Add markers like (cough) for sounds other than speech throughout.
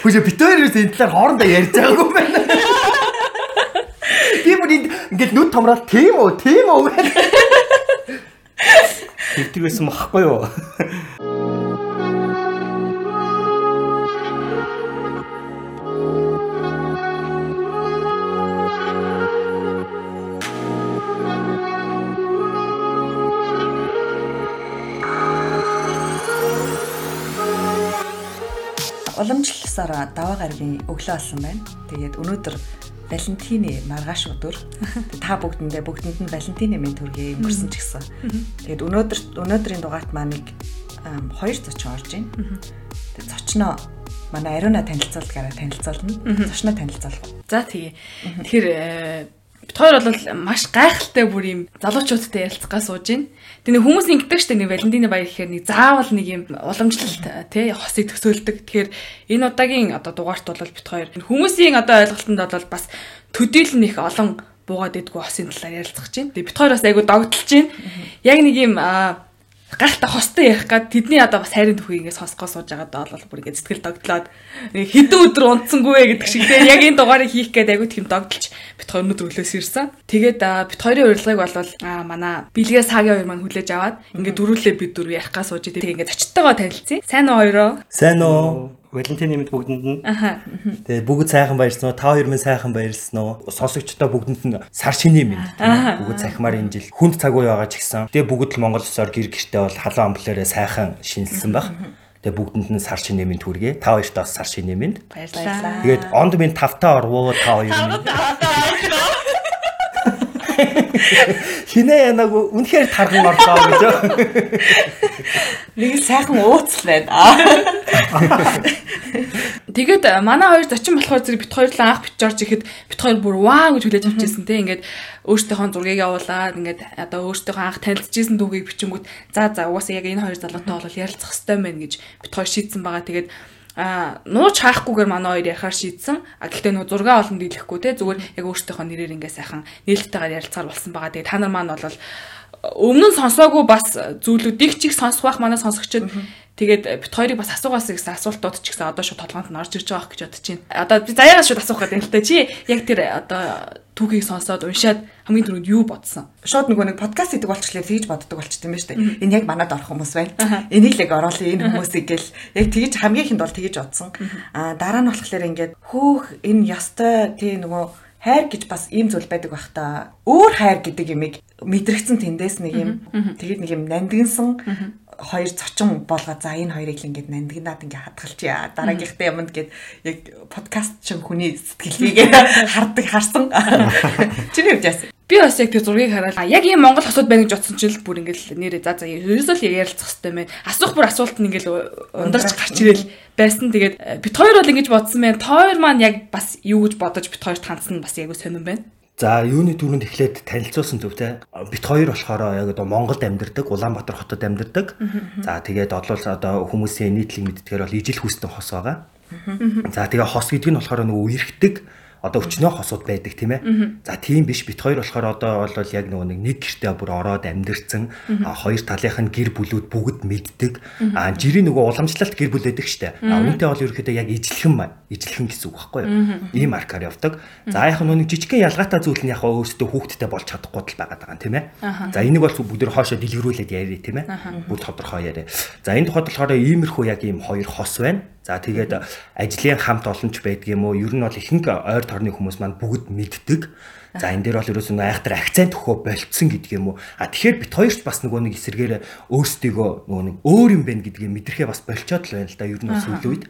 Хөөе хоёр энэ талаар хоорондоо ярьж байгаагүй юм байна. Би бүр ингээд нүд томроод тийм үү, тийм үү байсан махгүй юу? Даваа гарагийн өглөө болсон байна. Тэгээд өнөөдөр Валентины маргааш өдөр (laughs) та бүгдэндээ бүгдэнд нь Валентины мэнд төргий өнгөрсөн ч гэсэн. Тэгээд өнөөдөр өнөөдрийн дугаарт маань нэг хоёр зочин орж байна. Тэгээд зочноо манай Ариуна танилцуулгаараа танилцуулна. Зочноо танилцуулах. За тэгээ. Тэгэхээр э, бид хоёр бол маш гайхалтай бүр юм залуучуудтай ярилцгаа сууж байна. Тэгээ хүмүүс ингэдэг штэ нэг Валентины баяр гэхээр нэг заавал нэг юм уламжлалт тий хосыг төсөөлдөг. Тэгэхээр энэ удаагийн одоо дугаарт бол бит хоёр хүмүүсийн одоо ойлголтод бол бас төдийлөн их олон буугаад идэггүй хосын талаар ярилцах чинь. Тэгээ бит хоёр бас айгу догдолж чинь. Яг нэг юм гайхалтай хостой ярих гад тэдний одоо бас хайрын түүхийг ингэ сонсгоо сууж байгаад бол бүр ингэ сэтгэл догтлоод хэдэн өдөр унтсангүй гэдэг шиг тийм яг энэ дугаарыг хийх гээд айгүй тийм догтлж бит хоёр өнөдөр өглөөс ирсэн. Тэгээд бит хоёрын урилгыг бол манай бэлгээ сагийн хоёр маань хүлээж аваад ингэ дөрүүлээ бид дөрөв ярих гас сууж тэгээд ингэ очтойгоо танилцъя. Сайн уу хоёроо? Сайн уу? Валентин нэмэд бүгдэнд нь. Аха. Тэгээ бүгд сайхан баярлсан уу? Та хоёр минь сайхан баярлсан уу? Сонсогчдоо бүгдэнд нь сар шиний минь. Бүгд цахимаар энэ жил хүнд цаг үе байгаа ч гэсэн. Тэгээ бүгд л Монгол улсаар гэр гэртээ бол халуун амплаараа сайхан шинэлсэн баг. Тэгээ бүгдэнд нь сар шиний минь түргээ. Та хоёртаа сар шиний минь. Баярлалаа. Тэгээд онд минь тавтаа орвоо та хоёр минь. Хинэ янаг үнэхээр тархан орлоо гэж. Нэг сайхан ууцл байна. Тэгээд э, манай хоёр зочин болохоор зэрэг бит хоёр л анх бит жорж ихэд бит хоёр бүр ваа гэж хүлээж авчихсан те ингээд өөртөөхөө зургийг явуулаад ингээд одоо өөртөөхөө анх танилцчихсэн дүүгийг бичингүүт за за угаасаа яг энэ хоёр залуутай бол ярилцах хэрэгтэй мэн гэж бит хоёр шийдсэн байгаа. Тэгээд а нууч хаахгүйгээр манай хоёр ярихаар шийдсэн. А гэхдээ нөгөө зурга олон дийлэхгүй те зүгээр яг өөртөөхөө нэрээр ингээ сайхан нээлттэйгээр ярилцаар болсон байгаа. Тэгээд та нар маань бол өмнө нь сонсоогүй бас зүйлүүдийг ч их сонсох байх манай сонсогчид Тэгээд бит хоёрыг бас асуугаас гэсэн асуултууд ч гэсэн одоо шууд толгоонд нь орж ирж байгаа гэж бодож байна. Одоо би заяагаас шууд асуух гэдэг юм л та. Чи яг тэр одоо түүхийг сонсоод уншаад хамгийн түрүүнд юу бодсон? Шууд нөгөө нэг подкаст хийдэг болчихлоо тэгж боддог болчихсон юм байна шүү дээ. Энэ яг манад орох хүмүүс байна. Энийг л яг оруулъя энэ хүмүүсийг гэл яг тэгж хамгийн ихэнд бол тэгж бодсон. Аа дараа нь болохоор ингээд хөөх энэ ёстой тий нөгөө хайр гэж бас ийм зүйл байдаг бах та. Өөр хайр гэдэг юмыг мэдрэгцэн тэндээс нэг юм тэгээд нэг юм нандинсан хоёр зочин болгоо за энэ хоёрыг л ингээд нандинаад ингээд хадгалчихъя. Дараагийнхтай юмд гээд яг подкаст чин хүний сэтгэлгээгээ (laughs) хардаг харсан. (laughs) Чиний хувьд яасан? Би бас яг тэр зургийг хараад яг ийм Монгол хосууд байна гэж бодсон чинь л бүр ингээл нэрээ за за ерөөсөө л ярилцах хэрэгтэй мэн. Асуух бүр асуулт нь ингээл ундарч гарч ирэл байсан. Тэгээд э, бит хоёр бол ингэж бодсон мэн. Тоор маань яг бас юу гэж бодож бит хоёрт хандсан бас яг сонирн байна. За юуны түрүүнд эхлээд танилцуулсан зүвтэй. Бит хоёр болохоор яг одоо Монголд амьдардаг, Улаанбаатар хотод амьдардаг. За тэгээд одоо одоо хүмүүсийн нийтлэг мэддгээр бол ижил хүссэн хос байгаа. За тэгээ хос гэдэг нь болохоор нөгөө үерхдэг одоо өчнөө хосууд байдаг тийм ээ. За тийм биш бит хоёр болохоор одоо бол яг нөгөө нэг гэртээ бүр ороод амьдэрсэн хоёр талынх нь гэр бүлүүд бүгд мэддэг. А жирийн нөгөө уламжлалт гэр бүл байдаг штэ. А үүнтэй бол ерөөхдөө яг ижлэхэн ижлэхэн гэсэн үг байхгүй юу? Ийм аркаар явдаг. За яг нөгөө жижигхэн ялгаатай зүйл нь яг өөрөөсөө хүүхдтэй болж чадахгүй тал байгаа даа тийм ээ. За энийг бол бүгд хоошоо дэлгэрүүлээд яриа тийм ээ. Бүгд тодорхой яриа. За энэ тухайд болохоор иймэрхүү яг ийм хоёр хос байна. За тэгээд ажлын хамт олонч байдгийм үү? Ер нь бол ихэнх ойр торны хүмүүс маань бүгд мэддэг. За энэ дээр бол ерөөсөө айхтар акцент өгөө болцсон гэдэг юм уу? А тэгэхээр бит хоёрч бас нөгөө нэг эсэргээр өөрсдийгөө нөгөө нэг өөр юм байна гэдгийг мэдрэхээ бас болцоод л байна л да. Ер нь сүүлийн үед.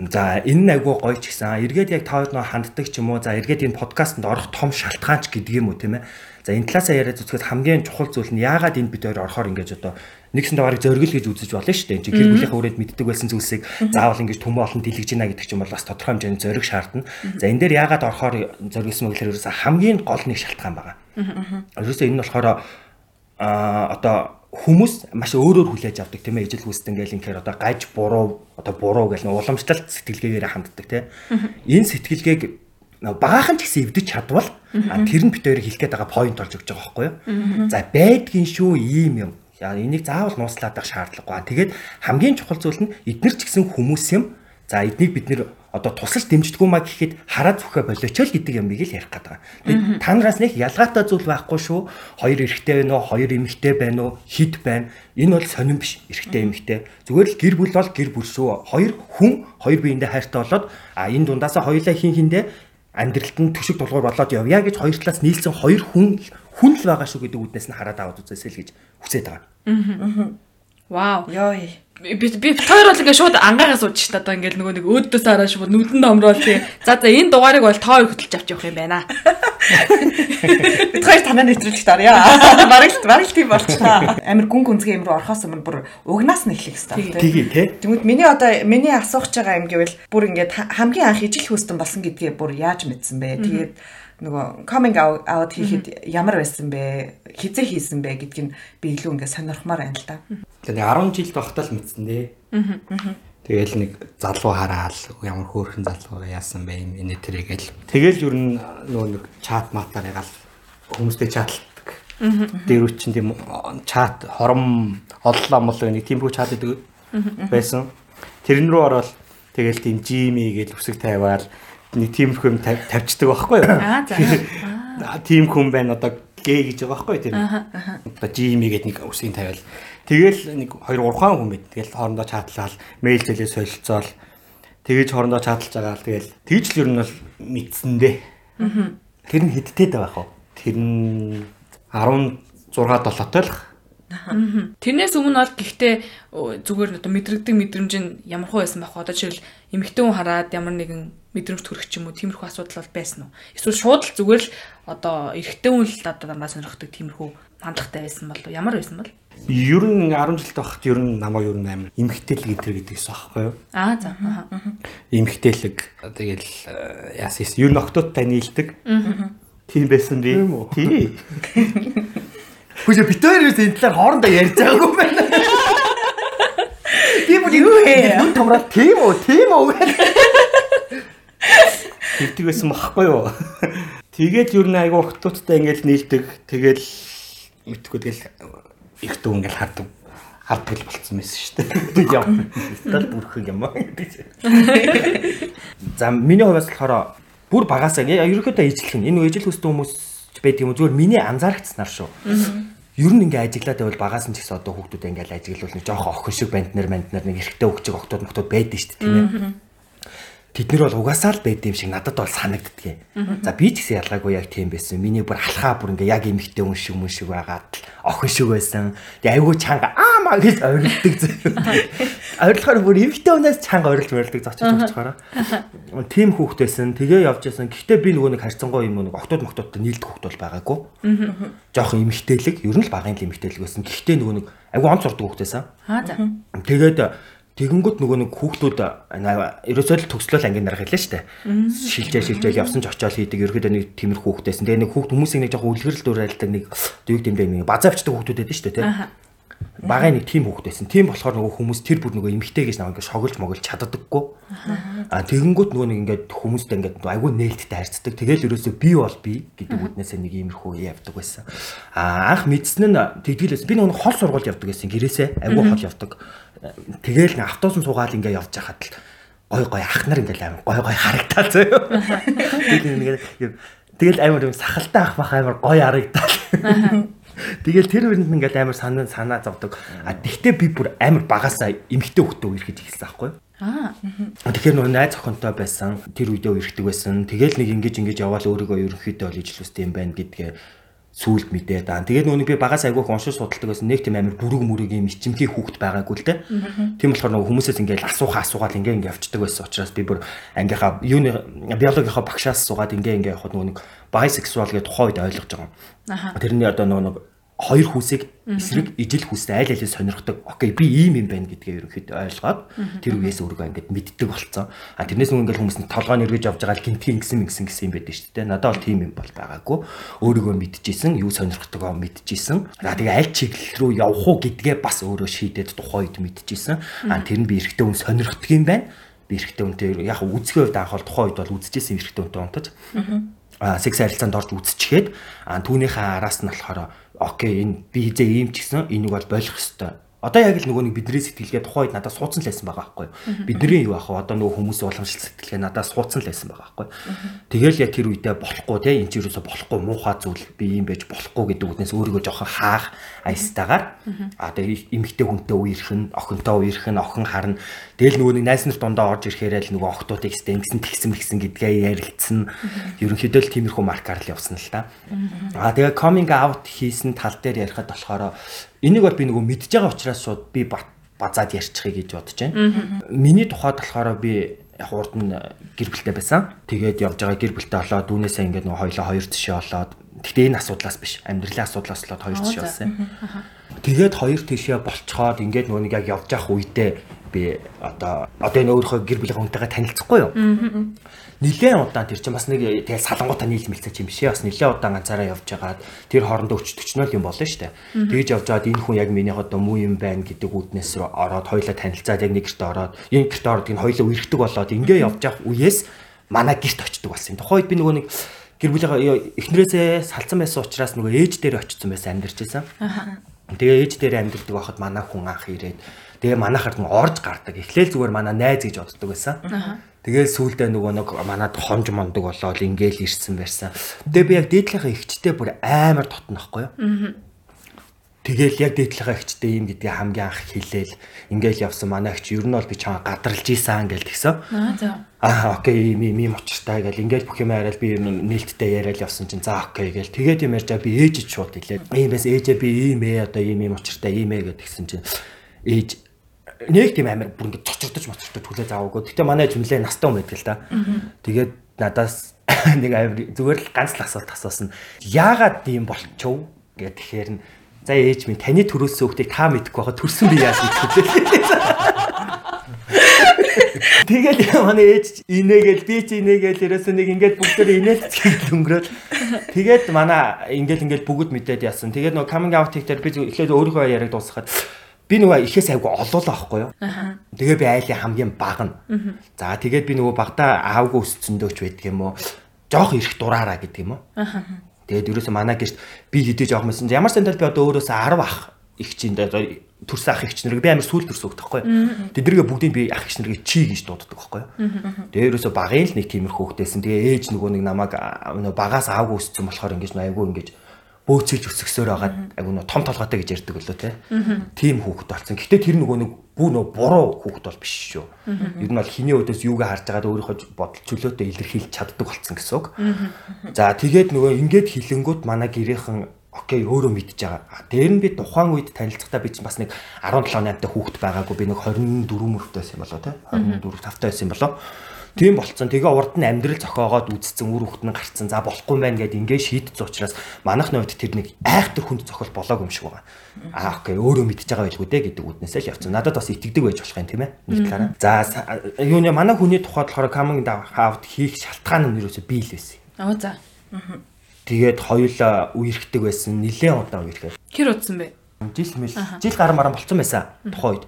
За энэ нь айгүй гоё ч гэсэн. Эргээд яг та хоёр нөө ханддаг ч юм уу? За эргээд энэ подкастт орох том шалтгаан ч гэдэг юм уу тийм ээ? За энэ талаасаа яриад үзэхэд хамгийн чухал зүйл нь яагаад энэ бид хоёр орохоор ингэж одоо нэгсэндээ барыг зоригл гэж үзэж болно шүү дээ. Энд гэр бүлийнхээ хүрээнд мэддэг байсан зүйлсийг заавал ингэж төмөө олон дэлгэж гинэ гэдэг чинь бол бас тодорхой хэмжээний зориг шаардна. За энэ дээр яагаад орохоор зоригсон мэт гэхээр хамгийн гол нэг шалтгаан байгаа. Ерөөсөө энэ нь болохоор а одоо хүмүүс маш өөрөөр хүлээж авдаг тийм ээ ижил хүсдэг ингээл инхээр одоо гаж буруу одоо буруу гэл уламжлалт сэтгэлгээгээр ханддаг тийм энэ сэтгэлгээг багаахан ч гэсэн эвдэж чадвал тэр нь битээр хэлэх гээд байгаа point орж өгч байгаа байхгүй юу? За байдгийн шүү ийм юм Яа энийг заавал нууцлаад байх шаардлагагүй. Тэгээд хамгийн чухал зүйл нь эдгээр ч гэсэн хүмүүс юм. За эднийг бид нэр одоо тусалж дэмждэггүй маа гэхэд хараа зүхэ болооч л гэдэг юмыг л ярих гэдэг. Тэгээд та нараас нэг ялгаатай зүйл байхгүй шүү. Хоёр эрэгтэй байна уу? Хоёр эмэгтэй байна уу? Хид байна. Энэ бол сонирн биш. Эрэгтэй эмэгтэй. Зүгээр л гэр бүл бол гэр бүл шүү. Хоёр хүн хоёр биендээ хайртай болоод а энэ дундаасаа хоёулаа хин хиндэ амьдралд нь төшиг дулгуур болоод явъя гэж хоёр талаас нийлсэн хоёр хүн хүн л байгаа шүү гэдэг үднээс нь хараад аваад үзээсэй л гэж хүсэж байгаа. Вау. Йоо. би би хоёр бол ингээд шууд ангаагаас сууж шít одоо ингээд нөгөө нэг өөдөөс хараа шууд нүдэнд номрол тий. За за энэ дугаарыг бол тоо хөтөлж авч явах юм байна. Бид хоёр танаа нэвтрүүлж дарья. Бараг л бараг л тийм болчихлоо. Амир гүн гүнзгий юм руу орохоос өмнө бүр угнаас нь эхлэх хэрэгтэй Тгий тий. Тэгмэд миний одоо миний асуух гэж байгаа юм гэвэл бүр ингээд ха- хамгийн анх ижил хөөстөн болсон гэдгээ бүр яаж мэдсэн бэ? Тэгээд нөгөө coming out хийхэд ямар байсан бэ? Хизээ хийсэн бэ гэдгийг нь би илүү ингээд сонирхмаар байна л да. Тэгээ 10 жил тогтол мэдсэн дээ. Тэгэл нэг залуу хараал ямар хөөрхөн залуу яасан бэ юм энэ тэрэг гэл. Тэгэл ер нь нөгөө нэг чат матаар ягаал хүмүүстэй чатладаг. Дээр үчин тийм чат хором оллоо молоо нэг тиймэрхүү чат гэдэг байсан. Тэрэн рүү ороод тэгэл тийм жими гэж үсэг тавиал нэг тиймэрхүү юм тавь- тавьчихдаг байхгүй юу? Аа за. (laughs) Тийм хүн байна одоо гээ гэж байгаа байхгүй тэр. Одоо жими гэдэг нэг үсгийн тавиал. Тэгэл нэг хоёр урхаан хүн байд. Тэгэл хоорондоо чатлал, мэйл зэлээ солилцоол. Тэгэж хоорондоо чаталж байгаа л тэгэл тэгж л ер нь бол мэдсэн дээ. Тэр нь хидтэй байх уу? Тэр нь 16 долоотой л Тэрнээс өмнө бол гэхдээ зүгээр одоо мэдрэгдэг мэдрэмж нь ямар хөө байсан байх вэ? Одоо жишээл эмэгтэй хүн хараад ямар нэгэн мэдрэмж төрөх ч юм уу тиймэрхүү асуудал бол байсан уу? Эсвэл шууд л зүгээр л одоо эрэгтэй хүн л одоо дандаа сонирхдаг тиймэрхүү хандлагатай байсан бол ямар байсан бол? ер нь 10 жилд байхад ер нь намайг ер нь амар эмхтэлэг гэдэр гэдэгсэн аахгүй юу? Аа за. Эмхтэлэг тэгэл э, яасан юм. Ер нь октодтай нийлдэг. Тийм байсан би. Тий. Хүчээ бит хоёроос энэ талаар хоорондоо ярьж байгаагүй байна. Тийм үү юу ээ? Нүд томроод тийм үү? Тийм үү? Тэгдэг байсан багхгүй юу? Тэгээд ер нь айгүй октодтай ингээл нийлдэг. Тэгэл мэдхгүй тэгэл их дүү ингээл хардаг. Хардаг л болцсон байсан шүү дээ. Яа. Стал бүрхэн юм аа гэдэг. За миний хувьас болохоор бүр багасаа ерөөхдөө ижлэх нь энэ ижил хүссэн хүмүүс байдаг юм зүгээр миний анзаарчихснаар шүү. Ер нь ингээ ажиглаад байвал багаас нь ч гэсэн одоо хүүхдүүд ингээл ажиглал нэг жоох охин шиг банднер банднер нэг эрэгтэй хөгжиг октод моктод байдаг шүү дээ тийм ээ. Тэд нар бол угаасаа л байд юм шиг надад бол санагддгийг. За би ч гэсэн ялгаагүй яг тийм байсан. Миний бүр алхаа бүр ингээ яг эмэгтэй хүн шиг мөн шиг байгаад охин шиг байсан. Тэгээ айгүй чанга аа маа гэж ойрлдог зөө. Ойрлохоор бүр эмэгтэй хүнээс чанга ойрлж ойрлдог зочиж өгчхаараа. Тийм хүүхдээсэн. Тэгээ явж байсан. Гэхдээ би нөгөө нэг харьцангуй юм нэг октод моктодтой нийлдэг хүүхд бол байгаагүй. Жохон эмэгтэйлэг, ер нь л багын л эмэгтэйлэг байсан. Гэхдээ нөгөө нэг айгүй онц сурдаг хүүхдээсэн. Аа за. Тэгээд тэгэнгүүт нөгөө нэг хүүхдүүд ерөөсөө л төгслөл ангийн дарах хэлээ штэ. Шилжээ шилжээ явсан ч очиол хийдэг ерөөдөө нэг тиймэр хүүхдээсэн. Тэгээ нэг хүүхд хүмүүсийн нэг жоохон үлгэрэл дуурайлдаг нэг дүйг дэмдээ нэг базаавчдаг хүүхдүүд байдаг штэ тий. Багын нэг тийм хүүхдээсэн. Тийм болохоор нөгөө хүмүүс тэр бүр нөгөө эмгтэй гэж ингээд шоглж моглж чаддаггүй. А тэгэнгүүт нөгөө нэг ингээд хүмүүстэй ингээд айгүй нээлттэй харьцдаг. Тэгэл ерөөсөө би бол би гэдэг үднээсээ нэг иймэрхүү явдаг байсан. А анх мэдсэн нь тэгдгэлээс би нөгөө хол сургууль явдаг гэсэн гэрээсээ айгүй хол явдаг. Тэгэл нэг автобус суугаад ингээд явж байхад л гой гой ах нар ингээд амар гой гой харагдаа зөө. Тэгэл нэг тэгэл амар юм сахалтай ах бах амар гой харагдаа. Тэгэл тэр үрэнд ингээд амар санаа санаа зовдөг. А тэгтээ би бүр амар багасаа эмхтэй хөлтөө үерхэж эхэлсэн байхгүй юу? Аа. Тэгэхээр нөгөө найз охинтой байсан тэр үедээ үерхдэг байсан. Тэгэл нэг ингэж ингэж яваал өөрийгөө ерөнхийдөө ижил үстэй юм байна гэдгээ сүулт мэдээ даа. Тэгээд нэг би багаас айгүйх уншиж судалдаг байсан. Нэг тийм амар бүрэг мүрэг юм ичимхий хүүхэд байгаагүй л те. Тийм болохоор нөгөө хүмүүсээс ингээл асуухаа асуугаад ингээ ингээ явцдаг байсан учраас би бүр ангийнхаа юуны биологийнхаа багшаас суугаад ингээ ингээ явахад нөгөө нэг bisexual гэдэг тухайн үед ойлгож байгаа. Тэрний одоо нөгөө хоёр хүсийг эсрэг ижил хүстэй айл айлын сонирхдаг. Окей, би ийм юм байна гэдгээ ерөнхийдөө ойлгоод тэр үеэс өөрийгөө ингээд мэддэг болцсон. А тэрнээс нөгөө ингээд хүмүүс нь толгойн эргэж явж байгаа л гинтгийн гисэн гисэн гисэн юм байдаг шүү дээ. Надад бол тийм юм бол байгаагүй. Өөрийгөө мэдчихсэн, юу сонирхдогоо мэдчихсэн. За тэгээ аль чиглэл рүү явах уу гэдгээ бас өөрөө шийдээд тухайн үед мэдчихсэн. А тэр нь би эрэгтэй хүн сонирхдаг юм байна. Би эрэгтэй хүнтэй яг үзэхээ үед анх бол тухайн үед бол үзчихсэн эрэгтэй хүнтэй унтаж. А секс харилцаанд орж үзчихээд а түүнийхээ араас нь болохоор окей энэ би хизээ ийм ч гэсэн энийг бол болох ёстой Одоо яг л нөгөө нэг бидний сэтгэлгээ тухайн үед надад суудсан л байсан байгаа байхгүй юу. Бидний юу ах вэ? Одоо нөгөө хүмүүсийн уламжлалт сэтгэлгээ надад суудсан л байсан байгаа байхгүй юу. Тэгэл яг тэр үедээ болохгүй те энэ ч юусоо болохгүй муухай зүйл би юм байж болохгүй гэдэг үгнээс өөрийгөө жоохон хаах айстагаар а тэгээ эмэгтэй хүнтэй үерхэн, охинтой үерхэн, охин харна. Тэгэл нөгөө нэг найз нар дундаа орж ирэхээр л нөгөө охтуудыг сте ингэсэн тэгсэн мэгсэн гэдгээ ярилцсан. Ерөнхийдөө л тиймэрхүү маркаар л явсан л та. А тэгээ coming out хийсэн тал дээр ярихад болохоор Энийг бол би нөгөө мэдж байгаа учраас шууд би базаад ярьчихъя гэж бодож байна. Миний тухайд болохоор би яг урд нь гэр бүлтэй байсан. Тэгээд явж байгаа гэр бүлтэй болоод дүүнээсээ ингээд нөгөө хоёлоо хоёр тишээ болоод Гэхдээ энэ асуудлаас биш. Амьдралын асуудлаас л хоёр тишээ болсон. Тэгээд хоёр тишээ болцоход ингээд нөгөө нэг яг явж явах үедээ би одоо одоо энэ өөрийнхөө гэр бүлийн хүнтэйгээ танилцахгүй юу? нилээн удаан тэр чинь бас нэг тэгэл салангуудаа нийлмэлцэж юм биш ээ. Бас нилээн удаан ганцаараа явж байгаад тэр хоорондоо өч төчнөл юм болно шүү дээ. Тэгж явж байгаад энэ хүн яг миний одоо муу юм байна гэдэг үднээс рүү ороод хоёлаа танилцаад яг нэг гэртээ ороод энэ гэртээ ороод энэ хоёлаа үерхдэг болоод ингээ явж явах үеэс манай гэрт очдөг болсон. Тухайд би нөгөө нэг гэр бүлийнхээ эхнэрээсээ салцсан байсан учраас нөгөө ээж дээр очсон байсан амьдарч байсан. Тэгээ ээж дээр амьдардаг байхад манай хүн анх ирээд тэгээ манайхаар орж гардаг. Эхлээл зүгээр манай найз гэж боддог байсан. Тэгээд сүүлдээ нөгөө нэг манад хонж мондөг болоод ингээл ирсэн байсан. Тэгээ би яг дээдлийнхаа ихчтэй бүр амар тотнохгүй юу? Тэгээл яг дээдлийнхаа ихчтэй юм гэдгийг хамгийн анх хэлээл ингээл явсан манай ихч ер нь бол би чамаа гадарлаж ийсэн гэл тэгсэн. Аа за. Аа окей юм юм учиртай гэл ингээл бүх юм яриад би нээлттэй яриад явсан чинь за окей гэл тэгээд юм ярьжаа би ээж шууд хэлээд ийм байс ээжээ би ийм ээ одоо ийм юм учиртай ийм ээ гэдгсэн чинь ээж нэг тийм амар бүр ингэ цочрдож моцрдож хүлээж аваагүй. Гэтэ манай жимлээ настай хүн байдаг л да. Тэгээд надаас (laughs) нэг амар зүгээр л ганц л асуулт асуусан. Яагаад тийм болчихв гэдэг тэгэхээр нь за ээж минь таны төрөөсөн хүүхдийг та мэдэхгүй байхад төрсөн би яаж мэдэх вэ? (laughs) Тэгэл манай ээж инээгээл би ч инээгээл ерөөсөө нэг ингээд бүгдээр инээлцгээл өнгөрөөл. Тэгээд манай ингээд ингээд бүгд мэдээд яасан. Тэгээд нөгөө coming out хийхдээ би эхлээд өөрийнхөө яриаг дуусгахад би нөгөө ихээс айгу олоолаа байхгүй юу. Тэгээ би айлын хамгийн баг нь. За тэгээд би нөгөө багтаа аавгүй өсцөндөөч байдаг юм уу? Жохо ирэх дураараа гэдэг юм уу? Тэгээд ерөөсөө манай гэрт би хэдий жоох мэсэн. Ямар сандал би одоо өөрөөсөө 10 ах их чинь төрс ах их чинь би амар сүүл төрс өгдөг байхгүй? Тэднэргээ бүгдийг би ах их чинь чи гэж дууддаг байхгүй? Тэгээ ерөөсөө багын л нэг тиймэрхүү хөвгтэйсэн. Тэгээ ээж нөгөө нэг намайг багаас аавгүй өссөн болохоор ингэж айгүй ингэж бөөцөлж өсгсөөр байгаа айгу нөө том толгойтой гэж ярьдаг лөө те. Тийм хүүхэд болсон. Гэтэ тэр нөгөө нэг бүү нөө буруу хүүхэд бол биш шүү. Ер нь бол хиний өдөөс юугаа харж байгаад өөрийнхөө бодол чөлөөтэй илэрхийлж чаддаг болсон гэсэн үг. За тэгээд нөгөө ингээд хилэнгүүд манай гэрийнхэн окей өөрөө мэдж байгаа. Дээр нь би тухайн үед танилцахдаа би чинь бас нэг 17 8 та хүүхэд байгаагүй би нэг 24 мөрөвтэй байсан юм болоо те. 24 5 та байсан юм болоо. Тийм болцсон. Тэгээ урд нь амьдрал зохиогоод үдцсэн үр хөвгт нь гарцсан. За болохгүй мэн гэд ингээ шийдэж учраас манайхны хувьд тэр нэг айхтар хүнд зохиол болоог юм шиг байгаа. Аа окей өөрөө мэдж байгаа байлгүй дээ гэдэг үднээсээ л явцсан. Надад бас итгэдэг байж болох юм тийм ээ. Нэг талаараа. За юуны манай хүний тухайд болохоор coming out хийх шалтгаан нь юусоо бий л байсан. Аа за. Тэгээд хоёулаа үерхдэг байсан. Нилээн удаан үерхээ. Хэр удсан бэ? Жил мэл жил гар маран болцсон байсан тухайн үед.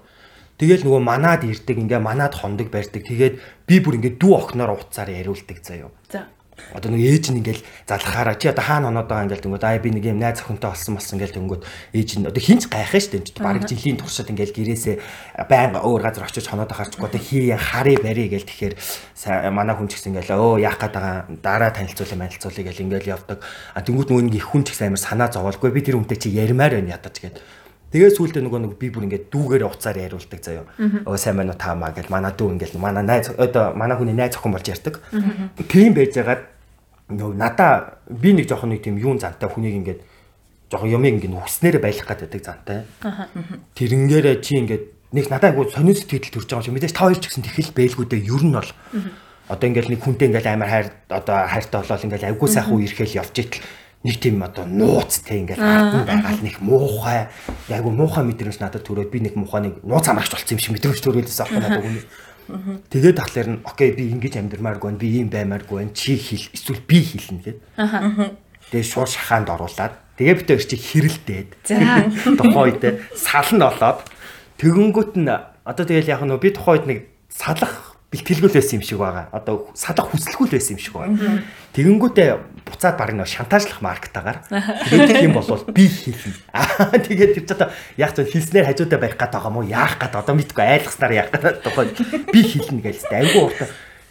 Тэгэл нөгөө манад ирдэг ингээ манад хондог барьдаг. Тэгээд би бүр ингээ дүү охноор уцаар яриулдаг заяо. За. Одоо нэг ээж нь ингээл залхахаараа чи одоо хаана оноод байгаа ингээл тэнгүүд аа би нэг юм найз охинтой болсон болсон ингээл тэнгүүд ээж нь одоо хинч гайхаа штэ баг жилийн туршид ингээл гэрээсээ байнга өөр газар очиж хоноод ахаарчгүй одоо хий хари бари гээл тэгэхээр манай хүн ч гэсэн ингээл өө яах гээд байгаа дараа танилцуулъя манилцуулъя гээл ингээл явдаг а тэнгүүд нөгөө нэг их хүн ч гэсэн амар санаа зовоолгүй би тэр хүнтэй чи ярмаар байна ядаж гээд Тэгээ сүүлдээ нөгөө нэг би бүр ингээд дүүгээр уцаар яриулдаг заяа. Өө сайн байна уу таамаа гэл манай дүү ингээд манай найз одоо манай хүний найз охин болж ярьдаг. Тийм байж байгаад нөгөө надаа би нэг жоохон нэг тийм юун зантай хүнийг ингээд жоохон юмыг ингээд хүснээрээ байлгах гэдэг зантай. Тэрэнгээрээ чи ингээд нэг надад айгу сонир сэтгэл төрж байгаа юм шиг мэдээж та хоёр ч гэсэн тэхэл бэлгүүдээ ер нь бол одоо ингээд нэг хүнтэй ингээд амар хайр одоо хайртай болол ингээд айгу сайхан үерхэл явж итэл нэг тийм одоо нууцтэй ингээл ардын байгаал нэг муухай яг муухай мэдрэмж надад төрөөд би нэг муухай нэг нууц амрагч болсон юм шиг мэдрэмж төрөөдөөс авах надад (laughs) үгүй. Тэгээд тахлаар нь окей би ингэж амьдрмааргүй байна би ийм баймааргүй байна чи хэл эсвэл би хэлнэ гэд. Тэгээд шууд шахаанд оруулаад тэгээ битээ чи хэрэлдээд. (laughs) Тухайн үед саланд олоод тэгэнгүүт нь одоо тэгэл яг нөө би тухайн үед нэг салах бэлтгэлгүй байсан юм шиг байгаа. Одоо салах хүсэлгүй байсан юм шиг байгаа. Тэгэнгүүтээ буцаад баг нэг шантажлах маркетагаар тэгээд юм болвол би хийлнэ. (laughs) Аа тэгээд тэр ч одоо яг зөв хийснээр хажуудаа барих гээд байгаа мó яах гээд одоо мэдгүй айлгаснаар яах гээд тухай би хийлнэ гэлээ. Айгуу уртаа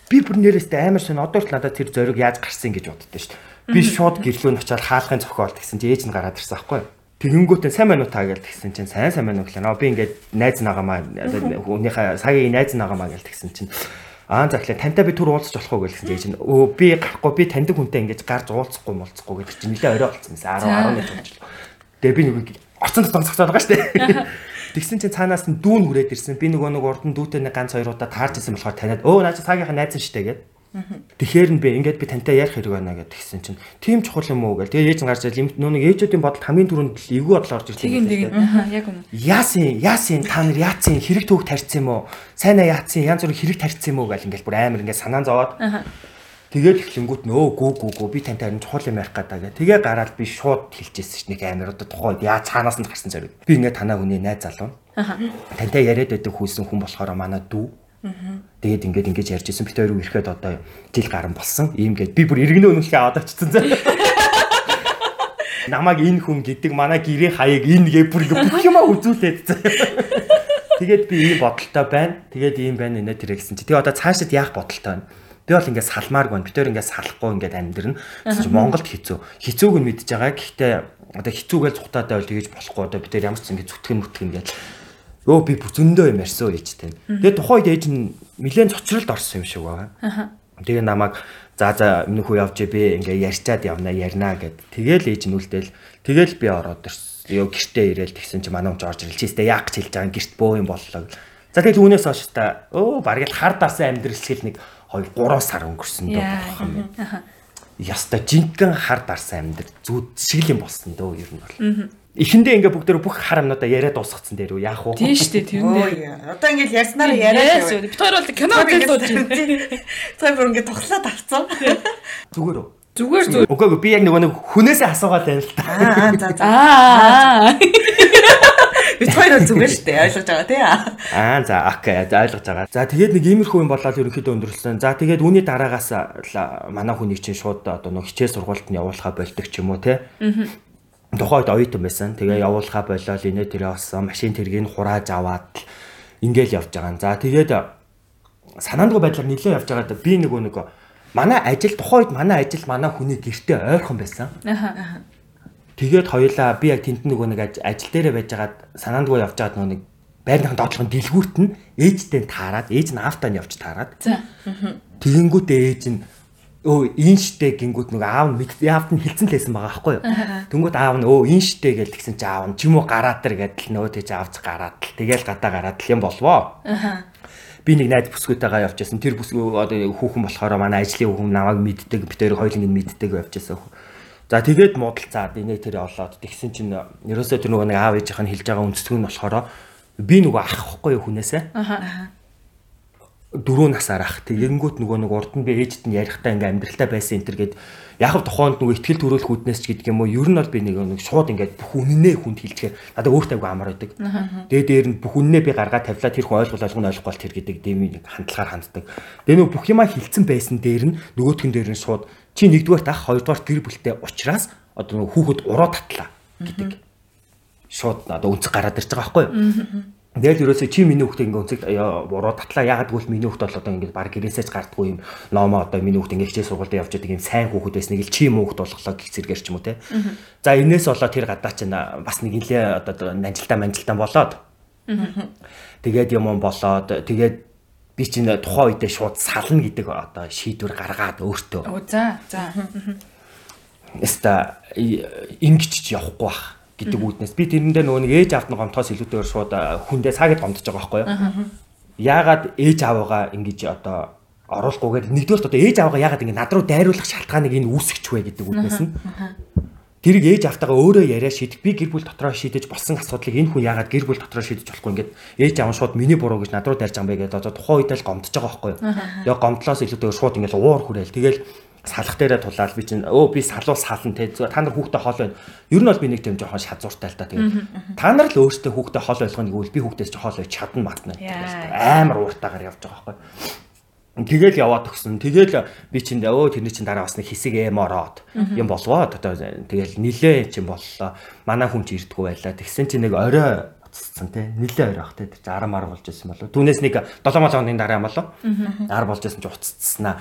би бүр нэрээсээ амар шин одоо ч надад тэр зориг яаж гарсан гэж боддоо шүү дээ. Би шууд гэрлүүн очиад хаалхын цохиолт гэсэн чи ээж нь гараад ирсэн аахгүй юу? Тэгэнгүүтээ сайн байна уу та гэж тэгсэн чинь сайн сайн байна уу гэлээ. Нөө би ингээд найз нагаамаа хүнийхээ сагийн найз нагаамаа гэж тэгсэн чинь Аа захлаа тантай би түр уулзах болох уу гэсэн чинь өө би гарахгүй би таньдаг хүнтэй ингэж гарч уулзахгүй муулзахгүй гэдэг чинь нэлээ орой болсон байсан 10 11 жил. Тэгээ би нэг орцон дотор цогцоод байгаа шүү дээ. Тэгсэн чинь цаанаас нь дүүн хүрээд ирсэн. Би нөгөө нэг урд нь дүүтэй нэг ганц хоёр удаа таарч ирсэн болохоор таниад өө наа чи цагийнхаа найз нь штэ гэдэг. Тэгэхээр нь би ингээд би тантай ярих хэрэг байна гэдэг гисэн чинь тийм чухал юм уу гэл. Тэгээ ээж нь гарч ирэл нүүн ээжүүдийн бодолд хамгийн түрүүнд л эвгүй бодол орж ирлээ. Тийм тийм. Яг үнэ. Яасын яасын та нар яатсын хэрэг түүх тарьсан юм уу? Сайнаа яатсын янз бүрийн хэрэг тарьсан юм уу гэл ингээд бүр амар ингээд санаан зовоод. Тэгээд эхлэнгүүт нөө гүү гүү гүү би тантай харин чухал юм ярих гэдэг. Тэгээ гараад би шууд хэлчихсэн чинь нэг амар одоо тухайд яа цаанаас нь гарсан зэрэг. Би ингээд танаа хүний найз залуу. Тантай яриад байдаг хүүсэн хүн болохоор манай дүү Тэгээд ингээд ингэж ярьж исэн бит хоёр ирэхэд одоо жил гарan болсон. Ийм гээд би бүр иргэнэ өнөхөө одоо чицэн зэ. Намаг энэ хүн гэдэг манай гэрээ хаяг энэ гээ бүр бүх юмаа үзүүлээд зэ. (laughs) Тэгээд би ийм бодолтой байна. Тэгээд ийм байна нэ тэр гэсэн чи. Тэгээ одоо цаашид яах бодолтой байна? Би бол ингээд салмаарг байна. Бид тээр ингээд салахгүй ингээд амьдрна. Тэгэж Монголд хэцүү. Хэцүүг нь мэдж байгаа. Гэхдээ одоо хэцүүгээл зүхтаатай бол тэгэж болохгүй. Одоо бид тээр ямар ч ингээд зүтгэн мүтгэн ингээд өө би бүр зөндөө юм ярьсан ээжтэй. Тэгээ тухайд ээж нь нилээн цочролд орсон юм шиг байгаа. Тэгээ намайг за за хүү явж би ингээ ярьчаад явна ярина гэд. Тэгээл ээж нь үлдээл тэгээл би ороод ирсэн. Ёо гэртээ ирээл тэгсэн чи манай өмч орж ирэл чийстэ яах гэж хэлж байгаа гэрт бөө юм боллоо. За тэгэл үүнээс хойш та өө бараг л хар дарсан амьдрэлсгэл нэг 2 3 сар өнгөрсөн дөө болох юм байна. Яста жинхэнэ хар дарсан амьдрал зүуд шиг юм болсон дөө ер нь бол. Эхэндээ ингээ бүгд бүх хар амнуудаа яриад дуусгацсан дээр үү яах вэ? Тийм шүү дээ тийм дээ. Одоо ингээ ярьснараа яриад шүү. Бид хоёр бол кино гэж дууж байна. (laughs) Тэр бүр ингээ тоглоод авцсан. (laughs) Зүгээр үү? Зүгээр зүгээр. Үгүй би яг нөгөө нэг хүнээсээ асуугаад байна л та. Аа за за. Аа. (laughs) Бид хоёр зүгээр шүү дээ. Ойлгож байгаа тий. Аа за окей ойлгож байгаа. За тэгээд нэг иймэрхүү юм болоод ерөнхийдөө өндөрлсөн. За тэгээд үүний дараагаас манай хүнийг чинь шууд одоо нөх хичээл сургуульд нь явуулахаа болдог ч юм уу тий. Аа тухайд оюутан байсан. Тэгээ явуулахаа болоод инээ тэрэ болсон. Машин тэргийг хурааж аваад ингээл явж байгаа. За тэгээд санаандгүй байдлаар нилээ явж байгаад би нөгөө нэг манай ажил тухайд манай ажил манай хүний гэрте ойрхон байсан. Тэгээд хоёулаа би яг тэнд нөгөө нэг ажил дээрээ байж байгаад санаандгүй явж байгаад нөгөө нэг байрныхан доотлохын дэлгүүрт нь ээжтэй таарад ээж нь автаа нь явж таарад. За. Тэгэнгүүтээ ээж нь өө ин штэ гингүүд нэг аав нь яавд нь хилцэн лээсэн байгаа байхгүй юу. Тэнгүүд аав нь өө ин штэ гэж тэгсэн чи аав нь ч юм уу гараад тэр гэдэл нөө тийж аавч гараад л тэгэл гадаа гараад л юм болвоо. Би нэг найз бүсгүйтэйгээ явчихсан. Тэр бүсгүй одоо хүүхэн болохоор манай ажлын хүүхэн намайг мэддэг, бид хоёр хоёуланг нь мэддэг явчихсан. За тэгээд муудалцаад инээ тэр олоод тэгсэн чинь ерөөсөө тэр нөгөө нэг аав ээжийнх нь хэлж байгаа үндэслэг нь болохоор би нөгөө ах ихгүй юу хүнээсээ. Аа дөрөв насаар ах тэгэнгүүт нөгөө нэг урд нь би ээжт нь ярихтаа ингээм амьдралтай байсан энэ төр гэд яг хав тухайд нөгөө ихтгэл төрөөлөх үднэс ч гэдэг юм уу ер нь бол би нэг нэг шууд ингээд бүх үнэнээ хүнд хэлчихээр надад өөртөө айгу амар байдаг. Тэгээ дээр нь бүх үнэнээ би гаргаад тавлаа тэр хүн ойлгол ойлгоно ойлгохгүй тэр гэдэг дэм нэг хандлагаар ханддаг. Тэгээ нөгөө бүх юмаа хилцэн байсан дээр нь нөгөөтгөн дээр нь шууд чи нэгдүгээрт ах хоёрдугаарт гэр бүлтэй уучраас одоо нөгөө хүүхэд уруу татлаа гэдэг. Шууд одоо үнцэг гараад ирж байгаа байхгүй юу? Тэгэл ерөөсөө чи миний хүүхдээ ингээ өнцөг буруу татлаа ягаад гэвэл миний хүүхд бол одоо ингээ баг гэрээсэж гардггүй юм номоо одоо миний хүүхд ингээ хичээл сургуульд явж байгаа юм сайн хүүхэд байсныг л чи юм хүүхд болохлоо гэх зэрэгээр ч юм уу те. За энээс болоод тэр гадаа чинь бас нэг нилээ одоо нанжилтаа манжилтаа болоод тэгээд юм болоод тэгээд би чинь тухайн үедээ шууд сална гэдэг одоо шийдвэр гаргаад өөртөө. За за. Эста ингэж ч явахгүй бах гэдэг үүднээс би тэрэндээ нөгөө нэг ээж аавд нь гомтоос илүүтэйгээр шууд хүндээ саагад гомдож байгаа байхгүй юу? Яагаад ээж аавгаа ингэж одоо оруулахгүйгээр нэгдүгээр одоо ээж аавгаа яагаад ингэ над руу дайруулах шалтгааныг энэ үүсгэж вэ гэдэг үүднээс нь? Тэрийг ээж автагаа өөрөө яриа шийдэх. Би гэр бүл дотроо шийдэж болсон асуудлыг энэ хүн яагаад гэр бүл дотроо шийдэж болохгүй ингээд ээж аав шууд миний буруу гэж над руу дайрж байгаа юм бэ гэдэг одоо тухайн үед л гомдож байгаа байхгүй юу. Яг гомдлоос илүүтэйгээр шууд ингээд уур хүрээл тэгэл салах дээрээ тулаад би чинь өө би салуул сална те та нар хүүхдээ хоол байна. Ер нь бол би нэг тийм жоохон шазууртай л та тэгээд та нар л өөртөө хүүхдээ хоол ойлгоно гэвэл би хүүхдээс хоол байж чадна матна. Амар ууртаагаар явж байгаа байхгүй. Тэгэл яваад өгсөн. Тэгэл би чинь өө тэрний чинь дараа бас нэг хэсэг эм ороод юм болвоод одоо тэгэл нилээ чинь боллоо. Манай хүн ч ирдгүү байлаа. Тэгсэн чинь нэг орой уцсан тий. Нилээ орой ах тий. 10 мар болж ирсэн болов. Түүнээс нэг 7 хоногийн дараа юм болов. 10 болж ирсэн чинь уццснаа.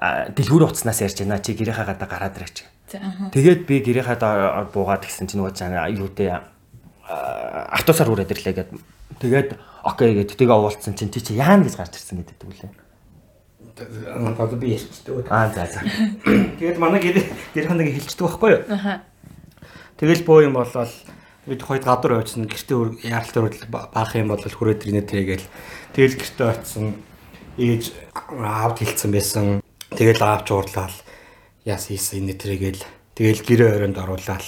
Дэлгүүр уцснаас ярьж байна. Чи гэрийнхаа гадаа гараад ирэх чинь. Тэгээд би гэрийнхаа буугаад гисэн чинь нөгөө цаана юу дээ автобусаар үрээд ирлээ гэд. Тэгээд окей гэд тэгээ уулцсан чинь чи чи яана гэж гарч ирсэн гэдэг үлээ. Одоо би ярьчихдаг. Аа за за. (coughs) Тэгээд манай гэр гэрхэн нэг хэлчихдэг байхгүй юу? Аха. Тэгэл боо юм болол бид хойд гадар ойцсон гэртээ яаралт өрөл баах юм бол хүрээд ирнэ тэргээл тэгэл гэртээ ойцсон ээж аавд хэлсэн байсан тэгэл аавч уурлал яас хийсэн энэ тэргээл тэгэл гэрээ өрөөнд оруулаад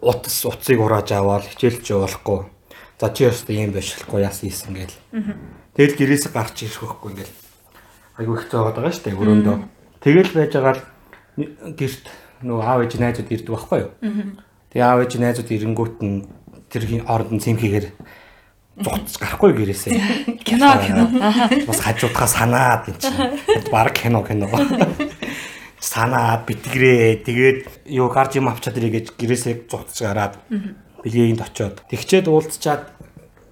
утас утсыг урааж аваад хичээлч явуулахгүй за чи ястаа юм бишрэхгүй яас хийсэн гээл тэгэл гэрээс гарч ирэх хөхгүй ингээл айгүй их цаагаад байгаа шүү дээ өрөөндөө тэгэл байж байгаа л гэрт нөгөө аав ээж найзууд ирдэг байхгүй юу? Тэгээ аав ээж найзууд ирэнгүүт нь тэр хин оронд зугц гарахгүй гэрээсээ. Кино кино. Бас хажуудахаа санаад эн чинь. Баг кино кино. Санаад битгэрээ. Тэгээд юу гарч юм авчаад ирээ гэж гэрээсээ зугтж гараад бэлгээнд очоод тэгчээд уулзчаад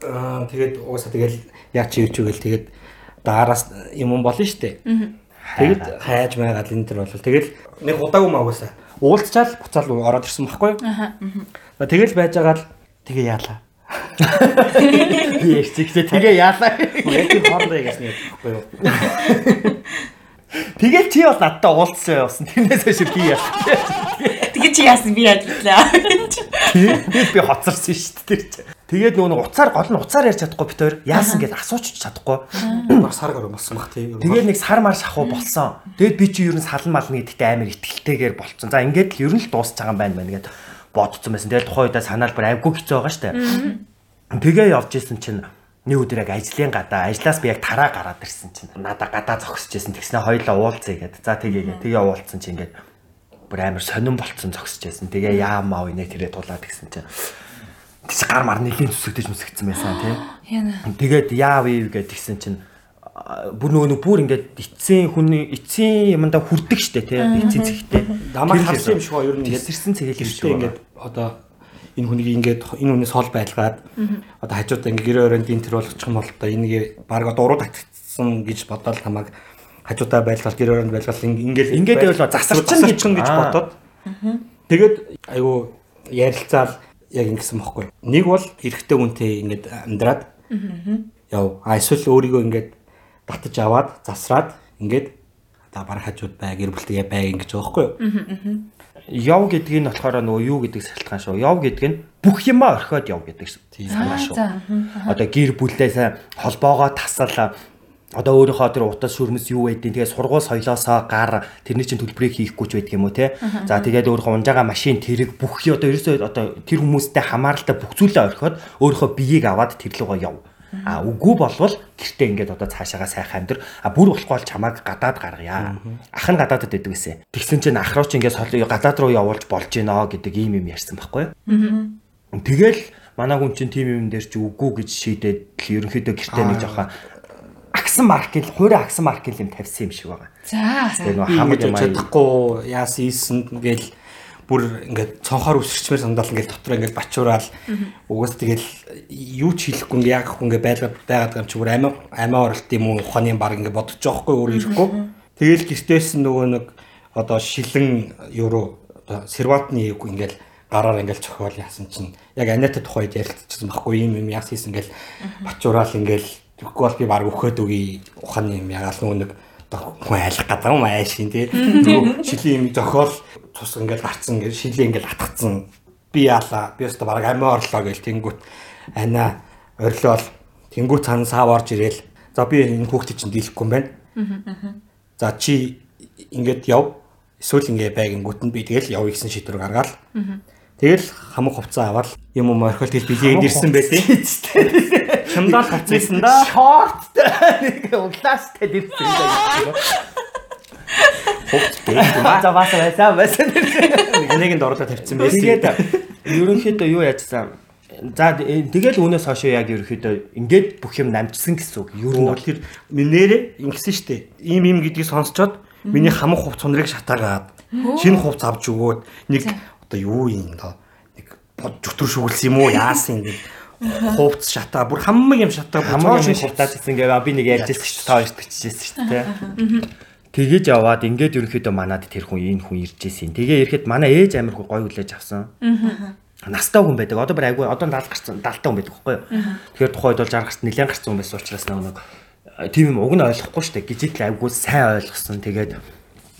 аа, тэгээд уусаа тэгэл яа чи юуч үгэл тэгээд daarаас юм болно штэ. Тэгээд хайж байгаад энэ төр бол тэгэл нэг удаагүй маагуусаа уулзчаал буцаал ороод ирсэн байхгүй юу? Аха. тэгэл байж байгаа л тэгээ яалаа Би ярьчихлаа тэгээ яалаа. яг тийм хоорондоо яасан юм байхгүй юу Тэгээд чи бол надтай уулзсан явсан. Тэрнээс хойш би яасан. Тэгээ чи яасан би ядлаа. Тэгээд би хоцорсон шүү дээ тэр чинь. Тэгээд нөгөө уцаар гол нь уцаар ярьж чадахгүй бит хоёр яасан гэж асууч чадахгүй. бас сар гарсан болсон баг тийм Тэгээд нэг сар мар шахуу болсон. Тэгэд би чи ер нь салан мална гэдэгтээ амар ихтэлтэйгээр болцсон. За ингээд л ер нь л дуусч байгаа юм байна мэн гэд бодцсон байсан. Тэгэл тухайн үедээ санаал бүр авгүй хэцүү байгаа штэ. Тэгээ явж исэн чинь нэг өдөр яг ажлын гадаа ажлаас би яг тараа гараад ирсэн чинь надаа гадаа зогсож исэн тэгснэ хоёлаа уулзъя гэд. За тэгээ тэгээ уулзсан чинь ингээд бүр амар сонирн болцсон зогсож исэн. Тэгээ яамаа инэ тэрэ тулаад гисэн чинь тийч гар мар нэлийн зүсэгдэж мүсгдсэн байсан тий. Тэгээд яав ив гэд тэгсэн чинь бүр нөгөө нэг бүр ингээд эцсийн хүний эцсийн юмдаа хүрдэг штэ тий. Эцсийн зэгтээ. Дамаг харсан юм шиг ба ер нь Тэсэрсэн цэгэл юм шиг ингээд одоо энэ хүнийг ингээд энэ хүнээс хол байлгаад одоо хажуудаа ингээд гэрээ өрөөнд энэ төр болгочих юм бол одоо энийг баг одоо уруу татчихсан гэж бодоод тамаг хажуудаа байлгаад гэрээ өрөөнд байлгаад ингээд Ингээд байвал засарчин гэж- гэж бодоод тэгээд айгу ярилцаал яг ингэсэн бохгүй. Нэг бол эрэгтэй хүнтэй ингээд амьдраад яв. Эсвэл өөрийгөө ингээд татаж аваад засраад ингээд одоо баг хажууд бай гэр бүлтэйгээ бай ингэж байгаа байхгүй юу? яв гэдэг нь болохоор нөгөө юу гэдэг салтгаан шүү. Яв гэдэг нь бүх юмаа орхиод яв гэдэг санаа шүү. Одоо гэр бүлдээ сайн холбоогоо тасал одоо өөрийнхөө тэр утас шүрмэс юу байдیں۔ Тэгээ сургууль соёлоосоо гар тэрний чинь төлбөрийг хийхгүй ч байдаг юм уу те. За тэгээд өөрийнхөө унжаага машин тэрэг бүх одоо ерөөсөө одоо тэр хүмүүстэй хамааралтай бүх зүйлээ орхиод өөрийнхөө биеийг аваад тэр лугаа яв. А үгүй болвол гэртээ ингээд одоо цаашаага сайхан амьдр. А бүр болохгүй бол чамааг гадаад гаргая. Ах нь гадаадд байдаг гэсэн. Тэгсэн чинь ах руу ч ингээд гадаад руу явуулж болж гинэ гэдэг ийм юм ярьсан байхгүй юу? Тэгэл манай хүн чинь тим юм дээр чи үгүй гэж шийдээд л ерөнхийдөө гэртээ нэг жоохон агсан маркел, хуурай агсан маркел юм тавьсан юм шиг байгаа. За. Тэгээ юм аа чадахгүй яас ийсэн гээл бүр ингээд цонхоор үсэрчмээр сандал ингээд дотор ингээд бачуураал угаас тэгэл юу ч хийхгүй ингээд яг хүн ингээд байлгаад байгаад байгаа юм чи бүр амиа амиа оролт юм уу ухааны баг ингээд бодож байгаа хгүй өөр ирэхгүй. Тэгэл гэртээс нөгөө нэг одоо шилэн евро одоо сервантны ингээд гараар ингээд цохиол яасан чинь яг аниата тухайд ярилцчихсан байхгүй юм юм яас хийсэн ингээд бачуураал ингээд тэгэхгүй бол би баг өгөхөд үгүй ухааны юм ягаал одоо хүн айлах гэдэг юм аашийн тий. Шилийн юм зохиол тус ингээд гарцсан ингээд шилийн ингээд атгацсан. Би яалаа? Би өстө баг амиа орлоо гэл тэнгүүт ана орилол тэнгүүт цаана сав орж ирээл за би энэ хүүхдээ чинь дийлэхгүй юм байна. За чи ингээд яв. Эсвэл ингээд байгингүүт нь би тэгэл явъя гэсэн шийдвэр гаргаал. Тэгэл хамаг хувцас аваад юм юм орхиол тэгэл билегэнд ирсэн байдیں۔ Чамдаал хацсан да. шорттой. (laughs) Нэг углаастай дэрсэн (laughs) юм. Хувцас бэлдээ. За бас байсан байсан. Энийг нь дорлоо тавьчихсан байсан. Тэгээд ерөнхийдөө юу яажсан За э, тэгэл үүнээс хойш яг ерөөхдөө ингээд бүх юм намжсан гэсэн үг. Ер нь бол Тэр нэрээ ингэсэн штэ. Ийм ийм гэдгийг сонсчоод миний хамаг хувц цунрыг шатаагаад шинэ хувц авч өгөөд нэг одоо юу юм доо нэг бод зүтэр шүглсэн юм уу (laughs) яасан ингэ хувц шатаа бүр хамаг юм шатаа хамаг юм хурдаад ирсэн гээ би нэг ярьжсэн шүү дээ. Та хоёрт бичижсэн шүү дээ. Тэгэж яваад ингээд ерөнхийдөө манад тэр хүн энэ хүн ирж исэн. Тэгээ ирэхэд манай ээж амир гоё хүлээж авсан. Настай хүн байдаг. Одоо бүр айгүй одоо 70 гарсан 70 та хүн байдаг байхгүй юу? Тэгэхээр тухайд бол 60 гарсан нэлээд гарсан хүн байсан учраас нэг тийм юм уг нь ойлгохгүй шүү дээ. Гжит л айгүй сайн ойлгосон. Тэгээд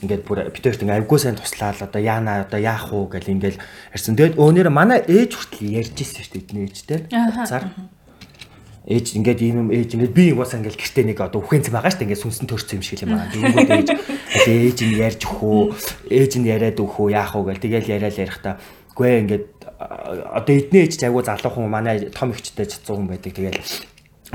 ингээд бүр битэрт ингээд айгүй сайн туслаад одоо яана одоо яах уу гэл ингээд ярьсан. Тэгээд өөнөр манай ээж хүртэл ярьж ирсэн шүү дээ эдний ээжтэй. Цаар ээж ингээд ийм юм ээж ингээд би угаасаа ингээд гэртээ нэг одоо үхэн зам байгаа шүү дээ ингээд сүнсэн төрсөн юм шиг л юм байна. Тэгэнгүүт ээж ээж нь ярьж өхөө ээж нь яриад өхөө яах уу гэл тэгэл яриад ярихдаа үгүй ээ, ингээд одоо эдний ээж айгуу залуу хүн манай том ихчтэй 100 хүн байдаг. Тэгэл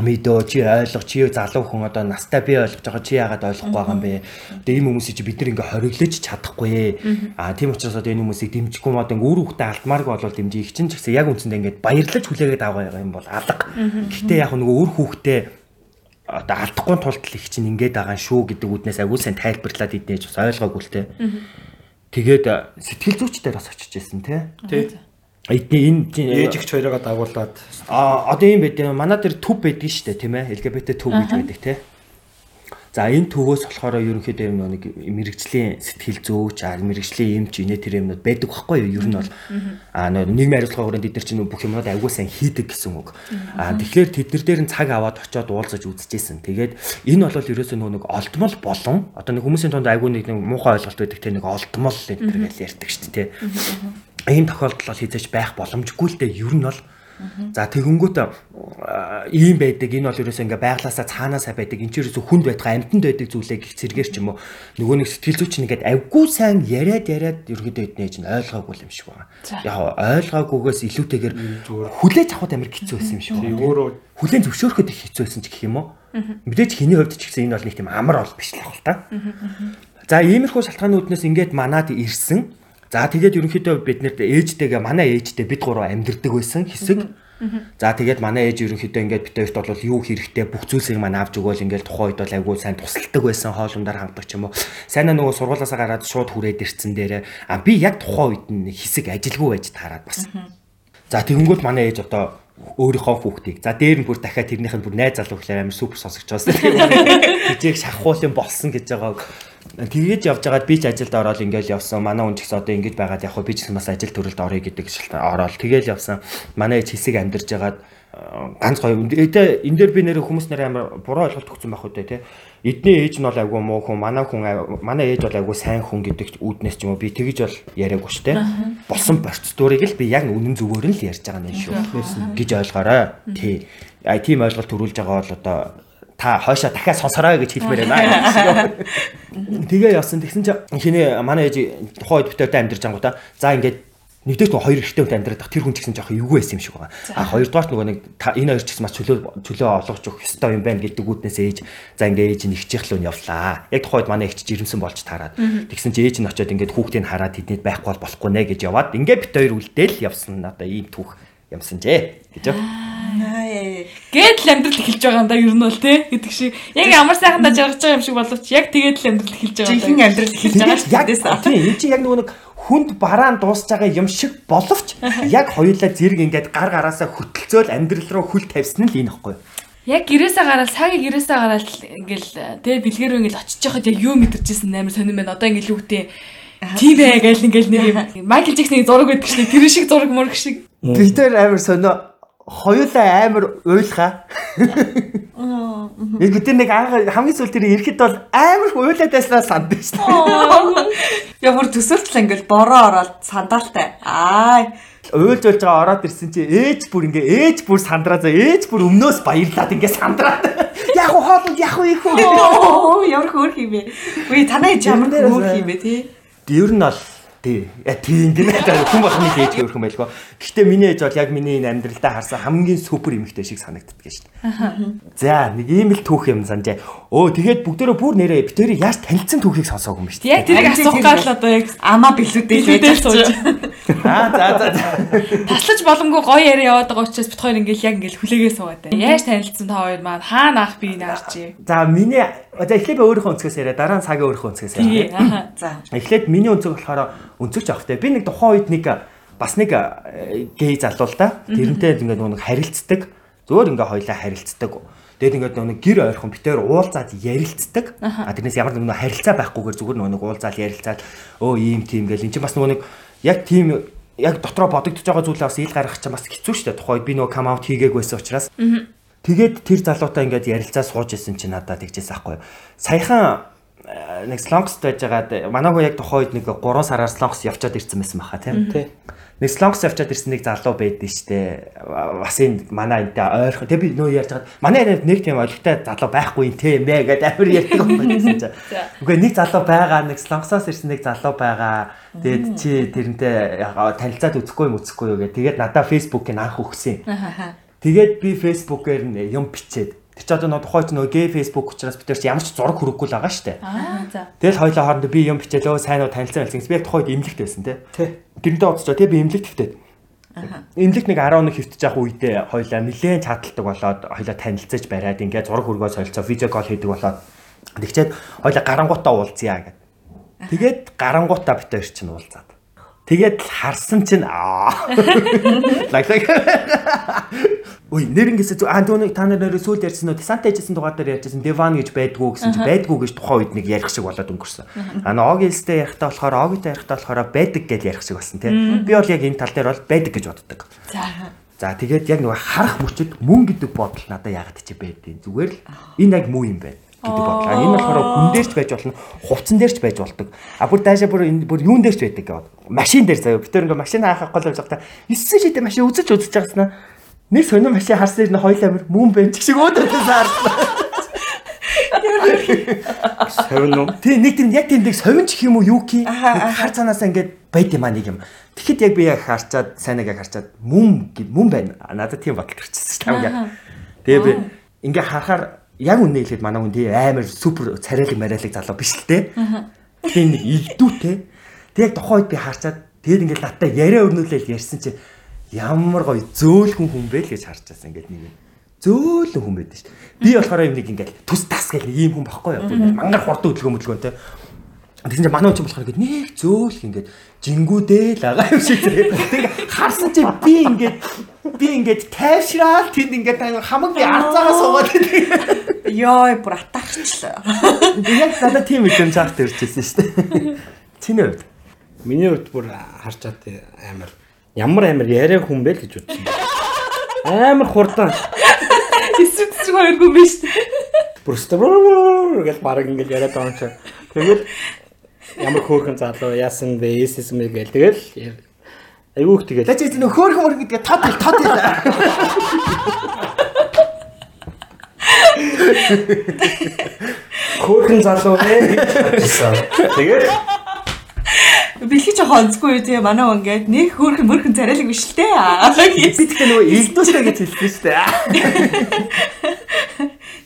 мэдөө чи ойлгох чи залуу хүн одоо настай би ойлгож байгаа чи яагаад ойлгохгүй байгаа юм бэ? Тэгээ ийм хүмүүсийг чи бид нар ингээ хориглож чадахгүй. Аа тийм учраас одоо энэ хүмүүсийг дэмжихгүй мод ингээ үр хөвгтө алдмааргүй болол дэмжих их чинь ч гэсэн яг үндсэндээ ингээ баярлаж хүлээгээд аваа юм бол алга. Гэхдээ яг нөгөө үр хөвгтө одоо алдахгүй тулд л их чинь ингээд байгаа шүү гэдэг үднээс агуул сайн тайлбарлаад идэж бас ойлгоогүй л те. Тэгээд сэтгэл зүйчдээр бас очиж байсан те. Тий. Эдний энэ Ээжигч хоёроо дагуулад А одоо юм байт. Манай дээр төв байдаг шүү дээ, тийм ээ. LGBT төв гэж байдаг тий. За энэ төвөөс болохоор ерөнхийдөө юм нэг мэрэгжлийн сэтгэл зүйч, а мэрэгжлийн эмч, инээ тэр юмнууд байдаг байхгүй юу? Ер нь бол а нийгмийн хариуцлага хүрээнд бид нар чинь бүх юмнууд аягүй сайн хийдэг гэсэн үг. А тэгэхээр тэд нар дээр нь цаг аваад очиод уулзаж үзчихсэн. Тэгээд энэ бол ерөөсөө нэг олдмол болон одоо нэг хүмүүсийн тунд аягүй нэг муухай ойлголт байдаг те нэг олдмол энэ төр гэж ярьдаг шүү дээ. Ийм тохиолдол бол хизээж байх боломжгүй л дээ. Ер нь бол За тэгэнгүүт а, ийм байдаг. Энэ бол ерөөсөө ингээ байглаасаа цаанаасаа байдаг. Энд ч ерөөсөө хүнд байтгаа амтанд байдаг зүйлээ гих зэргээр ч юм уу. Нөгөө нэг сэтгэл зүйч нэгээд авгүй сайн яриад яриад ерөөдөө эднэж нь ойлгоогүй юм шиг байна. Яг ойлгоогүйгээс илүүтэйгээр хүлээж авахд амар хэцүү байсан юм шиг байна. өөрөө Хүлэн зөвшөөрөхөд их хэцүү байсан ч гэх юм уу. Мэдээж хэний хувьд ч гэсэн энэ бол нэг тийм амар бол биш л ах л та. За иймэрхүү шалтгаанууднаас ингээд манад ирсэн. За тэгээд ерөнхийдөө бид нэрт ээжтэйгээ манай ээжтэй бид гурав амьдэрдэг байсан хэсэг. За тэгээд манай ээж ерөнхийдөө ингээд бид хоёрт бол юу хэрэгтэй бүх зүйлсийг маань авч өгөөл ингээд тухайн үед бол айгүй сайн тусалдаг байсан хоолундаар хамтдаг ч юм уу. Сайнаа нөгөө сургуулаасаа гараад шууд хүрээд ирсэн дээрээ а би яг тухайн үед нь хэсэг ажилгүй байж таарад бас. За тэгэнгүүт манай ээж одоо өөрийнхөө хүүхдийг за дээр нь бүр дахиад тэрнийх нь бүр найз залуу гэхээр амар супер сонсогч байсан. (laughs) Хичээг шахуулын болсон гэж байгааг тэгээд явж байгаад би ч ажилд ороод ингээл явсан. Манай хүн ч гэсэн одоо ингэж байгаад яг хөө би ч гэсэн бас ажил төрөлд орё гэдэг шалтгаан ороод тэгэл явсан. Манай ээж хэсэг амьдарч байгаад э, ганц гоё ээдээ энэ дээр би нэр хүмүүс нэр амар буруу ойлголт өгсөн байх үү те эдний ээж нь бол айгүй муу хүн манай хүн ай- манай ээж бол айгүй сайн хүн гэдэг үүднээс ч юм уу би тэгэж бол яриаггүй штэ болсон процедурыг л би яг үнэн зүгээр нь л ярьж байгаа юм шүү. Гэж ойлгоорой. Тий. А тийм ойлголт төрүүлж байгаа бол одоо та хойшоо дахиад сонсорой гэж хэлмээр байна. Тэгээ явсан. Тэгсэн чи хинээ манай ээж тухайн үед битэртэй амьдарч ангуудаа за ингээд нэгдүгээр нь хоёр ихтэй хүнтэй амьдраад тэр хүн ч гэсэн жоохон эвгүй байсан юм шиг байна. А хоёрдугаарт нөгөө нэг энэ хоёр ч гэсэн маш чөлөө чөлөө олгож өгөх ёстой юм байна гэдэг үүднээс ээж за ингээд ээж нь ихчих л өн явлаа. Яг тухайд манай ихч жирэмсэн болж таарад. Тэгсэн чи ээж нь очиод ингээд хүүхдийг хараад тэднийд байхгүй бол болохгүй нэ гэж яваад ингээд бит хоёр үлдээл явсан одоо ийм түүх юмсан жээ гэж. Гээд л амьдрал эхэлж байгаа юм да ер нь бол тий гэдэг шиг яг ямар сайхандаа жаргаж байгаа юм шиг боловч яг тэгээд л амьдрал эхэлж байгаа юм жинхэнэ амьдрал эхэлж байгаа шүү Яг дээ. тийм энэ чинь яг нөгөө нэг хүнд бараан дуусж байгаа юм шиг боловч яг хоёулаа зэрэг ингээд гар гараасаа хөтөлцөөл амьдрал руу хүл тавьсан нь л энэ ихгүй. Яг гэрээсээ гараад цагийн гэрээсээ гараад л ингээл тий бэлгэр ингээл очиж яхад яг юу мэдэрчээсэн амар сонирн байна. Одоо ингээл гэдэг тийм ээ гээл ингээл нэг юм Майкл Джексоны зураг байдаг шнэ тэр шиг зураг мураг шиг. Тэр амар сонио хоёулаа амар уйлхаа. Яг тэр нэг анх хамгийн сүүл тэр ирэхэд бол амар уйлаад байснаа санд шүү дээ. Ямар төсөөлтөл ингээл бороо ороод сандаалтай. Аа Уйлж уйлж байгаа ороод ирсэн чи ээж бүр ингээ ээж бүр сандраа за ээж бүр өмнөөс баярлаад ингээ сандраад. Яг хоолнд яг их. Оо, ямар хөөх юм бэ? Үгүй танаа ээж ямар нэрээс юм бэ тий? Ер нь бол Тий. Я тийм гинэ. Хүн бахны ээж юм байлгүй. Гэхдээ миний ээж бол яг миний энэ амьдралдаа харсан хамгийн супер эмэгтэй шиг санагддаг шүү дээ. За, нэг ийм л түүх юм санджээ. Өө тэгээд бүгдээрээ бүр нэрээ битэрийг яаж танилцсан түүхийг сонсоогүй юм шүү дээ. Яг тэрийг асуух гал одоо яг амаа билүүдээ хийж сууж. Аа, за за за. таслаж боломгүй гоё яриа яваад байгаа учраас бит хоёр ингээл яг ингээл хүлээгээ суугаад байна. Яаж танилцсан та хоёр маань хаана ах би наарч. За, миний за эхлээд өөрийнхөө өнцгөөс яриа, дараа нь цагийн өөрийнхөө өнцгөөс яриа. За. Эхлээд миний өнцөг болохоор өнцөгч авахтай. Би нэг тухайн үед нэг бас нэг э, гей залуу л да. Тэрнтэй ингээд нэг харилцдаг. Зөөр ингээ хоёлаа харилцдаг. Тэгээд ингээд нэг гэр ойрхон битээр уулзаад ярилцдаг. А тэрнээс ямар нэг харилцаа байхгүйгээр зүгээр нэг уулзаал ярилцаад өө ийм тийм гэл эн чинь бас нөгөө нэг яг тийм яг дотроо бодогдож байгаа зүйлээ бас ил гаргах чинь бас хэцүү шүү дээ. Тухайд би нөгөө кам аут хийгээг байсан учраас. Тэгээд тэр залуутай ингээд ярилцаа сууж исэн чинь надад тэгжээс аахгүй. Саяхан нэг слонгс байж байгаад манай хөө яг тухайд нэг 3 сараар слонгс явчаад ирсэн байсан баха тийм. Тий. Нэг слонгс явчаад ирсэн нэг залуу байдсан штэ. Бас энэ манай энтэй ойрхон. Тэг би нөө ярьж байгаа. Манай нэг тийм ойлгохтой залуу байхгүй юм те мэ гэдэг амар ярьдаг юм байсан чинь. (laughs) Үгүй нэг залуу байгаа, нэг слонгсоос ирсэн нэг залуу байгаа. Тэгээд чи тэрнтэй танилцаад үзэхгүй юм үзэхгүй юу гэх. Тэгээд надаа фейсбુકийг анх өгсөн. Тэгээд би нь юм бичээд Тэр чи одоо нөө тухайд нөө гээ Facebook учраас бид нар чи ямар ч зураг хүрээгүй л байгаа штэ. Аа за. Тэгэл хоёлоо хоорондоо би юм бичээлөө сайн уу танилцсан байлсан. Би яг тухайд имлэгт байсан те. Тий. Тэрнтэй уулзчаа те би имлэгт хөвтөд. Имлэгт нэг 11 хөвтөж явах үедээ хоёлаа нилээн чадалдаг болоод хоёлаа танилцаж бариад ингээд зураг хүргөө солилцоо видео кол хийдэг болоод тэгчээд хоёлаа гарангуутаа уулзъя гэд. Тэгээд гарангуутаа бид хоёр чинь уулзаад. Тэгээд харсан чинь аа. (laughs) Лаг лаг. Ой, нэр ингэсэ зү аа дүүний та нар нэрээ сүүл ярьсан нөө десант хийжсэн дугаар дээр ярьжсэн диван гэж байдгүй гэсэн чи байдгүй гэж тухайн үед нэг ярих шиг болоод өнгөрсөн. А ноог илстэй ярихтаа болохоор огитой ярихтаа болохоор байдаг гэж ярих шиг болсон тийм. Би бол яг энэ тал дээр бол байдаг гэж боддог. За. За тэгээд яг нэг харах мөчөд мөн гэдэг бодол надад ягаад чи байдیں۔ Зүгээр л энэ яг муу юм байна гэдэг бодлоо. Энэ болохоор хүн дээрч байж болно, хувцсан дээрч байж болдог. А бүр таашаа бүр энэ бүр юун дээрч байдаг гэвэл машин дээр заяа. Бид тэр ингээ машин хаахах гол явж байхдаа 9 шидэ машин үзэж үзэж байгаснаа нэг сонир машин харсан юм хоёул амир мөн бэнч шиг өөдөөс харсан. Совин уу? Тэ нэг тийм яг тийм нэг совинч гэх юм уу юу ки Аха, аха. хар цаанаасаа ингээд байд юм аа нэг юм. Тэгэхэд яг би яг харчаад сайнаг яг харчаад мөн мөн байна. Надад тийм бодол төрчихсөн шүү дээ. Тэгээ би ингээ харахаар яг үнэ хэлээд манай хүн тий амар супер царайлаг мараилаг залуу биш л те. Тэгээ нэг илдүүтэй. Тэг яг үед би харчаад тэгээд ингээ надтай яриа өрнүүлээл ярьсан чинь ямар гоё зөөлхөн хүн бэ л гэж харж байсан ингээд нэг юм. Зөөлөн хүн байдаг шүү дээ. Би болохоор юм нэг ингээд түс тас гэх нэг ийм хүн байхгүй юу? Мангар хурдан хөдөлгөөн хөдөлгөөнтэй. Тэгсэн чинь манай хүн болохоор ингээд нэг зөөлх ингээд жингүүдээ л агаа юм шиг зэрэг. Тэг харсан чи би ингээд би ингээд тайвшраал тэнд ингээд хамаг би арцаагаа суугаад байдаг. Йой, бүр атаарчлаа. Яг надад тийм мэдрэмж авах төрчихсэн шүү дээ. Чиний хувьд Миний хувьд бүр харчаад амар ямар амар яриа хүн бэ л гэж бодсон. Амар хурдан. Эсвэл ч хоёргүй биш. Бүр стабр гэж баг ингээд яриад байгаа юм чи. Тэгэл ямар хөөрхөн залуу яасан бэ? Эсэс мэ гээл тэгэл айгүйх тэгэл. Лаж энэ хөөх мөр гэдэг тод тод Хөөрхөн залуу бодсон. Тэгээд Бэлхий ч хонцгүй тэгээ манай хүн ингээд нэг хөөрхөн мөрхөн царайлаг биш л дээ. би тэгтээ нөгөө илдүүстэй гэж хэлсэн шүү дээ.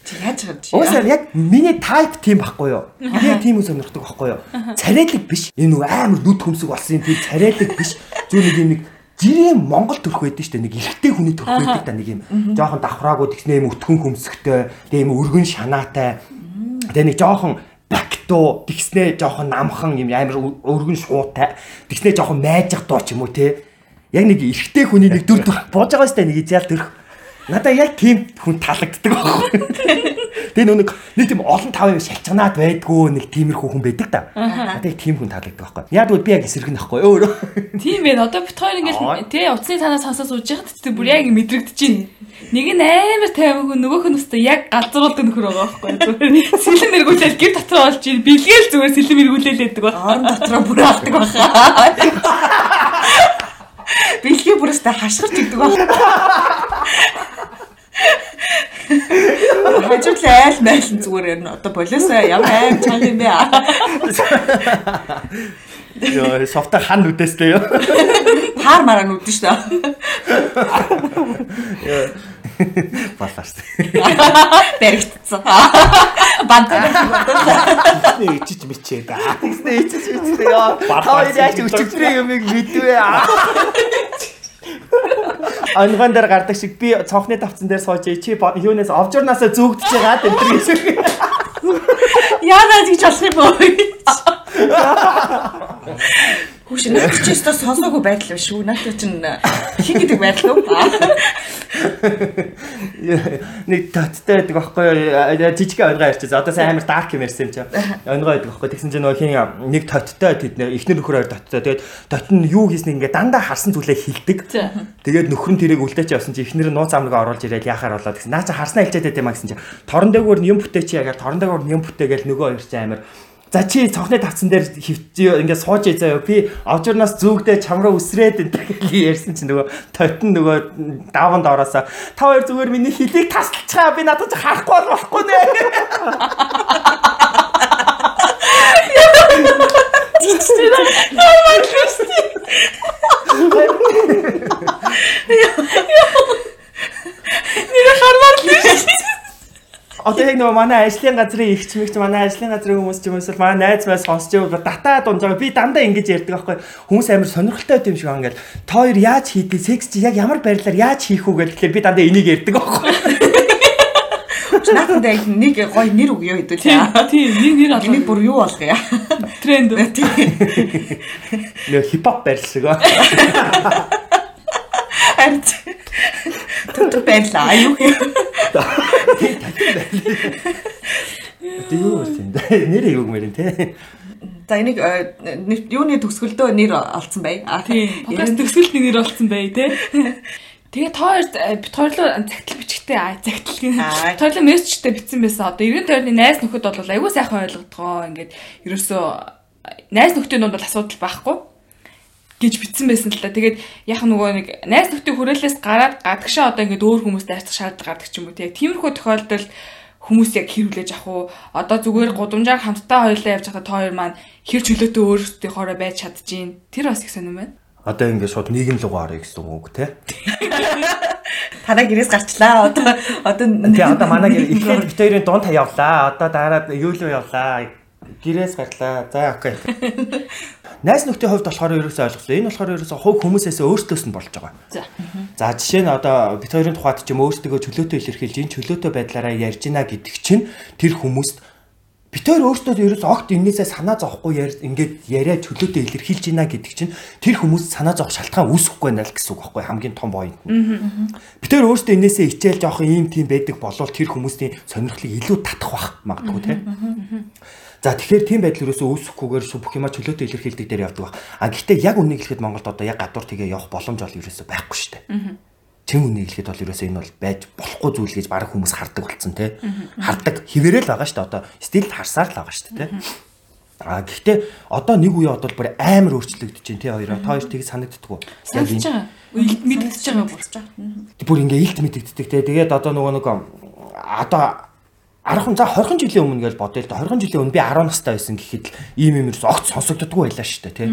Чи яаж чадж? Уусаа яг миний type тийм байхгүй юу? Би тийм хүн сонирхдаг байхгүй юу? Царайлаг биш. Энэ нөгөө амар нүд хөмсөг болсон юм тийм царайлаг биш. Зүгээр нэг юм нэг жирийн Монгол төрх байдаг шүү дээ. Нэг эрэгтэй хүний төрх байдаг та нэг юм. Жохон давхраагүй тэгснэ юм өтгөн хөмсгтэй, тэгээ юм өргөн шанаатай. Тэгээ нэг жохон бактуу тэгснэ жохон намхан юм амар өргөн шуутай. Тэгснэ жохон майжих дуу ч юм уу те. Яг нэг эрэгтэй хүний нэг дүр төрх бууж байгаа дээ. Нэг изял төрх. Надаа яг тийм хүн таалагддаг байхгүй. Тэгээ нөө нэг тийм олон тав юм шалчганаад байдгүй нэг тиймэрхүү хүн байдаг да. Надаа яг тийм хүн таалагддаг байхгүй. Яг тэгвэл би яг эсрэг нь байхгүй өөрөө. Тийм ээ. Одоо бит хоёр ингээл тий утасны танаас сонсож сууж яхад тий бүр яг мэдрэгдэж байна. Нэг нь амар тайван хүн нөгөөх нь өстой яг галзруулдаг нөхөр байгаа байхгүй. Зүгээр сэлэм эргүүлэл гэр дотроо олж ийн бэлгээл зүгээр сэлэм эргүүлэл байдаг байна. Орон дотроо бүр алдаг баха. Бэлхий бүрээсээ хашгирч идэг баха. Хажууд л айл майл зүгээр юм. Одоо болоосоо ямар аим чанга юм бэ? Йоо, софта хан үдээстэй юу? Таар мараа нүдэн шүү дээ. Балаарс. Баригдсан. Бантаа. Нэг ичиж мичээд аа. Тэгснэ ичиж ичтэй яа. Хоёр яаж өчигдрийн юмыг мэдвэ Анган дээр гардаг шиг би цонхны тавцан дээр сууж чи юунаас овжурнаасаа зүгдэж байгаа гэдэг гэж. Яагаад гэж болох юм бэ? (laughs) (laughs) Хүүш наад чи өстө сонсоогүй байдал биш үү? Наад чинь хин гэдэг байдал уу? Нэг таттай байдаг байхгүй юу? Жижиг ойргоо ярьчих. Одоо сайн амар дарк юм ярьсан юм чи. Ойргоо байдаг байхгүй. Тэгсэн чинь нөгөө хин нэг таттай тэд нэр эхнэр нөхөр хоёр таттай. Тэгээд тот нь юу хийснийг ингээ дандаа харсан зүйлээ хилдэг. Тэгээд нөхөр нь тэрийг үлдээч явсан чи эхнэр нь нууц амныг оруулж ирээд яхаар болоод гэсэн. Наа чи харснаа хэлчихэд байт юм а гэсэн чи. Торон дээгүүр нь юм бүтээч ягаад торон дээгүүр нь юм бүтээгээл нөгөө хоёр чи амар За чи цонхны тавцан дээр хөвчөө ингээд сууж ий заяа. Би овжурнаас зүгдээ чамраа үсрээд энэ гэж ярьсан чинь нөгөө тотон нөгөө даванд ороосоо та хоёр зүгээр миний хилийг таслацгаа би надад харахгүй болохгүй нэ. Нэр хармаар л шүү. Одоо яг нөгөө манай ажлын газрын ихч мэгч манай ажлын газрын хүмүүс ч юм уу эсвэл манай найз маань сонсч байвал дата дунж байгаа. Би дандаа ингэж ярьдаг байхгүй. Хүмүүс амар сонирхолтой байт юм шиг байгаа. Та хоёр яаж хийдэг? Секс чи яг ямар байрлалаар яаж хийх үү гэхлээр би дандаа энийг ярьдаг байхгүй. Наатад яг нэг гоё нэр өгөө хэдүүл. Тийм, нэг нэр олоо. Энийг бүр юу болгоё? Тренд. Нөө хипхоп байрлал шиг аа. Харин Түр байлаа. Аюу. Тэ юу вэ? Нэр юу гэмээр те. За энийг юуны төгсгөлдөө нэр олцсон бай. А тийм. Подкаст төгсгөлд нэр олцсон бай те. Тэгээ та хоёр бит хоёрлоо загтал бичгтэй аа загтал гин. Хоёрлоо мессежтэй бичсэн байсан. Одоо 90 тойрны найз нөхөд бол айгүй сайхан ойлгодгоо. Ингээд ерөөсөө найз нөхдийн донд бол асуудал байхгүй гэж битсэн байсан л та. Тэгээд яг нөгөө нэг найз нөхдийн хүрээлээс гараад гадагшаа одоо ингээд өөр хүмүүстэй харьцах шаардлага гардаг ч юм уу тийм. Тиймэрхүү тохиолдолд хүмүүс яг хэрүүлээж ах уу одоо зүгээр гудамжаар хамтдаа хоёлаа явж байхад та хоёр маань хэр чөлөөтэй өөрсдийнхоороо байж чадчихээн. Тэр бас их сонирм байна. Одоо ингээд шууд нийгэм рүү гарыг гэсэн үг те. (laughs) Танаа гэрээс гарчлаа. Одоо одоо тий одоо манай гэр ихээр бит хоёрын дунд явлаа. Одоо дараад юу л явлаа. Гэрээс гарлаа. За окей. (laughs) Найс нөхдийн хувьд болохоор ерөөсөө ойлголоо. Энэ болохоор ерөөсөө хувь хүмүүсээс өөртөөс нь болж байгаа. За. За жишээ нь одоо бит хоёрын тухайд ч юм өөртөө чөлөөтэй илэрхийлж энэ чөлөөтэй байдлаараа ярьж гинэ гэдэг чинь тэр хүмүүст бит хоёр өөртөө ерөөс огт энээсээ санаа зовхгүй яар ингээд яриа чөлөөтэй илэрхийлж гинэ гэдэг чинь тэр хүмүүст санаа зовх шалтгаан үүсэхгүй байна л гэсэн үг байхгүй хамгийн том point нь. Бит хоёр өөртөө энээсээ хичээл жоох ийм тийм байдаг болвол тэр хүмүүсийн сонирхлыг илүү татах бах магадгүй тийм. За тэгэхээр тийм байдал ерөөсөө үүсэхгүйгээр бүх юма чөлөөтэй илэрхийлдэг дээр явдаг баг. А гэхдээ яг үнийг хэлэхэд Монголд одоо яг гадуур тгээ явах боломж бол ерөөсөө байхгүй шүү дээ. Чин үнийг хэлэхэд бол ерөөсөө энэ бол байж болохгүй зүйл гэж баг хүмүүс хардаг болсон тий. Хардаг хിവэрэл байгаа шүү дээ. Одоо стил харсаар л байгаа шүү дээ тий. А гэхдээ одоо нэг үе одоо бүр амар өөрчлөгдөж байна тий хоёроо. Та хоёр тийг санагддггүй. Яг энэ илт мэддэж байгаа болж байгаа. Бүр ингээ илт мэддэгдэг тий. Тэгээд одоо нөгөө нэг одоо 10 за 20 жилийн өмнө гэж бодъё л да 20 жилийн өмнө би 10 настай байсан гэхэд л ийм юм ерөөс огт сонсогддоггүй байлаа шүү дээ тий.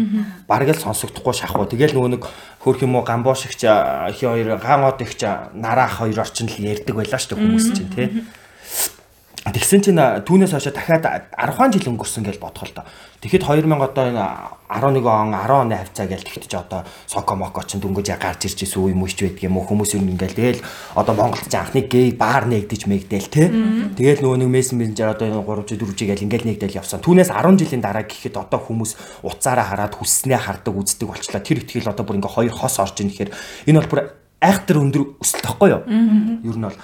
Бараг л сонсогдохгүй шахуу. Тэгэл нөгөө нэг хөөх юм уу гамбош ихч хи хоёр ган од ихч нараа хоёр орчин л ярьдаг байлаа шүү дээ хүмүүс чинь тий. Тэгсэн чинь түүнээс хойш дахиад 10 жил өнгөрсөн гэж бодхол та. Тэгэхэд 2000 одоо энэ 11 он 10 оны хавцаа гэж тэгтэж одоо соко моко ч дөнгөж гарч ирж исэн үе мөч байдаг юм уу хүмүүс юм ингээл тэгэл одоо Монголд ч анхны гей баар нэгдэж мэгдэл те. Тэгэл нөгөө нэг мессен мессенжер одоо энэ 3 жил 4 жил гэл ингээл нэгдэл явсан. Түүнээс 10 жилийн дараа гэхэд одоо хүмүүс уцаараа хараад хүсснээ хардаг үздэг болчлаа. Тэр ихтгэл одоо бүр ингээ хоёр хос орж ийн гэхээр энэ бол бүр айхтар өндөр өсөлт тахгүй юу? Ер нь бол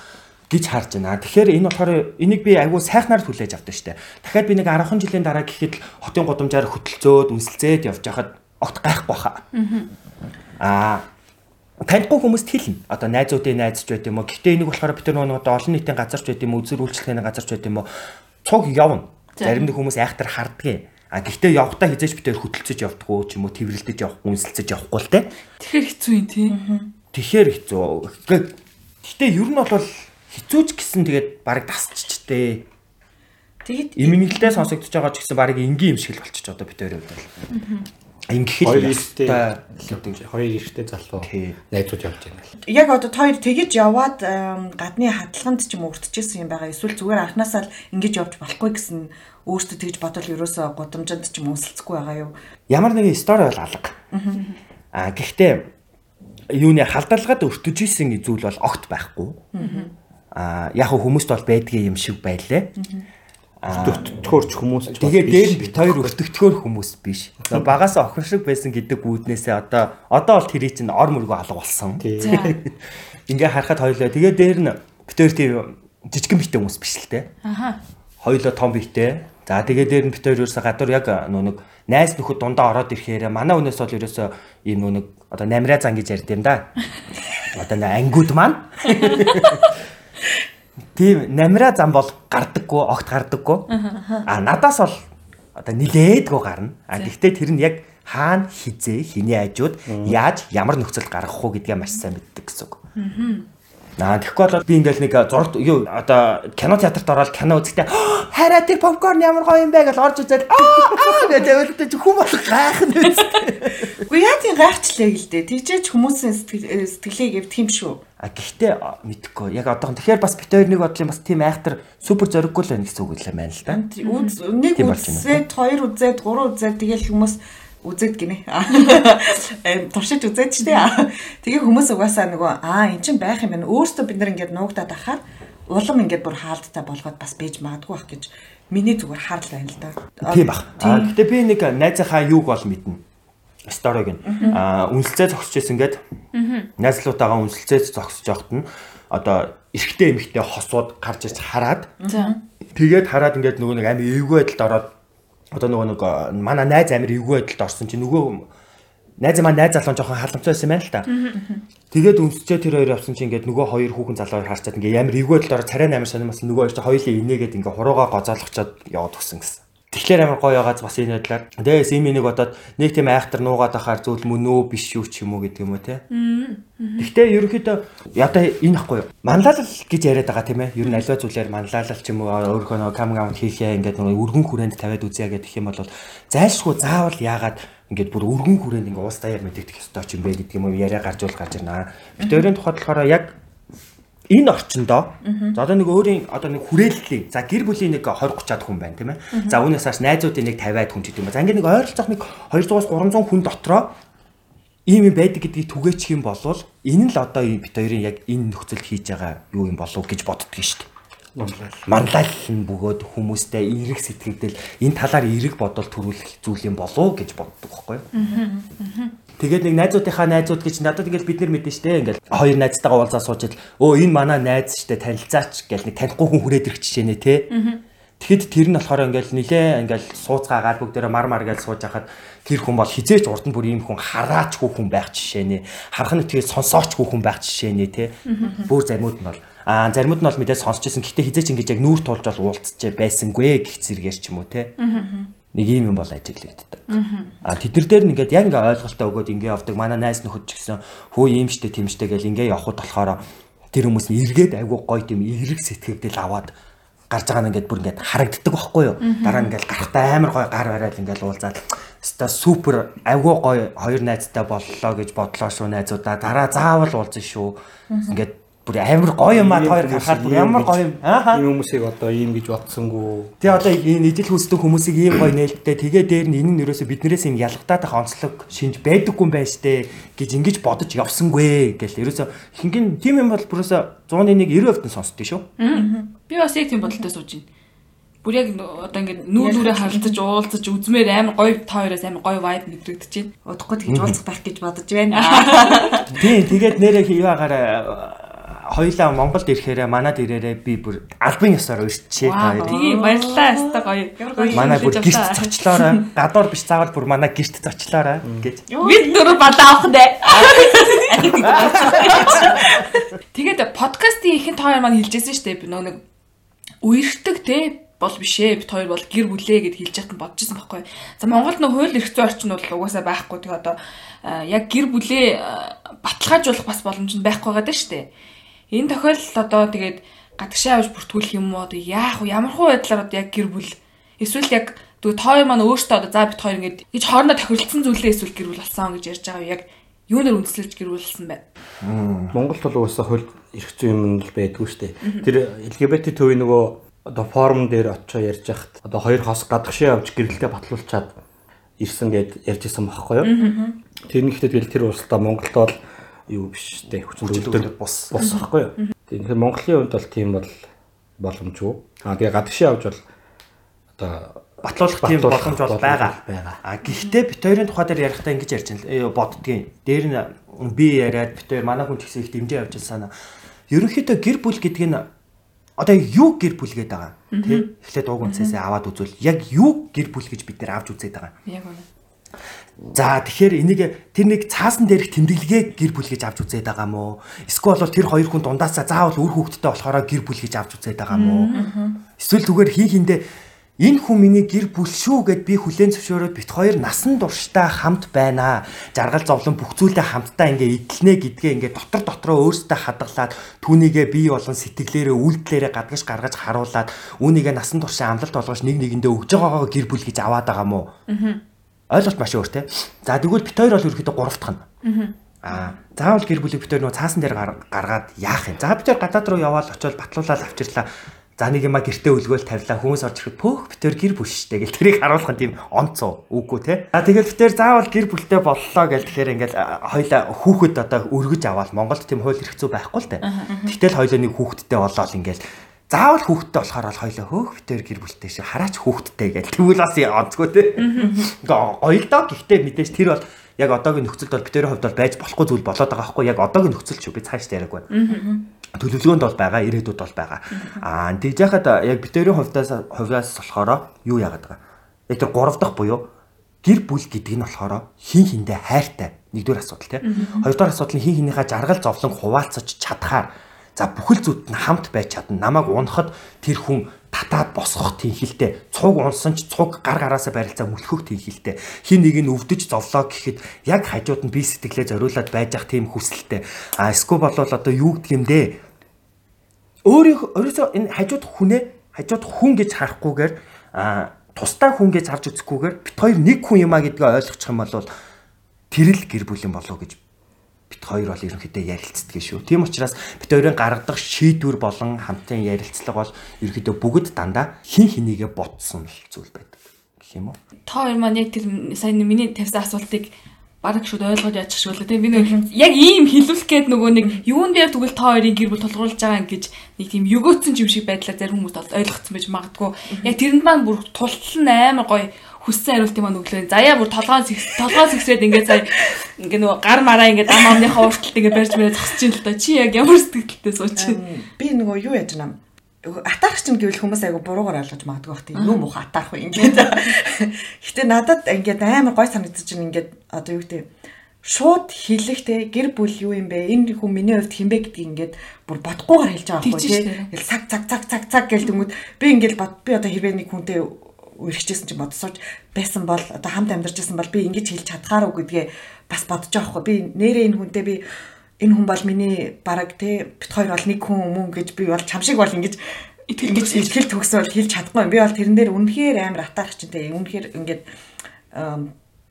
гэж харж байна. Тэгэхээр энэ болохоор энийг би айгүй сайхнаар хүлээж авдаг штэ. Дахиад би нэг 10 жилийн дараа гэхэд л хотын гудамжаар хөтөлцөөд үнсэлцээд явж хахад огт гайхгүй баха. Аа танихгүй хүмүүст хэлнэ. Одоо найзуудын найзч байт юм уу. Гэхдээ энийг болохоор бид нар нөгөө олон нийтийн газарч байт юм уу, үзэр үйлчлэгийн газарч байт юм уу. Цуг явна. Зарим нэг хүмүүс айхтар харддаг. А гэхдээ явхдаа хизээч бид тээр хөтөлцөж явдггүй ч юм уу, тэрвэрлдэж явах, үнсэлцэж явахгүй л те. Тэгэхээр хэцүү юм тий. Тэгэхээр хэцүү. Гэхдээ ер нь бол хизүүч гэсэн тэгээд баг тасччтэй. Тэгэд Имэнгэлдээ сонсогдож байгаа ч гэсэн баг энгийн юм шиг л болчих одоо бид хоёр хувьд. Ингэхэл Хоёр эрэгтэй хоёр эрэгтэй залуу найзууд явж байна. Яг одоо хоёр тэгэж яваад гадны хадлаганд ч юм уу уртчихсэн юм байгаа. Эсвэл зүгээр анханасаа л ингэж явж болохгүй гэсэн өөртөө тэгж бодвол ерөөсөө гудамжинд ч юм уу өсөлцөхгүй байгаа юу? ямар нэгэн стори бол алга. Аа гэхдээ юуны халдалгаад өртөж исэн зүйл бол огт байхгүй. Аа яг хүмүүст бол байдгийн юм шиг байлаа. Төтгөрч хүмүүс ч Тэгээ дээр нь бит хоёр өртөгтгөр хүмүүс биш. Багаас охин шиг байсан гэдэг үүднээсээ одоо одоо бол тэрий чинь ор мөргөө алга болсон. (laughs) Ингээ харахад хоёлоо тэгээ дээр нь бит хоёр тийм жижигэн битээ хүмүүс биш л те. Аха. Хоёлоо том битээ. За тэгээ дээр нь бит хоёр ерөөсө гадуур яг нөө нэг найз нөхөд дундаа ороод ирэхээр манай хүнээс бол ерөөсө ийм нөө нэг одоо намраа зан гэж ярьд юм да. (laughs) Одоо нэ ангууд маань (laughs) Тийм намраа зам бол гардаггүй, огт гардаггүй. А надаас бол одоо нилээдгүй гарна. А гэхдээ тэр нь яг хаана хизээ, хиний ажууд яаж ямар нөхцөлд гаргах уу гэдгээ маш сайн мэддэг гэсэн үг. Аа тэгэхгүй бол би ингээл нэг зурд юу одоо кино театрт ороод кино үзэхдээ хараа тэр попкорн ямар гоё юм бэ гэж орж үзээд аа аа гэдэг хүм болох гайх нь үст. Үгүй яа тийм гайхчлаа гэл дээ. Тэгжээч хүмүүсийн э, сэтгэлийг эвдэх юм шүү. А гэхдээ мэдхгүй. Яг одоохон тэгэхээр бас бит хоёр нэг бодлын бас тийм айхтар супер зориггүй л байна гэсэн үг л юм байна л да. Нэг үзээд, хоёр үзээд, гурван үзээд тэгэл хүмүүс үзээд гинэ. (laughs) Туршиж үзээд ч тий. Тэгээ хүмүүс угаасаа нөгөө аа эн чин байх юм байна. Өөртөө бид нар ингээд нуугдаад ахаар улам ингээд бүр хаалттай болгоод бас бийж магадгүй бах гэж миний зүгээр харал байна л да. Тийм бах. Гэхдээ би нэг найзынхаа юуг бол мэднэ. Сториг нь. А үнэлцээ зогсож байсан гээд найзлуудаагаа үнэлцээ зогсож явахт нь одоо эрэгтэй эмэгтэй хосууд гарч ирж хараад тэгээд хараад ингээд нөгөө нэг амир эвгүй байдалд ороод одоо нөгөө нэг а, манай найз амир эвгүй байдалд орсон чинь нөгөө найз маань найз залуу жоохон халамжтай байсан байна л та. Тэгээд үнсчээ тэр хоёр явсан чинь ингээд нөгөө хоёр хүүхэн залуу хоёр харчаад ингээд амар эвгүй байдалд ороод царай амар сонирмос нөгөө хоёр чинь хоёулаа инээгээд ингээд хуруугаа гозоолгочоод яваад гсэн гэсэн. Тэгэхээр амар гоё ягааз бас энэ байдлаар. Тэгээс ийм нэг бодоод нэг тийм айхтар нуугаад ахаар зүйл мөн нөө биш юу ч юм уу гэдэг юм уу те. Гэхдээ ерөнхийдөө ята энэ ахгүй юу? Манлайлал гэж яриад байгаа тийм ээ. Ер нь аливаа зүйлээр манлайлал ч юм уу өөрийнхөө нөгөө каминг аут хийхээ ингээд нөгөө өргөн хүрээнд тавиад үзье гэдэг юм бол зайлшгүй заавал яагаад ингээд бүр өргөн хүрээнд ингээд уус даяар мэдэгдэх ёстой ч юм бэ гэдэг юм уу яриа гарч уул гарч ирнэ. Битэрийн тухайд болохоор яг энэ орчиндоо за одоо нэг өөрийн одоо нэг хүрээллийн за гэр бүлийн нэг 20 30-аад хүн байна тийм ээ. За үүнээс хойш найзуудын нэг 50-аад хүн ч гэдэг юм ба. За ингээд нэг ойролцоох нэг 200-аас 300 хүн дотроо ийм юм байдаг гэдгийг түгээчих юм бол энэ л одоо бит хоёрын яг энэ нөхцөлд хийж байгаа юу юм болов гэж боддөг шүү дээ. Манлал нь бөгөөд хүмүүстэй эерэг сэтгэгдэл энэ талаар эерэг бодол төрүүлэх зүйл юм болов гэж боддог байхгүй юу? Тэгээд нэг найзуудынхаа найзууд гэж надад ингээл бид нар мэдэн штэ ингээл хоёр найзтайгаа уулзаа суужил өө энэ манай найз штэ танилцаач гэл нэг танихгүй хүн хүрээд ирэх жишээ нэ те. Тэгэхэд тэр нь болохоор ингээл нилээ ингээл сууцгаагаар бүгдээрээ мар мар гэж сууж хахад тэр хүн бол хизээч урд нь бүр ийм хүн хараачгүй хүн байх жишээ нэ. Харах нь тэгээд сонсоочгүй хүн байх жишээ нэ те. Бүр заримуд нь бол аа заримуд нь бол мэдээ сонсч байсан. Гэтэ хизээч ингэж яг нүүр тулж бол уулзчээ байсангүй гэх зэрэгээр ч юм уу те. Нэг ийм юм бол ажиглагддаг. А тэднэр дээр нь ингээд яг ингээ ойлголтоо өгөөд ингээ явдаг. Манай найз нөхөд ч гэсэн хөө ийм штэ тийм штэ гэл ингээ явхад болохоор тэр хүмүүс нь эргээд айгуу гоё тийм эрэг сэтгэгдэл аваад гарч байгаа нь ингээд бүр ингээд харагддаг байхгүй юу. Дараа нь ингээд гарахтаа амар гоё гар барайл ингээд уулзаад ста супер айгуу гоё хоёр найзтай боллоо гэж бодлоо шүү найзуудаа. Дараа заавал уулзна шүү. Ингээд бүр амар гоё юм аа хоёр гарахад бүр ямар гоё юм. Ааха. Ийм хүмүүсийг одоо ийм гэж бодсонгүй. Тэгээ одоо энэ ижил хүсдэг хүмүүсийг ийм гоё нээлттэй тэгээ дээр нь энэ нь ерөөсө биднээс юм ялгатаад ах онцлог шинж байдаггүй юм байна штэ гэж ингэж бодож явсангүй гэл ерөөсө хингийн тийм юм бол бүрөөсө 100-ны 1 90% нь сонсдгийг шүү. Би бас яг тийм бодолтой сууж байна. Бүр яг одоо ингээд нүүр нүрээ харилцаж уулзаж үзмээр амар гоё та хоёроос амар гоё vibe мэдрэгдэж байна. Удахгүй тэгж уулзах байх гэж бодож байна. Тийм тэгээд нэрээ хийваагаар хоёлаа Монголд ирэхээр манад ирээрээ би бүр албан ёсоор урьдчээ Вау, хоёр. тийм баярлалаа өстой гоё. Манай бүр гэрт зочлоорой. Гадуур биш заавал бүр манай гэрт зочлоорой гэж. Бид дөрөв бадаа авах нэ. Тэгээд подкастын ихэнд хоёр маань хэлжсэн шүү дээ. Би нөгөө нэг үерхдэг те бол биш ээ. Бид хоёр бол гэр бүлээ гэд хэлж яхад бодчихсон байхгүй. За Монголд нөх хууль эрх зүйн орчин бол угаасаа байхгүй. Тэгээ одоо а, яг гэр бүлээ а, баталгаажуулах бас боломж нь байхгүй байгаа даа шүү дээ. Энэ тохиолдолд одоо тэгээд гадагшаа авч бүртгүүлэх юм уу одоо яах вэ? Ямар хуу байдлаар одоо яг гэр бүл эсвэл яг Тэгвэл тоо маань өөртөө одоо за бит хоёр ингээд гэж хоорондоо тохиролцсон зүйлээ эсвэл гэр бүл болсон гэж ярьж байгаа яг юунаар үндэслэж гэр бүл болсон бэ? Монголд бол уусаа хууль эрх зүйн юм л байдгүй шүү дээ. Тэр LGBT төвийн нөгөө одоо форум дээр очиж ярьж хахад одоо хоёр хос гадагшаа явж гэрэлтэд батлуулчаад ирсэн гэд ярьж исэн байхгүй юу? Тэрнийхтэй тэгэл тэр улсдаа Монголд бол юу биш дээ хүчин төгөлдөр бус бус байхгүй юу? Тэгэхээр Монголын хувьд бол тийм бол боломжгүй. Аа тэгээ гадагшаа явж бол одоо батлуулах тийм боломж бол байгаа. байгаа. А гэхдээ бит хоёрын тухай дээр ярихдаа ингэж ярьж байна. боддгийн. Дээр нь би яриад бит хоёр манай хүн ч гэсэн их дэмжиж явж байна. Ерөнхийдөө гэр бүл гэдэг нь одоо юу гэр бүл гэдэг байгаа тий эхлээд ууг үнсээсээ аваад үзвэл яг юу гэр бүл гэж бид нэр авч үзээд байгаа Яг үнэ. За тэгэхээр энийг тэр нэг цаасан дээрх тэмдэглэгээ гэр бүл гэж авч үзээд байгаа мó эсвэл бол тэр хоёр хүн дундаасаа заавал үр хүүхэдтэй болохоор гэр бүл гэж авч үзээд байгаа мó эсвэл зүгээр хин хиндэ Энэ хүн миний гэр бүл шүү гэд би хүлээн зөвшөөрөөд бит хоёр насан туршдаа хамт байна. Жаргал зовлон бүх зүйлдээ хамтдаа ингээ идэлнэ гэдгээ ингээ дотор дотроо өөрсдөө хадгалаад түүнийгээ бие болон сэтгэлээрээ үйлдэлээрээ гадагш гаргаж харуулад үүнийгээ насан туршаа амлалт болгож нэг нэгэндээ өгж байгаагаа гэр бүл гэж аваад байгаа мó. Ойлголт маш өөр те. За тэгвэл бит хоёр бол ерөөхдөө гуравт хана. Аа заавал гэр бүлийг бит хоёр нөө цаасан дээр гар- гаргаад яах юм. За бит хоёр гадаад руу яваал очиод батлуулаад авчирлаа. За нэг юма гэртээ үлгөөл тавилаа хүмүүс орж ирэхэд пөөх битэр гэр бүл штэ гэл тэрийг харуулах нь тийм онцоо үгүй те. А тэгэл битэр заавал гэр бүлтэй боллоо гэл тэгэхээр ингээл хоёлаа хүүхэд одоо өргөж аваад Монголд тийм хууль зүй байхгүй л те. Тэгтэл хоёлоо нэг хүүхэдтэй болоод ингээл заавал хүүхэдтэй болохоор бол хоёлоо хөөх битэр гэр бүлтэй шиг хараач хүүхэдтэй гэл тэгвэл бас онцгой те. Гоё л доо гэхдээ мэдээж тэр бол яг одоогийн нөхцөлд бол битэрийн хувьд бол байж болохгүй зүйл болоод байгаа байхгүй яг одоогийн нөхцөл шүү би цааш яриаг байна төлөвлөгөөнд бол байгаа, ирээдүйд бол байгаа. Аа тэгж яхад яг битэрийн хувьдаас хувьяас болохоор юу яагаад байгаа. Яг тэр гурав дахь буюу гэр бүл гэдэг нь болохоор хин хиндэ хайртай. Нэгдүгээр асуудал тийм. Хоёрдугаар асуудал нь хин хинийхээ жаргал зовлон хуваалцаж чадхаар за бүхэл зүуд нь хамт байж чадна. Намайг унахад тэр хүн татаад босгох тийм хилтэй. Цуг унсан ч цуг гар гараасаа барилцаа мөлхөх тийм хилтэй. Хин нэг нь өвдөж зовлоо гэхэд яг хажууд нь би сэтгэлээ зориулаад байж ах тийм хүсэлтэй. А эсвэл бол одоо юу гэдэг юм дээ өөрийнхөө өөрөөсөө энэ хажууд хүнээ хажууд хүн гэж харахгүйгээр а тустай хүн гэж харж үзэхгүйгээр бит хоёр нэг хүн юмаа гэдгээ ойлгочих юм бол тэр л гэр бүл юм болов гэж бит хоёр бол ерөнхийдөө ярилцдаг шүү. Тийм учраас бит хоёрын гаргадаг шийдвэр болон хамтын ярилцлага бол ерөнхийдөө бүгд дандаа хин хинийгээ ботсон л зүйл байдаг гэх юм уу? Та хоёр маань яг тэр сайн миний тавьсан асуултыг бараг шууд ойлгоод яачих шиг болоо тийм би нэг яг ийм хилүүлэх гээд нөгөө нэг юун дээр тэгвэл та хоёрын гэр бүл толгуурлаж байгаа юм гэж нэг тийм өгөөцсөн юм шиг байдлаар зарим хүмүүс бол ойлгоцсон байж магадгүй яг тэрэнд маань бүр тултал нь амар гоё хүссэн хариултыг маань өглөө. Заяа бүр толгоон толгоон сэгсрээд ингээд сая ингээд нөгөө гар мараа ингээд ам амныхаа уурталт ингээд барьж мөрөө зогсож ин л да чи яг ямар сэтгэлтэй сууч? Би нөгөө юу яаж нам атаарх чинь гэвэл хүмүүс айгу буруугаар ойлгож магадгүй бах тийм. Юм уу атаарх вэ ингээд. Гэтэ надад ингээд амар гой санагдаж чинь ингээд одоо юу гэдэг шууд хэлэх те гэр бүл юу юм бэ? Энэ хүн миний хувьд хинбэ гэдгийг ингээд бүр бодохгүйгээр хэлж байгаа байхгүй те. Ингээл цаг цаг цаг цаг цаг гэл тэнгүүд би ингээд бод би одоо хэрвээ нэг хүнтэй үргэлжчихсэн чинь бодсооч байсан бол одоо хамт амьдарч байсан бол би ингэж хэлж чадхаар уу гэдгээ бас бодож байгаа хгүй. Би нэрээ энэ хүнтэй би энэ хүн бол миний бараг те бит хоёр бол нэг хүн мөн гэж би бол чам шиг бол ингэж итгэж итгэл төгсөөл хэлж чадахгүй. Би бол тэрэн дээр үнэхээр амар атаарх чинь те үнэхээр ингээд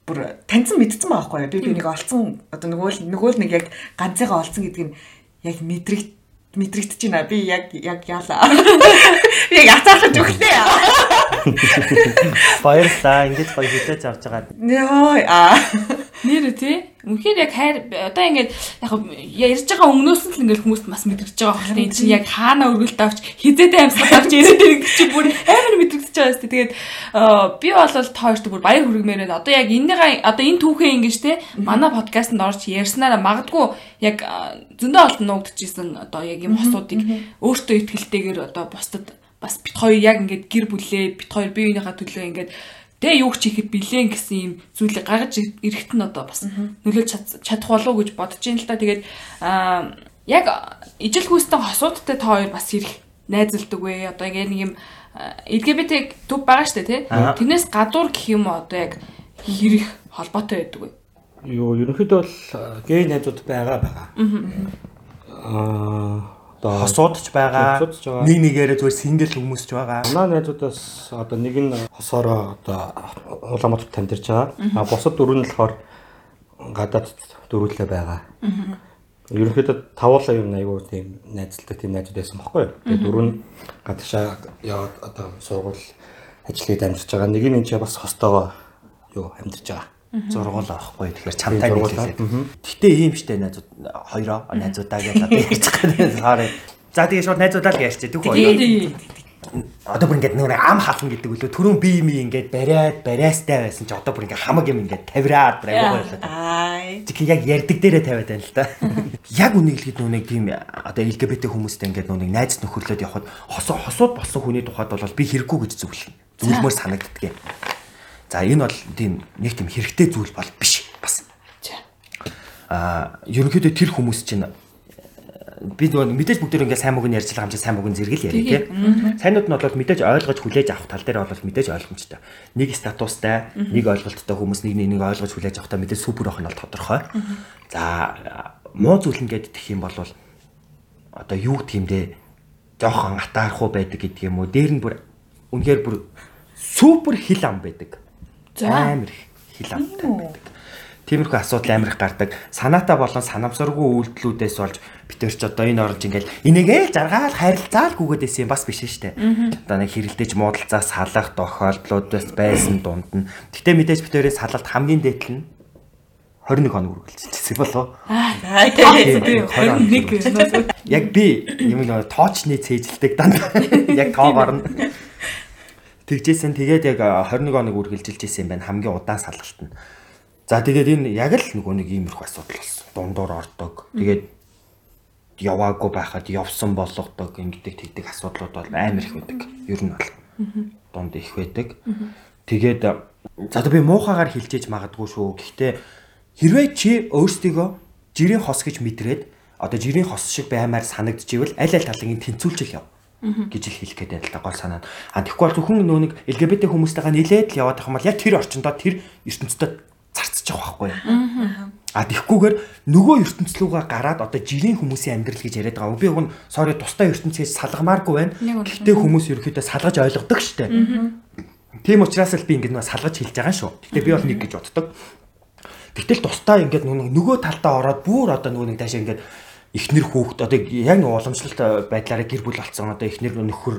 бүр таньсан мэдсэн байгаа юу. Би би нэг олцсон одоо нөгөө л нөгөө л нэг яг ганцыгаа олцсон гэдэг нь яг мэдрэгт мэдрэгдэж байна. Би яг яг яалаа. (laughs) Би яг атаархаж өгтээ. Баярлалаа. Ингэж гоё хилээж авч байгаа. Йоо аа. Нэр тий. Үнэхээр яг хайр одоо ингээд яг ярьж байгаа өмнөөс нь л ингээд хүмүүс бас мэдрэгдэж байгаа хэрэг энэ чинь яг хаана өргөлт авч хизээдээ амьсгал авч ирээд ирэх чи бүр амар мэдрэгдэж байгаа шүү дээ. Тэгээд би бол тоошд бүр баяр хүргэмээр байна. Одоо яг энэний одоо энэ түүхээ ингэж те манай подкастт орж ярьснараа магадгүй яг зөндөө олон нуугдчихсэн одоо яг юм хосуудыг өөртөө ихтгэлтэйгээр одоо бусдад бас бит хоёр яг ингээд гэр бүлээ бит хоёр бие биенийхээ төлөө ингээд Тэ юу ч ихэд билэн гэсэн юм зүйлийг гаргаж ирэхт нь одоо бас нөлөөлж чадах болов уу гэж бодож ин л та. Тэгээд аа яг ижил хүүстэй хосуудтай та хоёр бас ирэх найзалдаг вэ? Одоо яг нэг юм LGBT төв байгаа штэ тий. Тэрнээс гадуур гэх юм одоо яг хэрэг холбоотой байдаг вэ? Юу ерөнхийдөө бол гей найзууд байгаа байгаа. Аа Одоо хосуудч байгаа. Нэг нэгээрээ зүгээр сингл хүмүүсч байгаа. Манай найзуудаас одоо нэг нь хосоороо одоо Улаанбаатарт тамдирч байгаа. А бусад дөрөв нь болохоор гадаад дөрвөлээ байгаа. Ерөнхийдөө тавуулаа юм айгүй тийм найзлдаг тийм найзууд байсан байхгүй юу. Тэгээ дөрөв нь гадаашаа яваад одоо сургууль ажлыг амьдарч байгаа. Нэг нь энэ ч бас хостоогоо юу амьдарч байгаа. Зургуул авахгүй тэгэхээр чамтай нийлээд. зургуулаа. Гэтэ ийм штэ найзууд хоёроо найзуудаа гэж одоо ярьж байгаа. Sorry. За тэгээ шууд найзуудаа л ярьчих. Түүх Тэгээ хоёр. Одоо бүр ингээд нэг ам халан гэдэг үлээ түрүүн би юм ингээд бариад бариастай байсан чи одоо бүр ингээд хамаг юм ингээд тавираад бүр аягүй байлаа. Ай. Чи яг ярддаг дээрээ тавиад байна л да. (laughs) Яг үнийг л хэд нүг тийм одоо LGBT хүмүүстэй ингээд нүг найз нөхөрлөд явхад хосоо хосууд болсон хүний тухайд бол би хэрэггүй гэж зөвлөнө. Зөвлөмөр санагддаг юм. За энэ бол тийм нэг тийм хэрэгтэй зүйл бол биш бас. Аа ерөнхийдөө тэр хүмүүс чинь би нөгөө мэдээж бүгд ингээд сайн байгаа юм чи сайн мөнгөний зэрэг л яриа тий. Сайнуд нь бол мэдээж ойлгож хүлээж авах тал дээр бол мэдээж ойлгомжтой. Нэг статустай, нэг ойлголттой хүмүүс нэг нэг ойлгож хүлээж авахтаа мэдээж супер нь бол тодорхой. За муу зүйл ингээд гэх юм бол одоо юу гэх юм бэ? Жохон атаархуу байдаг гэдэг юм уу? Дээр нь бүр үнэхээр бүр супер хил ам байдаг. Амар хил амтай байдаг. Тиймэрхүү асуудал амар их гардаг. Санаатай болон санамсаргүй үйлдэлүүдээс болж битэр ч одоо энэ оронж ингээл энийгээ жаргаал харилцаал гүгээд исэн юм бас биш дээ. Одоо нэг хэрэлдэж муудалцаа салах тохиолдлуудаас байсан дунд нь. Гэтэ мэдээж битэрээ салалт хамгийн дээдл нь 21 хоног үргэлжилчихсэн болов. Ай. тийм 21 Яг би юм нэг тоочны цээжилдэг дандаа. (laughs) Яг тоогоор нь. Тэгжсэн тэгээд яг 21 хоног үргэлжилж исэн юм байна хамгийн удаан салгалт нь. За тэгээд энэ яг л нөгөө нэг иймэрхүү асуудал болсон. Дундуур ордог. Тэгээд яваагүй байхад явсан болгодог ингэдэг тэгдэг асуудлууд бол амар их байдаг. Ер нь бол дунд их байдаг. Тэгээд за би муухагаар хилжээж магадгүй шүү. Гэхдээ хэрвээ чи өөрсдийгөө жирийн хос гэж мэдрээд одоо жирийн хос шиг баймаар санагдчихвэл аль аль талын тэнцүүлчих яв гэж л хэлэх гээд байна л да гол санаа. А тэгэхгүй бол зөвхөн нөө нэг LGBT хүмүүстэйгээ нилээд л яваад байх юм бол яг тэр орчиндоо тэр ертөнцид зарцчих واخгүй. А тэгхгүйгээр нөгөө ертөнцлөөгөө гараад одоо жирийн хүмүүсийн амьдрал гэж яриад байгаа. Би уг нь sorry тустай ертөнцгээс салгамааргүй байна. Гэхдээ хүмүүс ерөөхдөө салгаж ойлгодог штэ. Тийм учраас л би ингэ нэг салгаж хэлж байгаа шүү. Гэхдээ би бол нэг гэж боддог. Гэтэл тустай ингээд нөгөө талдаа ороод бүр одоо нөгөө нэг даашаа ингээд эхнэр хүүхэд одоо яг нэг уламжлалт байдлаараа гэр бүл болцсон одоо эхнэр нөхөр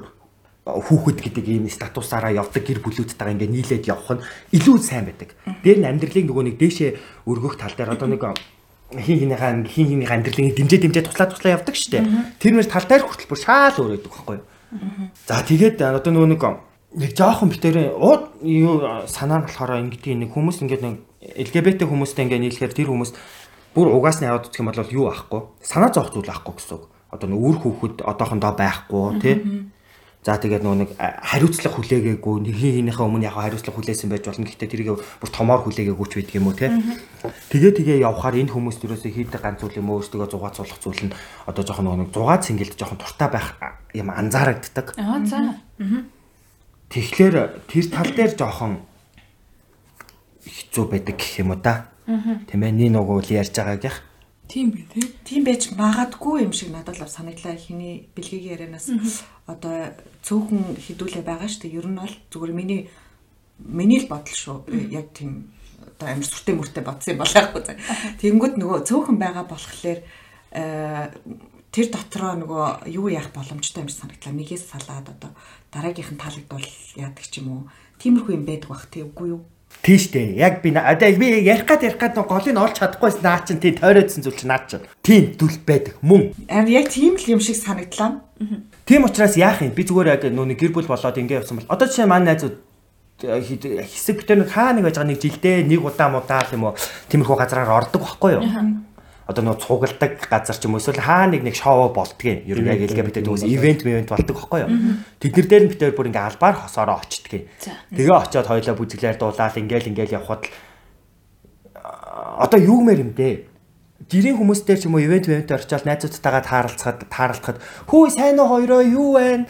хүүхэд гэдэг ийм статусаараа явдаг гэр бүлүүдтэйгээ ингээд нийлээд явах нь илүү сайн байдаг. Дээр нь амьдралыг нөгөө нэг дээшээ өргөх тал дээр одоо нэг хин хинийхээ хин хинийхээ амьдралыг дэмжээ дэмжээ туслаа туслаа явдаг штэ. Тэр мөр тал дээр хүртэл бүр шаал өөрөөдөг байхгүй юу? За тэгээд одоо нөгөө нэг нэг жоохон битэрээ ууд юу санаа нь болохоор ингэдэг нэг хүмүүс ингээд нэг LGBT хүмүүстэй ингээд нийлэхээр тэр хүмүүс бүр угаасны яваад үзэх юм бол юу аахгүй санаа зовх зүйл аахгүй гэсэн үг. Одоо нэг үр хүүхэд одоохондоо байхгүй тий. За тэгээд нөгөө нэг хариуцлага хүлээгээгүй нэг хинийхээ өмнө яг хариуцлага хүлээсэн байж болно. Гэхдээ тэрийг бүр томоор хүлээгээгүй ч байдаг юм уу тий. Тэгээ тэгээ явхаар энэ хүмүүс төрөөсөө хийдэг ганц зүйл юм өөрсдөө зугаацуулах зүйл нь одоо жоохон нөгөө нэг зугаа цэнгэлд жоохон туртаа байх юм анзаарагддаг. Аа за. Тэгэхээр тэр тал дээр жоохон хэцүү байдаг гэх юм уу да. Тийм ээ, нэг нөгөө л ярьж байгаагийнх. Тийм би тий. Тийм байж магадгүй юм шиг надад л санагдлаа хиний бэлгийн ярианаас одоо цөөхөн хідүүлээ байгаа шүү дээ. Ер нь бол зүгээр миний миний л бодол шүү. Яг тийм одоо амир сүртэй мөртэй бодсон юм болохгүй заа. Тэнгүүд нөгөө цөөхөн байгаа болохоор э, тэр дотроо нөгөө юу яах боломжтой юм шиг санагдлаа. Нэгээс салаад одоо дараагийнх нь таалагдвал яадаг ч юм уу. Тиймэрхүү юм байдаг бах тий үгүй юу? Тийш дээ. Яг би одоо би ярих гад ярих гад голыг нь олж чадахгүйс наа чин тийм тойрооцсон зүйл чинь наа чин. Тийм дүл байдаг. Мөн. Харин яг тийм л юм шиг санагдлаа. Тийм учраас яах юм? Би зүгээр яг нэг гэр бүл болоод ингэ явсан бол одоо жишээ маань найзууд э, хэсэг битэр нэг хаа нэг байж байгаа нэг жилдээ нэг удаа мудаа юм уу тиймэрхүү газраар ордог байхгүй юу? Одоо нөө цугладаг газар ч юм уу эсвэл хаа нэг нэг шоу болдгийг ер нь яг LGBT хүмүүс ивент ивент болдог байхгүй юу? Тэднэр дээр нь битэр бүр ингээ албаар хосоороо очтгийг. Тэгээ очиод хоёлаа бүзэглээр дуулаад ингээл ингээл явхад л одоо юу мэр юм бэ? Жирийн хүмүүстэй ч юм уу ивент ивент орчоод найзуудтайгаа тааралцахад тааралцахад хүү сайн уу хоёроо юу вэ?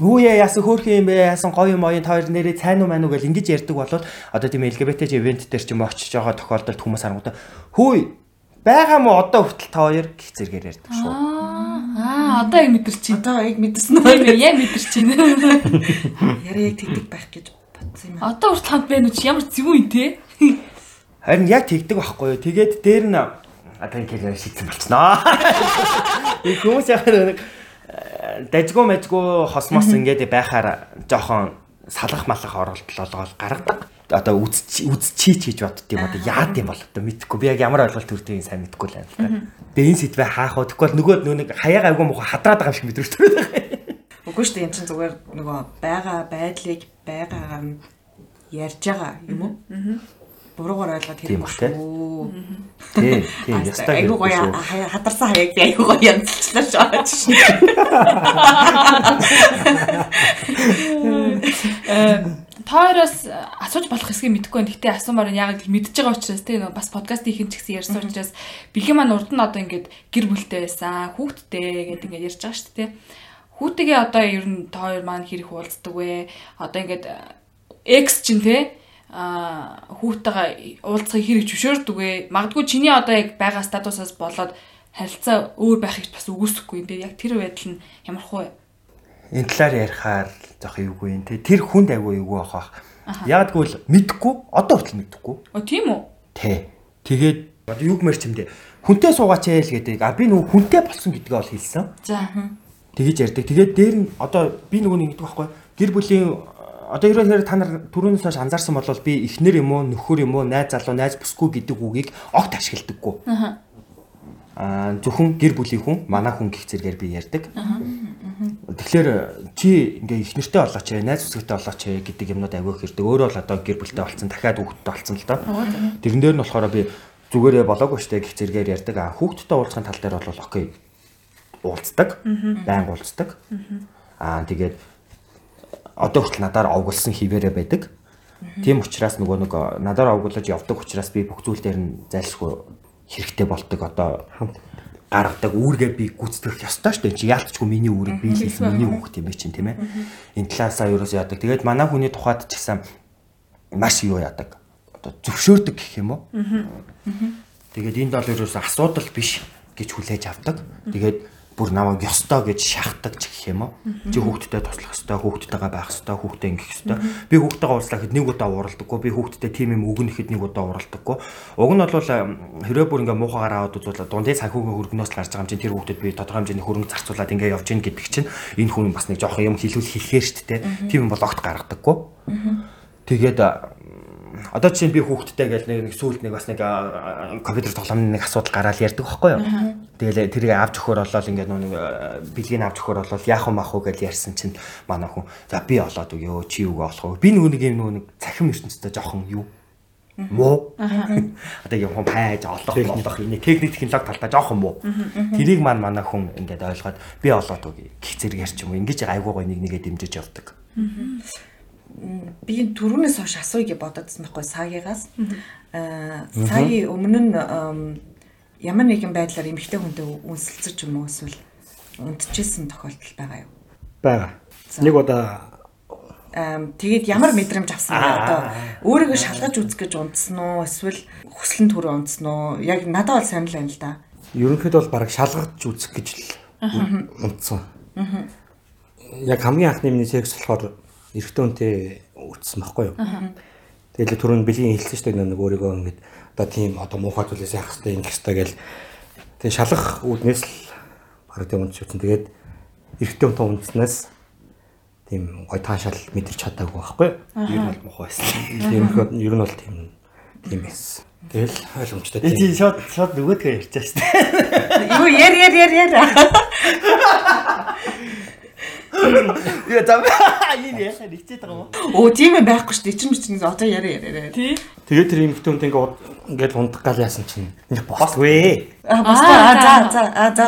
Хүүе яасан хөөрхөн юм бэ? Яасан гоё юм оюун тойр нэрээ сайн уу маань уу гэл ингэж ярьдаг болвол одоо тийм LGBT ивент дээр ч юм очиж байгаа тохиолдолд хүмүүс харангуудаа хүү байгаа мó одоо хүртэл та хоёр гих зэрэгээр ярьдаг шүү. Аа Аа одоо яг мэдэрч байна. Одоо яг ээ, үү? яг мэдэрч байна. (laughs) Яриа яг тэгдэг байх гэж бодсон юм аа. Одоо хүртэл хамт байна уу чи ямар зөвүүн юм те? (laughs) Харин яг тэгдэг байхгүй юу? Тэгээд дээр нь одоо ингэ шийдсэн болчихноо. (laughs) И хүмүүс яг нэг э, дажгүй мэжгүй хосмос ингээд байхаар жоохон салах малах оролдлолгоол гаргадаг. Одоо үз үз чийч хийж бодд юм одоо яад юм бол одоо мэдхгүй би яг ямар ойлголт төрдгийг сайн мэдхгүй л байна л та. Тэгээ энэ сэдвээ хаах уу бол нөгөө нөө нэг хаяга агуу муха хадраад байгаа юм шиг мэдрэж төрөд. Үгүй шүү дээ эн чинь зүгээр нөгөө байгаа байдлыг байгаагаар нь ярьж байгаа юм уу? Буруугаар ойлгоод хэрэг шүү. Тий, тий, ястаа Айгуу гоё хадарсан хаяг айгуу гоё янзлчлаа шаач шин. (laughs) Тойроос асууж болох хэсгийг мэдэхгүй байна. Гэтэ асуумаар нь яг л мэдж байгаа учраас тийм бас подкаст хийх ч гэсэн ярьсан учраас бэлгийн маань урд нь одоо ингээд гэр бүлтэй байсан, хүүхэдтэй гэдэг ингээд ярьж байгаа шүү дээ. Хүүтэйгээ одоо ер нь тойр маань хэрэг уулздаг вэ? Одоо ингээд X чинь те а хүүтэйгээ уулзахыг хэрэг зөвшөөрдөг вэ? Магадгүй чиний одоо яг байгаа статусаас болоод харилцаа өөр байхыг бас үгүйсэхгүй. Тэгээ яг тэр байдал нь ямар хөө энэ талаар ярихаар жоох эвгүй юм те. Тэр хүнд айгүй эвгүй авах. Яг тэгвэл мэдхгүй одоо хүртэл мэдхгүй. Оо тийм үү? Тэ. Тэгээд одоо юг мэр чимдээ хүнтэй суугаач ээ л гэдэг. А би нөгөө хүнтэй болсон гэдгээ бол хэлсэн. За. Тэгэж ярьдаг. Тэгээд дээр нь одоо би нөгөө нэг гэдэг байхгүй. Гэр бүлийн одоо ерөөсөө та нар түрүүнээс хойш анзаарсан бол би эхнэр юм уу, нөхөр юм уу, найз залуу, найз бүсгүй гэдэг үгийг огт ашигладаггүй. Аа зөвхөн гэр бүлийн хүн, манай хүн гих зэргээр би ярьдаг. Тэгэхээр чи ингээ их нэртэй болооч ээ, найз бүсгүйтэй болооч ээ гэдэг юмнууд авиах хэрэг. Өөрөө бол одоо гэр бүлтэй болцсон, дахиад хүүхэдтэй болцсон л доо. Тэрэн дээр нь болохоор би зүгээрээ болоогүй штэ гих зэргээр ярьдаг. Аа хүүхэдтэй уулзахын тал дээр бол окей. Уулздаг. Баян уулздаг. Аа тэгээд одоо хүртэл надаар овголсон хിവэрэ байдаг. Тийм учраас нөгөө нэг надаар овглож явдаг учраас би бүх зүйл дээр нь зайлшгүй хэрэгтэй бол ตก одоо гаргадаг үүргээ би гүйцэтгэх ёстой шүү дээ. Чи яалтчгүй миний үүрэг биелсэн миний хүүхд юм бэ чинь тийм ээ. Энэ талаасаа ерөөсөө яадаг. Тэгээд манай хүний тухайд ч гэсэн маш юу яадаг. Одоо зөвшөөрдөг гэх юм уу? Тэгээд энд бол ерөөсөө асуудал биш гэж хүлээж авдаг. Тэгээд бүр намайг ёстой гэж шахдаг ч гэх юм уу. Чи хүүхдтэй туслах ёстой, хүүхдтэйгээ байх ёстой, хүүхдтэй ингэх ёстой. Би хүүхдтэйгээ уулзлахад нэг удаа уралдаггүй, би хүүхдтэй тийм юм өгнөхэд нэг удаа уралдаггүй. Уг нь бол хэрвээ бүр ингээ муухагаар аваад үзвэл дундын санхүүгийн хөргнөөс л гарч байгаа юм чинь тэр хүүхдэд би тодорхой хэмжээний хөрөнгө зарцуулаад ингээ явж гин гэдэг чинь энэ хүн бас нэг жоохон юм хэлүүл хэлэхээр шүү дээ. Тийм юм бол огт гаргадаггүй. Тэгээд одоо чинь би хүүхдтэй гэж нэг сүүлд нэг бас нэг компьютер тоглоомны нэг асуудал гараад ярьдаг байхгүй юу. Тэгэл тэрийг авч өгөхөр болол ингээд нэг бэлгийг авч өгөхөр болол яах вэ маах вэ гэж ярьсан чинь манай хүн за би олоод өгөө чи юу олох вэ? Би нөгөө нэг юм нөгөө нэг цахим ертөнцтэй жоохон юу муу. Одоо юм хүн хайж олох болох энэ техник технологи талдаа жоохон муу. Тэрийг маань манай хүн ингээд ойлгоод би олоод өгье. Гих зэрэг ярьч юм уу. Ингэж айгуугаа нэг нэгээ дэмжиж явдаг. Би түрүүнээс хойш асууя гэж бододсон байхгүй саагигаас. Аа саги өмнө нь ямар нэгэн байдлаар эмэгтэй хүнтэй үнсэлцэж юм уу эсвэл унтчихсэн тохиолдол байгаа юу? байгаа. Нэг удаа Ам тэгээд ямар мэдрэмж авсан бэ одоо өөрийгөө шалгаж үзэх гэж унтсан уу эсвэл хүслэн төрөө унтсан уу? Яг надад бол сонир байна л да. ерөнхийдөө бол баг шалгаж үзэх гэж л унтсан. Яг хамгийн анхны миний секс болохоор эрэгтэй хүнтэй үтсэн байхгүй юу? Тэгээд түрүүн бэлгийн хэлсэн шүү дээ нэг өөрийгөө ингэж одоо тийм одоо муухай зүйлээс яах хэрэгтэй ингэх хэрэгтэй гэл тэгээд шалгах үүднээс л баг тийм унтж үтсэн. Тэгээд эрэгтэй хүнтэй унтснаас тийм гой таашаал мэдэрч чадаагүй байхгүй юу? Ер нь бол муухай байсан. Тийм их ер нь бол тийм тийм байсан. Тэгэл ойлгомжтой тийм. чи шууд шууд нөгөөдгөө ярьчаа шүү дээ. Юу яар яар яар яар. (laughs) Яа зам (laughs) энэ яхаа нэгчээд байгаа юм. Оо тийм ээ байхгүй шүү дээ. Чин чинь одоо яар яар. Тий. Тэгээд тэр эмэгтэй хүнтэй ингээд ингээд ундах гал яасан чинь нэг босгүй. Аа босгоо аа за за аа за.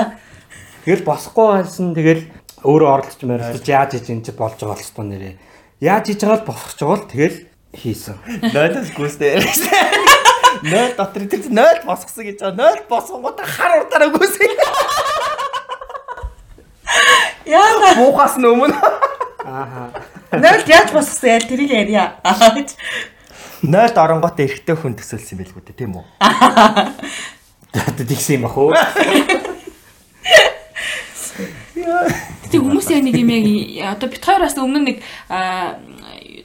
Тэгэл босхгүй байсан тэгэл өөрөө оролцож мэрэлж яаж хийж энэ болж байгаа болстой нэрээ. Яаж хийж байгаа л босгож байгаа л тэгэл хийсэн. Нойлос гүйстэй яриа дээ. Нойл дотор тэр чинь нойл босгосон гэж байгаа. Нойл босгонгуудаа хар урдаараа гүйсэн. Яа. Буухаас өмнө. Ааха. Нойлд яаж босгосон яа тэрийг ярья. Нойлд оронгоотой эргэтэй хүн төсөөлсөн юм билгүй дээ, тийм үү? (laughs) Тэгээд тэгсэн юм ах уу? Тэг хүмүүсийн нэг юм яг одоо бит хоёр бас өмнө нэг аа,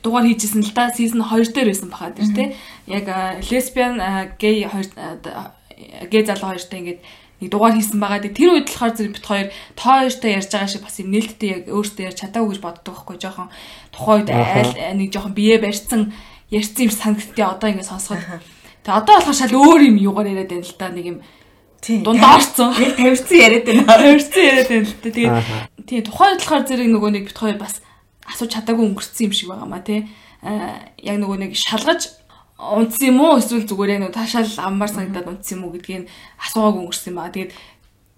дугаар хийжсэн л да сизон 2 дээр байсан баха тэр тий. Яг лесбиан гей хоёр гей залуу хоёртой ингээд нэг дугаар хийсэн байгаа. Тэр үед болохоор зэрэг бит хоёр тоо хоёртой ярьж байгаа шиг бас юм нээлттэй яг өөртөө ярьж чадаагүй гэж боддог байхгүй жоохон тухайн үед айл нэг жоохон бие барьсан ярьсан юм санагдтыг одоо ингээд сонсоход. Тэг одоо болохоор шал өөр юм юугаар яриад байна л да нэг юм дундаарцсан. Яг тавирсан яриад байна. (laughs) Тавирсан яриад байна л да. Тэгээд тийм тухайн үед болохоор зэрэг нөгөө нэг бит хоёр бас асууж чадаагүй өнгөрцөн юм шиг байгаа маа тий. Аа яг нөгөө нэг шалгаж унтсан юм уу эсвэл зүгээр нөгөө таашаал аммаар санагдаад унтсан юм уу гэдгийг асуугаагүй өнгөрсөн юм аа. Тэгээд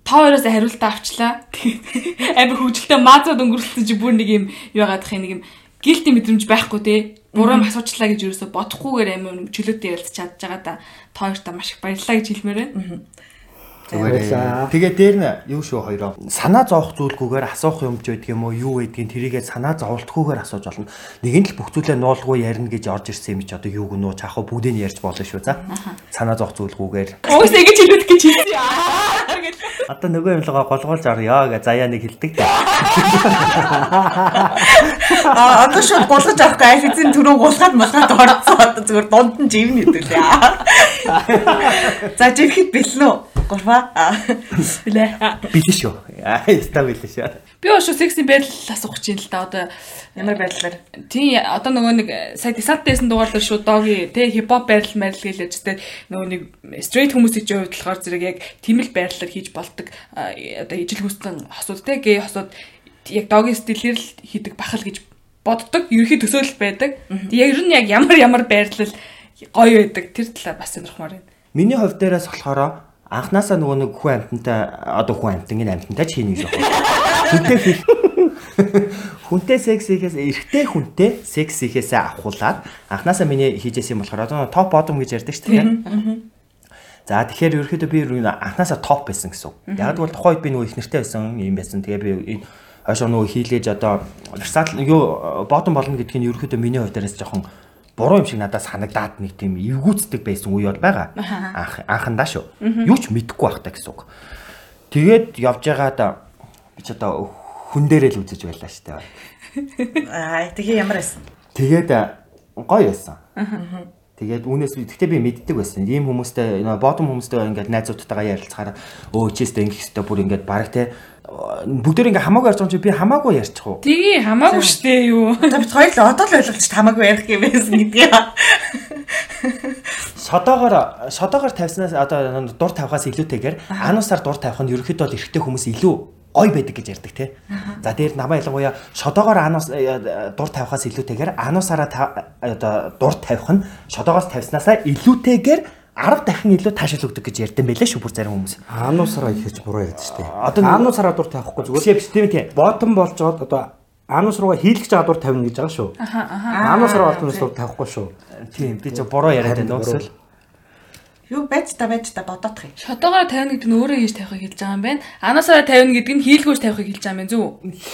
та хоёроос хариултаа авчлаа. Тэгээд (laughs) амар хөвгөлтэй маазууд өнгөрүүлсэн чи бүр нэг юм юу яагаад их нэг юм гэлти мэдрэмж байхгүй те. Буруу асуучлаа гэж юу өсө бодохгүйгээр амар чөлөөтэй ярилцж чадж байгаа да. Та хоёртаа маш их баярлалаа гэж хэлмээр байна. Зүгээр. Тэгээ дээр нь юу шүү хоёроо. Санаа зовох зүйлгүйгээр асуух юм ч байдаг юм уу? Юу байдгийг тэрийгээ санаа зовлтгүйгээр асууж болно. Нэгэн л бүх зүйлээ нуулгүй ярина гэж орж ирсэн юм чи одоо юу гэнэ үү? Чахаа бүгдийг нь ярьж болно шүү за. Санаа зовох зүйлгүйгээр. Уус ингэж хэлээд гэж хэлсэн гэж. Одоо нөгөө юм лгаа голгоолж орё гэж заяа нэг хэлдэг. (laughs) А одоо шууд гулгаж авахгүй аль хэзээ түрүү гулгаад малгаад орцсон одоо зүгээр дунд нь живнэ гэдэг лээ. За жирэхэд бэлэн үү? Гурваа. Билээ. Билээ шүү. Аа, яста билээ шүү. Би ошо сексийн байдлал асуух гэж юм л да одоо Ямар байдлаар? тий одоо нөгөө нэг сая десанттэйсэн дугаарлал шүү доги тий хипхоп байрлал мэрл гэж ярьж тээ нөгөө нэг стрейт хүмүүсийн чинь хувьд болохоор зэрэг яг тийм л байрлалаар хийж болдог одоо ижил хүссэн хосууд тий гей хосууд яг доги стилээр л хийдэг бахал гэж боддог ерхий төсөөлөл байдаг. Тэг яг ер нь яг ямар ямар байрлал гоё байдаг тэр талаар бас сонирхмоор байна. Миний хувь дээрээс болохоор анханасаа нөгөө нэг хүн амтантай одоо хүн амтангийн амтантай ч гэж байна. Хүнтэй (laughs) хүнтэй секс хийхээс эрэгтэй хүнтэй секс хийхээс авахуулаад анханасаа миний хийжсэн юм болохоор одоо топ бодом гэж ярьдаг шүү дээ. За тэгэхээр ерөөхдөө би анханасаа топ байсан гэсэн. Яг бол тухайн үед би нөгөө их нэртэй байсан юм байсан. Тэгээ би хойшоо нөгөө хийлээж одоо версал юу бодом болно гэдгийг ерөөхдөө миний хувьд дээрээс жоохон буруу юм шиг надад санагдаад нэг тийм эвгүүцдэг байсан үе бол байгаа. Анх анхандаа шүү. Юу ч мэдэхгүй байхтаа гэсэн үг. Тэгээд явж байгаад би ч одоо хүн дээрээ л үзэж байлаа шүү дээ. Аа тэгээ ямар байсан? Тэгээд гоё байсан. Тэгээд үүнээс би гэхдээ би мэддэг байсан. Ийм хүмүүстэй бодом хүмүүстэй ингээд найзуудтайгаа ярилцахаар өө чийстэй ингэх хэвээр бүр ингээд баг те бүгдээр ингээ хамаагүй ярьж байгаа юм чи би хамаагүй ярьчих уу? Тгий хамаагүй штэ юу. Та бид хоёр л одоо л ойлголч хамаагүй ярих юм байсан гэдгийг. Шодоогоор шодоогоор тавьснаас одоо дур тавихаас илүүтэйгээр ануусаар дур тавих нь ерөнхийдөө бол эрэгтэй хүмүүс илүү гой байдаг гэж ярьдаг те. За дээр намаа ялангуяа шодоогоор ануус э, дур тавихаас илүүтэйгээр ануусаараа та- одоо дур тавих нь шодоогоос тавьснаасаа илүүтэйгээр 10 дахин илүү таашаал өгдөг гэж ярьсан байлээ шүү бүр зарим хүмүүс. Аануусараа ихэж буруу яриад штэ. Одоо нэг- аануусараа дур тавихгүй зүгээр. Тийм тийм. Ботом болж одоо аануус руугаа хийлгэж дур тавина гэж байгаа шүү. Аануусараа ботомоос дур тавихгүй шүү. Тийм би ч буруу яриад байна уусвал. Юу байж та байж та бодоодох юм. Шодоогоор тавина гэдэг нь өөрөө хийж тавихыг хэлж байгаа юм байна. Анасаараа тавина гэдэг нь хийлгүүж тавихыг хэлж байгаа юм байна зү.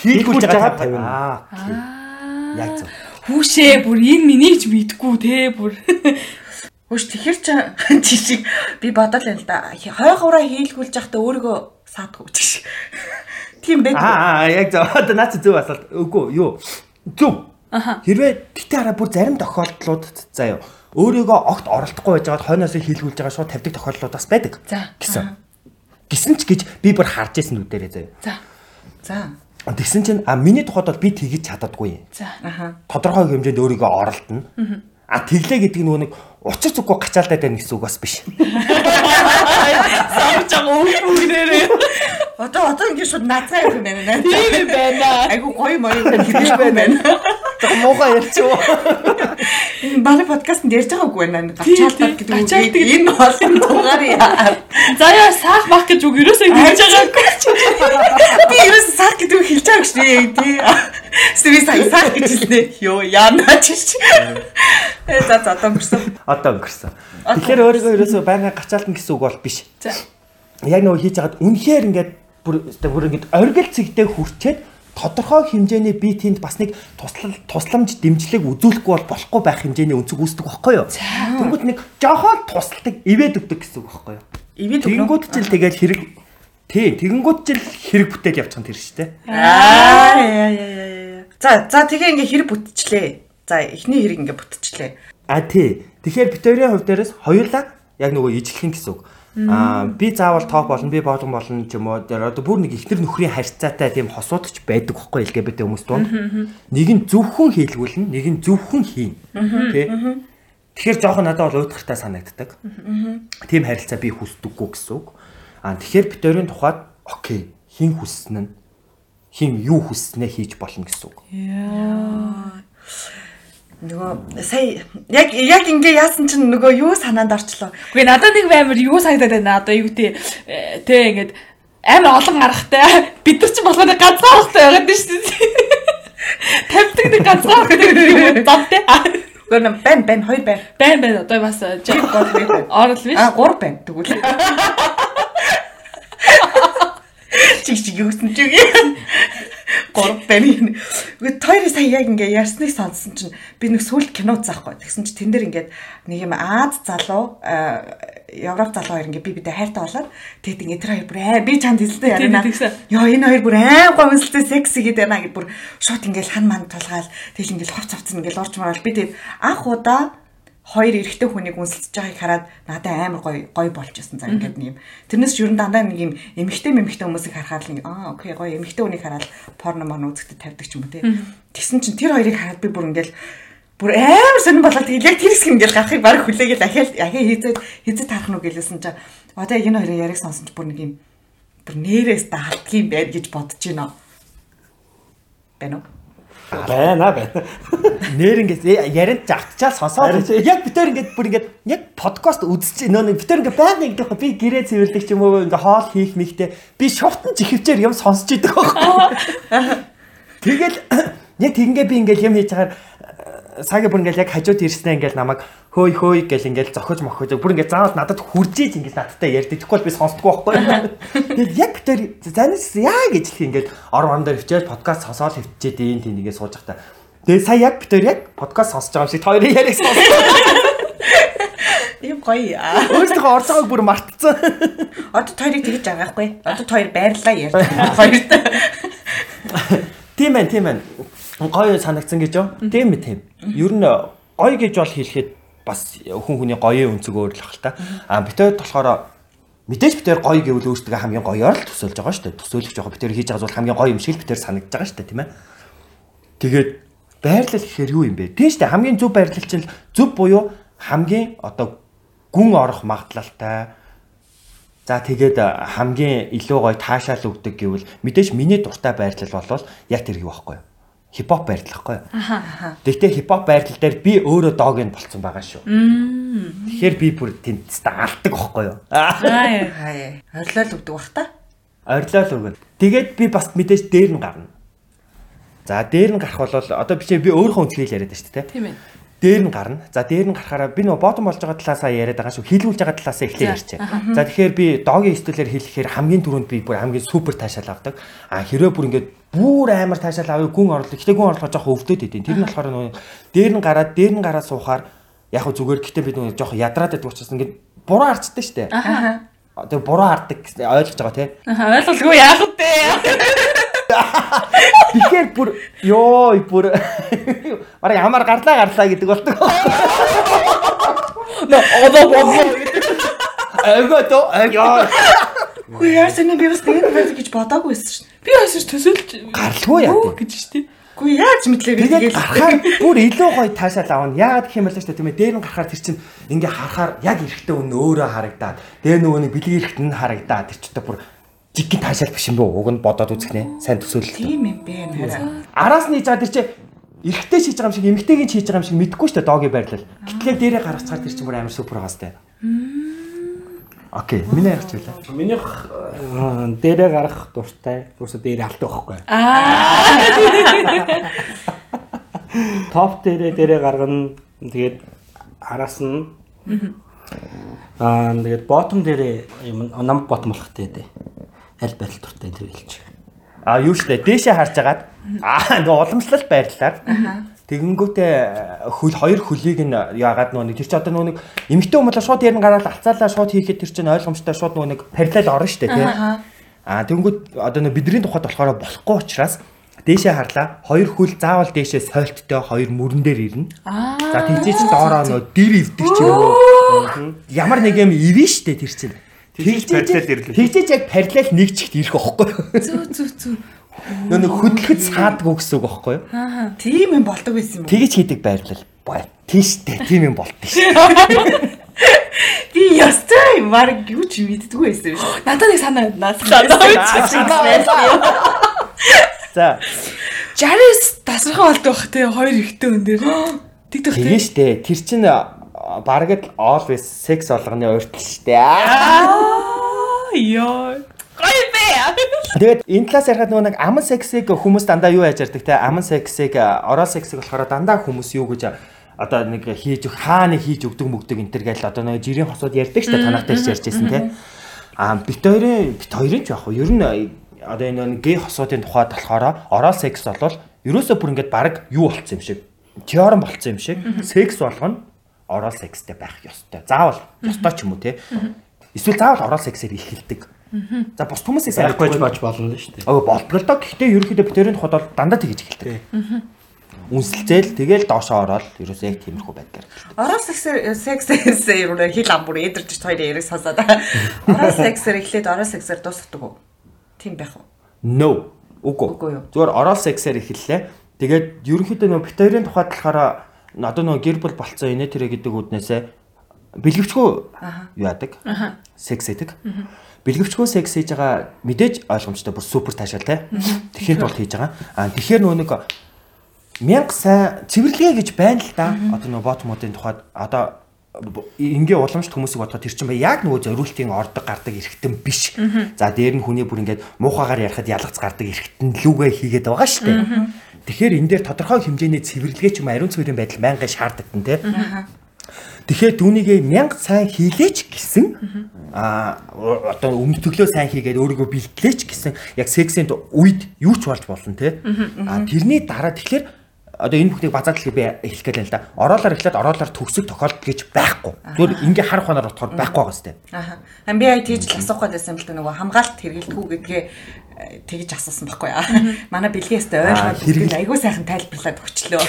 Хийлгүүлж байгаа тавина. Аа. Яг зөв. Хүүшээ бүр энэ миний ч мэдгүй те бүр. (laughs) Хөөш тэгэхэр (laughs) чи жишиг би бодол юм л да. Хой хураа хийлгүүлж явахдаа өөрийгөө саадгүй гэж. (laughs) Тийм байд. Аа яг зөв. (laughs) Одоо наац зөв асуулт. Үгүй юу. Зөв. Хэрвээ гэтээ хараа бүр зарим тохиолдлуудад заа юу. Өөрийгөө огт оролдохгүй байж байгаад хойноос хийлгүүлж байгаа шууд тавьдаг тохиолдлууд бас байдаг. Гэсэн. Гисэн ч гэж би бүр харж ирсэн үдээрээ заа юу. За. За. Тэгсэн чинь а миний тухайд бол би тэгэж чаддаггүй. За. Аха. Тодорхой хэмжээнд өөрийгөө оролдоно. А тэглээ гэдэг нь нөгөө нэг учир зүггүй гачаалтай байна гэсэн үг бас биш. Самж байгаа үгнэрээ. Одоо одоо ингэ шууд наацаа юм байна. Тийм байна. Айгу гоё моё хэлчихгүй байна. Тэг муухай ярьчих уу. Энэ бали подкастт ярьж байгаа үгүй байна. Гачаалтад гэдэг үг. Энэ олон дугаар яа. Заяа саах бах гэж үг ерөөсөө хэлж байгаагүй. Би ерөөс сах гэдэг үг хэлж байгаа шүү дээ. Тий. Сви сая сах гэж хэлнэ. Йоо яана чиш. Э за за одоо өнгөрсөн. Одоо өнгөрсөн. Тэгэхээр өөрийгөө ерөөсөө байнга гачаалтна гэсэн үг бол биш. За. яг нөгөө хийж хагаад үнэхээр ингээд бүр бүр ингээд оргил цэгтэй хүрчээд тодорхой хэмжээний би тэнд бас нэг туслал тусламж дэмжлэг үзүүлэхгүй бол болохгүй байх хэмжээний өнцөг үүсдэг байхгүй юу? Тэнгүүд нэг жоохон тусалдаг ивэд өгдөг гэсэн үг байхгүй юу? Ивэд өгнө. Тэнгүүд ч л тэгэл хэрэг Тий, тэгэнгүүт ч л хэрэг бүтээл явчихсан тэр шүү дээ. Аа яа яа яа. За за тэгээ ингээ хэрэг бүтчихлээ. За эхний хэрэг ингээ бүтчихлээ. А тий. Тэгэхээр битэрийн хувь дээрээс хоёулаа яг нөгөө ижлэх гэсэн үг. Аа би заавал топ болно, би болгон болно ч юм уу. Одоо бүр нэг ихнэр нөхрийн харьцаатай тийм хосуудч байдаг байхгүй LGBT хүмүүс донд. Нэг нь зөвхөн хийлгүүлнэ, нэг нь зөвхөн хийн. Тэ. Тэгэхээр жоохон надад бол уйтгартай санагддаг. Тийм харилцаа би хүсдэггүй гэсэн үг. Аа тэгэхээр битэрийн тухайд окей, хин хүссэн нь хин юу хүснээ хийж болно гэсэн үг. Нөгөө сая яг яг ингээ яасан чинь нөгөө юу санаанд орчлоо. Үгүй надад нэг амар юу санагдаад байна. Одоо юу гэдэг тэ ингээд амар олон гарахтай. Бид нар ч болохоор ганцаархтай байгаад байна шүү дээ. (laughs) Тавьдаг нэг ганцаархтай юм зам тэ. Гөр нам бэн бэн хоёр бэн. Байн байн одоо бас жиг гол бэн. орол биш. А гур бэн тэгвэл. (laughs) Чиг чиг юусэн чиг. Гур бэн. Үгүй тойроо сая яг ингээ ярьсныг сонссон чинь би нэг сүүл кино заахгүй. Тэгсэн чинь тэн дээр ингээд нэг юм Аз залуу Европ залуу хоёр ингээ би бидээ хайртай болоод тэгэд ингээ тэр хоёр бүр аа би чанд хэлсэн тэгсэн. Йоо энэ хоёр бүр аим гомсолтой секси гэдэг байна гэд бүр шууд ингээл хан ман тулгаал тэгэл ингээл хорц авцсан ингээл орж мараад би тэгээд анх удаа хоёр эрэгтэй хүнийг үнсэлж байгааг хараад надад амар гоё гоё болж исэн за ингээд нэг юм. Тэрнээс ч ер нь дандаа нэг юм эмэгтэй мэмэгтэй хүмүүсийг харахаар л аа окей гоё эмэгтэй хүнийг хараад порно морно үзэхдээ тавьдаг ч юм уу те. Тэгсэн чинь тэр хоёрыг хараад би бүр ингээл бүр амар сонирн болоод тэгэл яг тэр хэсэг ингээл гарахыг баг хүлээгээл ахиад ахиа хийзээд хийзээд тарах нь гэлээсэн чинь одоо яг энэ хоёрын яриг сонсон ч бүр нэг юм бүр нэрээс даалтгийн байд гэж бодож байна. Байна уу? Байна байна. Нэр ингээд яриад жагтчаал сонсоод яг битэр ингээд бүр ингээд яг подкаст үзэж нөө нэг битэр ингээд байнга ингээд би гэрээ цэвэрлэх ч юм уу ингээд хоол хийх мэхтэй би шовтон жихвчээр юм сонсож идэг байхгүй. (laughs) Тэгэл яг тэгингээ би ингээд юм хийж байгаа саги бүр ингээд яг хажууд ирснээ ингээд намайг хөөй хөөй гэл ингээд зохиж мохож бүр ингээд заавал надад хуржиж ингээд надтай ярьдаг. Тэгэхгүй бол би сонсдоггүй байхгүй. Тэгэл яг тэр занис яа гэж хэлэх ингээд ор орон дээр хичээл подкаст сонсоод хөвчээд ийм тийм нэгээ сууж байхдаа. Тэгээ сая яг битэр яг подкаст сонсож байгаа юм шиг хоёрын яриг сонсоо. Ийм гоё. Өөрсдөө байгааг бүр мартцсан. Одоо тойрыг тэгж агаахгүй. Одоо тойр байрлаа ярьж. Хоёрт. Тийм байна, тийм байна. Гоё санагдсан гэж юу? Тийм ээ, тийм. Ер нь гоё гэж бол хэлэхэд бас хүн хүний гоёын өнцөг өөр л ах л та. А битээд болохоор мэдээж битээр гоё гэвэл өөртөө хамгийн гоёор л төсөөлж байгаа шүү дээ. Төсөөлөх жоохон битээр хийж байгаа зүйл хамгийн гоё юм шиг л битээр санагдаж байгаа шүү дээ, тийм ээ. Тэгээд байрлал гэхээр юу юм бэ? Тийм шүү дээ. Хамгийн зөв байрлал чинь зөв буюу хамгийн одоо гүн орох магадлалтай За тэгээд хамгийн илүү гоё таашаал өгдөг гэвэл мэдээж миний дуртай байрлал болвол яг тэр юу байхгүй юу? Хипхоп байрлал байхгүй юу? Тэгтээ хипхоп байрлал дээр би өөрөө дог нь болцсон байгаа шүү. Тэгэхээр би бүр тэнд алдаг байхгүй юу? Аа. Хаяа. Орилол өгдөг бах та. Орилол өгнө. Тэгээд би бас мэдээж дээр нь гарна. За дээр нь гарах бол одоо бичээ би өөрийнхөө үнцгийг яриад байна шүү дээ. Тийм ээ. Дээр нь гарна. За дээр нь гарахаараа би нөгөө ботом болж байгаа талаасаа яриад байгаа шүү. Хилүүлж байгаа талаасаа эхлэх ярьчаа. За тэгэхээр би догийн стилээр хэлэхээр хамгийн түрүүнд би бүр хамгийн супер таашаал авдаг. А хэрвээ бүр ингээд бүр амар таашаал авъя гүн орлоо. Гэтэ гүн орлого жоох өвдөд идэв. Тэр нь болохоор нөгөө дээр нь гараад дээр нь гараад суухаар яг зүгээр гэтэ би нөгөө жоох ядраад байдаг учраас ингээд буруу харцдаг штэ. Аха. Одоо буруу хардаг гэсэн ойлгож байгаа тий. Аха ойлголгүй яах вэ? Тэгэхээр бүр ёо бүр бараг ямар гарлаа гарлаа гэдэг болдог. Нөө одоо бодлоо. Эго то эго Хүү яасан би бас тэгээд байх гэж бодоагүй байсан шин. Би хасаж төсөөлж гаралгүй яа. Гэж штий. Хүү яаж мэдлээ би Тэгээд гарахаар бүр илүү гоё таашаал аавна. Яагаад гэх юм бол дээ тийм ээ. Дээр нь гарахаар тэр чинь ингээ харахаар яг эрэхтэй өн өөрөө харагдаад тэгээ нөгөө нэг бэлгийн эрэхт нь харагдаад тэр чинь бүр жиггэн таашаал биш юм бөө. Уг нь бодоод үзэх нэ. Сайн төсөөлөл. тийм юм бэ хараа. Араас нь байгаа тэр чинь эрэхтэй шийж байгаа юм шиг эмэгтэйгийн шийж байгаа юм шиг мэдэхгүй дээ доги байрлал. Гэтлээ дээрээ гаргацгаар тэр чинь бүр амар супер байгаа сте. Окей, миний ярих зүйлээ. Минийх э, дээрээ гарах дуртай. Юусе дээрээ алдаг байхгүй. Аа. (laughs) Топ дээрээ дээрээ гаргана. Тэгээд араас нь аа тэгээд ботом дээрээ юм нам ботом болох гэдэг. Аль байдал дуртай тэр хэлж. А юу штэ дээшээ харж агаад аа нөгөө уламжлалт байрлалаар тэгэнгүүтээ хөл хоёр хөлийг нь яагаад нөгөө нэг тэр чи одоо нөгөө нэг эмэгтэй хүмүүс шууд ярин гараад алцаалаа шууд хийхэд тэр чинь ойлгомжтой шууд нөгөө нэг параллел орно штэ тий. Аа тэгэнгүүт одоо нөө бидний тухайд болохоор болохгүй учраас дээшээ харлаа. Хоёр хөл заавал дээшээ сойлттой хоёр мөрөн дээр ирнэ. Аа. За тийчээч доороо нөө дэр ивдэг ч юм уу. Ямар нэг юм ивэн штэ тэр чинь. Тэгж параллел ирлээ. Тэгжээж яг параллел нэг чигт ирэх байхгүй юу? Зүү зүү зүү. Нөө нэг хөдлөхөд саадгүй гэсэн үг байхгүй юу? Тийм юм болдог байсан юм уу? Тэгэж хийдэг байрлал. Бай. Тийштэй тийм юм болдсон шүү. Би ястай баг юу ч мэддэггүй байсан шүү. Надад нэг санаа надад. За 60-с тасархан болдог бах те хоёр ихтэй өн дээр. Тэгдэг те. тэгээ штэ тэр чин барагд always sex болгоны урьдчил штэ. Йоо. Гой бэ. Тэгээд энэ талаас ярихад нөгөө нэг аман сексийг хүмүүс дандаа юу яаж ярьдаг те аман сексийг орал сексийг болохоор дандаа хүмүүс юу гэж одоо нэг хийж өг хааны хийж өгдөг мөгдөг энэ төр гээл одоо нэг жирийн хосууд ярьдаг штэ танах дээр ярьж байсан те. А бит хоёрын бит хоёрын ч яг хөө ер нь одоо энэ нэг гей хосуудын тухайд болохоор орал секс болвол ерөөсөө бүр ингээд баг юу болцсон юм шиг теорем болцсон юм шиг секс болгоно орал секстэй байх ёстой. Заавал ёстой ч юм уу те. Эсвэл заавал орал сексээр эхэлдэг. За бус хүмүүсээс Байхгүй ч бож болно шүү дээ. Өө болтгол доо гэхдээ ерөнхийдөө битэрийн тухайд бол дандаа тэгэж эхэлдэг. Үнсэлцээл тэгэл доошоо ороод ерөөсөө яг тиймэрхүү байдгаар. Ороо сексэр сексээс юм хил амбур эдэрч хоёрын яриг сонсоод. Ороо сексэр эхлээд ороо сексэр дуусгадаг уу? Тийм байх уу? No. Үгүй. Зүгээр орол сексээр эхэллээ. Тэгээд ерөнхийдөө нөгөө битэрийн тухайд болохоор одоо нөгөө гэр бүл болцсон инэ тэрэ гэдэг үднээсээ бэлгэвчгүй яадаг. Секс хийдэг. Бэлгэвчгүй секс хийж байгаа мэдээж ойлгомжтой бүр супер таашаал те. Тэгэхээр бол хийж байгаа. Аа тэгэхээр нөгөө нэг мянга сайн цэвэрлэгээ гэж байна л да. Одоо нөгөө бот модын тухайд одоо ингээ уламжт хүмүүсийг бодоход тэр чинь яг нөгөө зориултын ордог гардаг эргэтэн биш. За дээр нь хүний бүр ингээд муухагаар ярихад ялгац гардаг эргэтэн лүгээ хийгээд байгаа шүү дээ. Тэгэхээр энэ дээр тодорхой хэмжээний цэвэрлэгээ ч юм ариун цэврийн байдал байнгын шаарддаг те. Тэгэхээр түүнийгээ мянга сайн хийлээч гэсэн а одоо өмтөглөө сайн хийгээд өөрийгөө бэлтлээч гэсэн яг сексийн үед юу ч болж болно те. А тэрний дараа тэгэхээр одоо энэ бүхнийг базаад л би эхлэх гээд байна л да. Ороолоор эхлээд ороолоор төгсөх тохиолдол гэж байхгүй. Зүгээр ингээ харах хоноор болохоор байхгүй байгаа сте. Аха. Би яг тийж л асуух гэсэн юм л да нөгөө хамгаалт хэрэгэлтгүү гэдгээ тэгж асуусан байхгүй аа. Манай бэлгээстэй ойлгоод хэрэгэл айгүй сайхан тайлбарлаад өчлөө.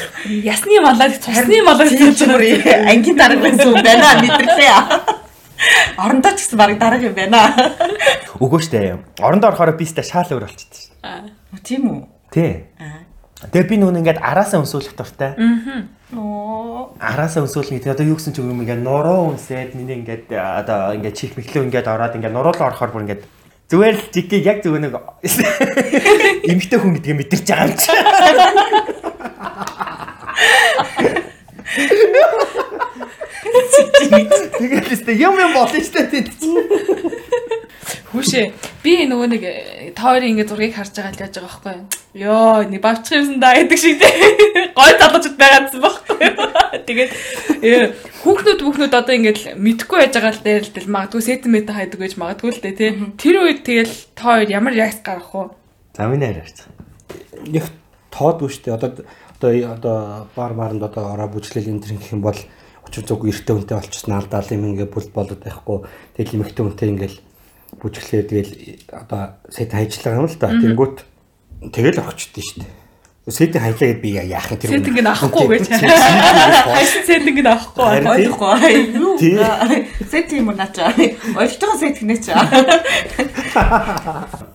Ясны малаар цусны Тийм ч бүр ангийн дарга байсан юм байна (laughs) мэдэрлээ. Орондоо ч гэсэн баг дарга юм байна. Өгөө штэ. Орондоо орохоор би сте шаал өөр болчихсон шүү. Тийм үү? Тий. Аа. Тэгээ би нүн ингээд араасаа өнсүүлэх дуртай. Оо. Араасаа өнсүүлнэ гэдэг одоо юу гэсэн ч юм ингээд нуруу үнсээд миний ингээд одоо ингээд чих мэхлөө ингээд ороод ингээд нуруулаа орохоор бүр ингээд зүгээр л жиггийг яг зүгээр нэг (laughs) эмгтэй хүн гэдгийг мэдэрч байгаа юм чи. (laughs) Тэгээд л юм юм болно шүү дээ тийм чи. Хүүшээ. Би нөгөө нэг э, тойрын ингэ зургийг харж байгаа л яаж байгаа байхгүй юу? Йоо, нэг бавчих юмсан да гэдэг шиг тий. Гой залуучууд байгаадсан байхгүй юу? Тэгээд э, хүүхнүүд хүүхнүүд одоо ингэж мэдхгүй байж байгаа л дээр л тэл магадгүй сэтмэт хайдаг гэж магадгүй л дээ тий. Тэр үед тэгэл тойр ямар реакц гарах вэ? За миний хараач. Нэг тоодгүй дээ. Одоо одоо одоо бар баранд одоо ороо бүжлэл энэ төр гэх юм бол учир зүг эрттэй үнтэй болчихсон алдаал юм ингээ бүл болоод байхгүй. Тэгэл эмэгтэй үнтэй ингээл бүжглээ тэгэл одоо сэт хайжлага юм л да. Тэнгүүт тэгэл орчдээ шүү дээ. Сэт хайжлаа гэд би яах юм тэр Сэт ингэ авахгүй гэж. Хайсан сэт ингэ авахгүй. Ойлгохгүй. Тийм. Сэт юм уу начаа. Ойлгож сэт гинэ чаа.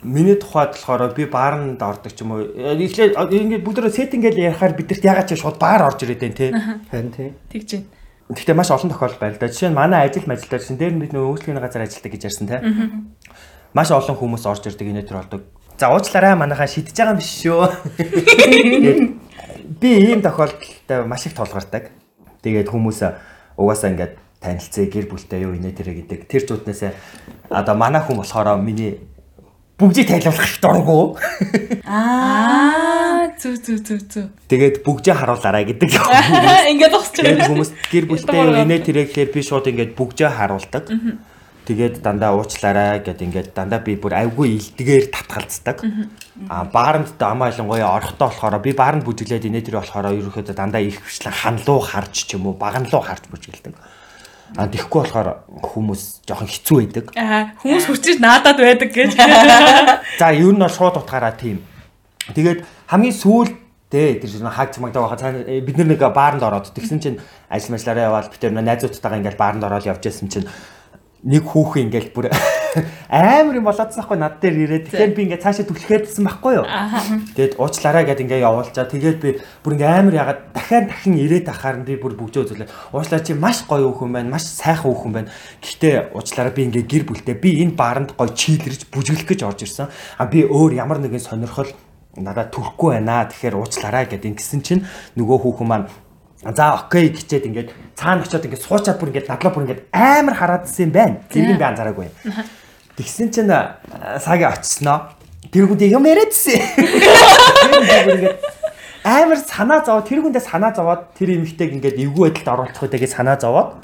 Миний тухайд болохоор би баарнд ордог ч юм уу. Эхлээд ингээд бүгд сет ингээл ярихаар бидэрт ягаад ч шууд баар орж ирээд байна те. Харин тийм. Тэгж байна. Гэхдээ маш олон тохиолдол байна л да. Жишээ нь манай ажил мажилтаар чинь дээр нь бид нөө үйлчлэгийн газар ажилладаг гэж ярьсан те. Маш олон хүмүүс орж ирдэг инээ төр болдог. За уучлаарай манайхаа шидэж байгаа юм биш шүү. (laughs) Би ийм тохиолдолтой маш их тулгардаг. Тэгээд хүмүүс угаасаа ингээд танилцъя гэр бүлтэй юу инээ тэрэ гэдэг. Тэр зүтнээсээ одоо манай хүн болохоор миний бүгдийг тайлбарлах их дурггүй. Аа, зү зү зү зү. Тэгээд бүгжээ харуулаарай гэдэг. (laughs) Ингээд Тэгээд байгаа. хүмүүс гэр бүлтэй инээ тэрэ гэхээр би шууд ингээд бүгжээ харуулдаг. Тэгээд дандаа уучлаарай гэд ингээд дандаа би бүр айгүй илдэгээр татгалцдаг. А бааранд дамаа ялангуяа орохдоо болохоор би бааранд бүжиглээд инээ тэр болохоор ерөөхдөө дандаа их хвчлэн ханлуу харж ч юм уу баганлуу харж бүжиглдэг. А тэгэхгүй болохоор хүмүүс жоохон хэцүү байдаг. Аа хүмүүс хурцж наадад байдаг гэж. (laughs) За ер нь бол шууд утгаараа тийм. Тэгээд хамгийн сүүлдээ тэр чинь хаг цамагдаа байхад э, бид нар нэг баарнд ороод тэгсэн чинь ажил мэлаараа яваад бид тэр найзуудтайгаа ингээл баарнд ороод явж байсан чинь нэг хүүхэн ингээл бүр амар юм болоодсан байхгүй над дээр ирээд тэгэхээр би ингээд цаашаа түлхэдсэн байхгүй юу. Тэгээд уучлаарай гэд ингээд явуулчаа. Тэгээд би бүр ингээд амар ягаад дахиад дахин ирээд ахаар нь би бүр бүгжөө үзүүлээ. Уучлаарай чи маш гоё хүүхэн байна. Маш сайхан хүүхэн байна. Гэхдээ уучлаарай би ингээд гэр бүлтэй би энэ бааранд гоё чийлэрж бүжиглэх гэж орж ирсэн. А би өөр ямар нэгэн сонирхол надад төрөхгүй байна. Тэгэхээр уучлаарай гэд ингэсэн чинь нөгөө хүүхэн маань За окей гэчээд ингээд цаана очиод ингээд суучаад бүр ингээд надлаа бүр ингээд амар хараадсан юм байна. Зэрэг би анзаараагүй. Тэгсэн чинь сагийн очсноо. Тэргүүд юм яриадсэн. амар санаа зовоод тэр хүндээ санаа зовоод тэр эмэгтэйг ингээд эвгүй байдалд оруулах үедээ санаа зовоод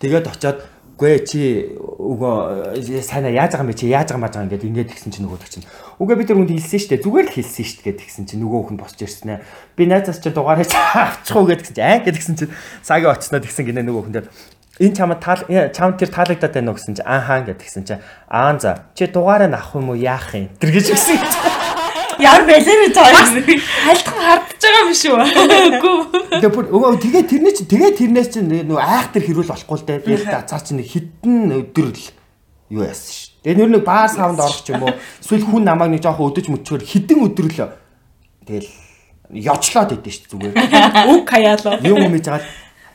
тэгээд очиод Гүй чи өгөө сайн яаж байгаа юм бэ чи яаж байгаа маа байгаа ингээд тэгсэн чинь нөгөө чинь. Үгүй би тэр хүнд хэлсэн шүү дээ. Зүгээр л хэлсэн шүү дээ тэгсэн чинь нөгөө хүн босч ирсэн ээ. Би найзаас чи дугаараа авчих уу гэдгсэн чинь аа гэдгсэн чинь сагийн очсноо тэгсэн гинэ нөгөө хүн дээр энэ чамд таал чамд тэр таалагдаад байна уу гэсэн чинь ааха ингээд тэгсэн чинь аан за чи дугаараа авах юм уу яах юм тэр гэж гисэн. Яар бэлэр тоо. Хайлтхан хардж байгаа юм шүү. Үгүй. Тэгээ бүр өө тэгээ тэрний чи тэгээ тэрнээс чи нөгөө айх тэр хэрүүл болохгүй л дээ. Тэгээ цаа чи нэг хитэн өдөр л юу яасан ш. Тэгээ нэр нэг баар саунд орох ч юм уу. Эсвэл хүн намайг нэг жоохон өдөж мөчгөр хитэн өдөр л тэгэл ёчлоод идэв ш зүгээр. Үг хаяалаа. Юм юм байгаа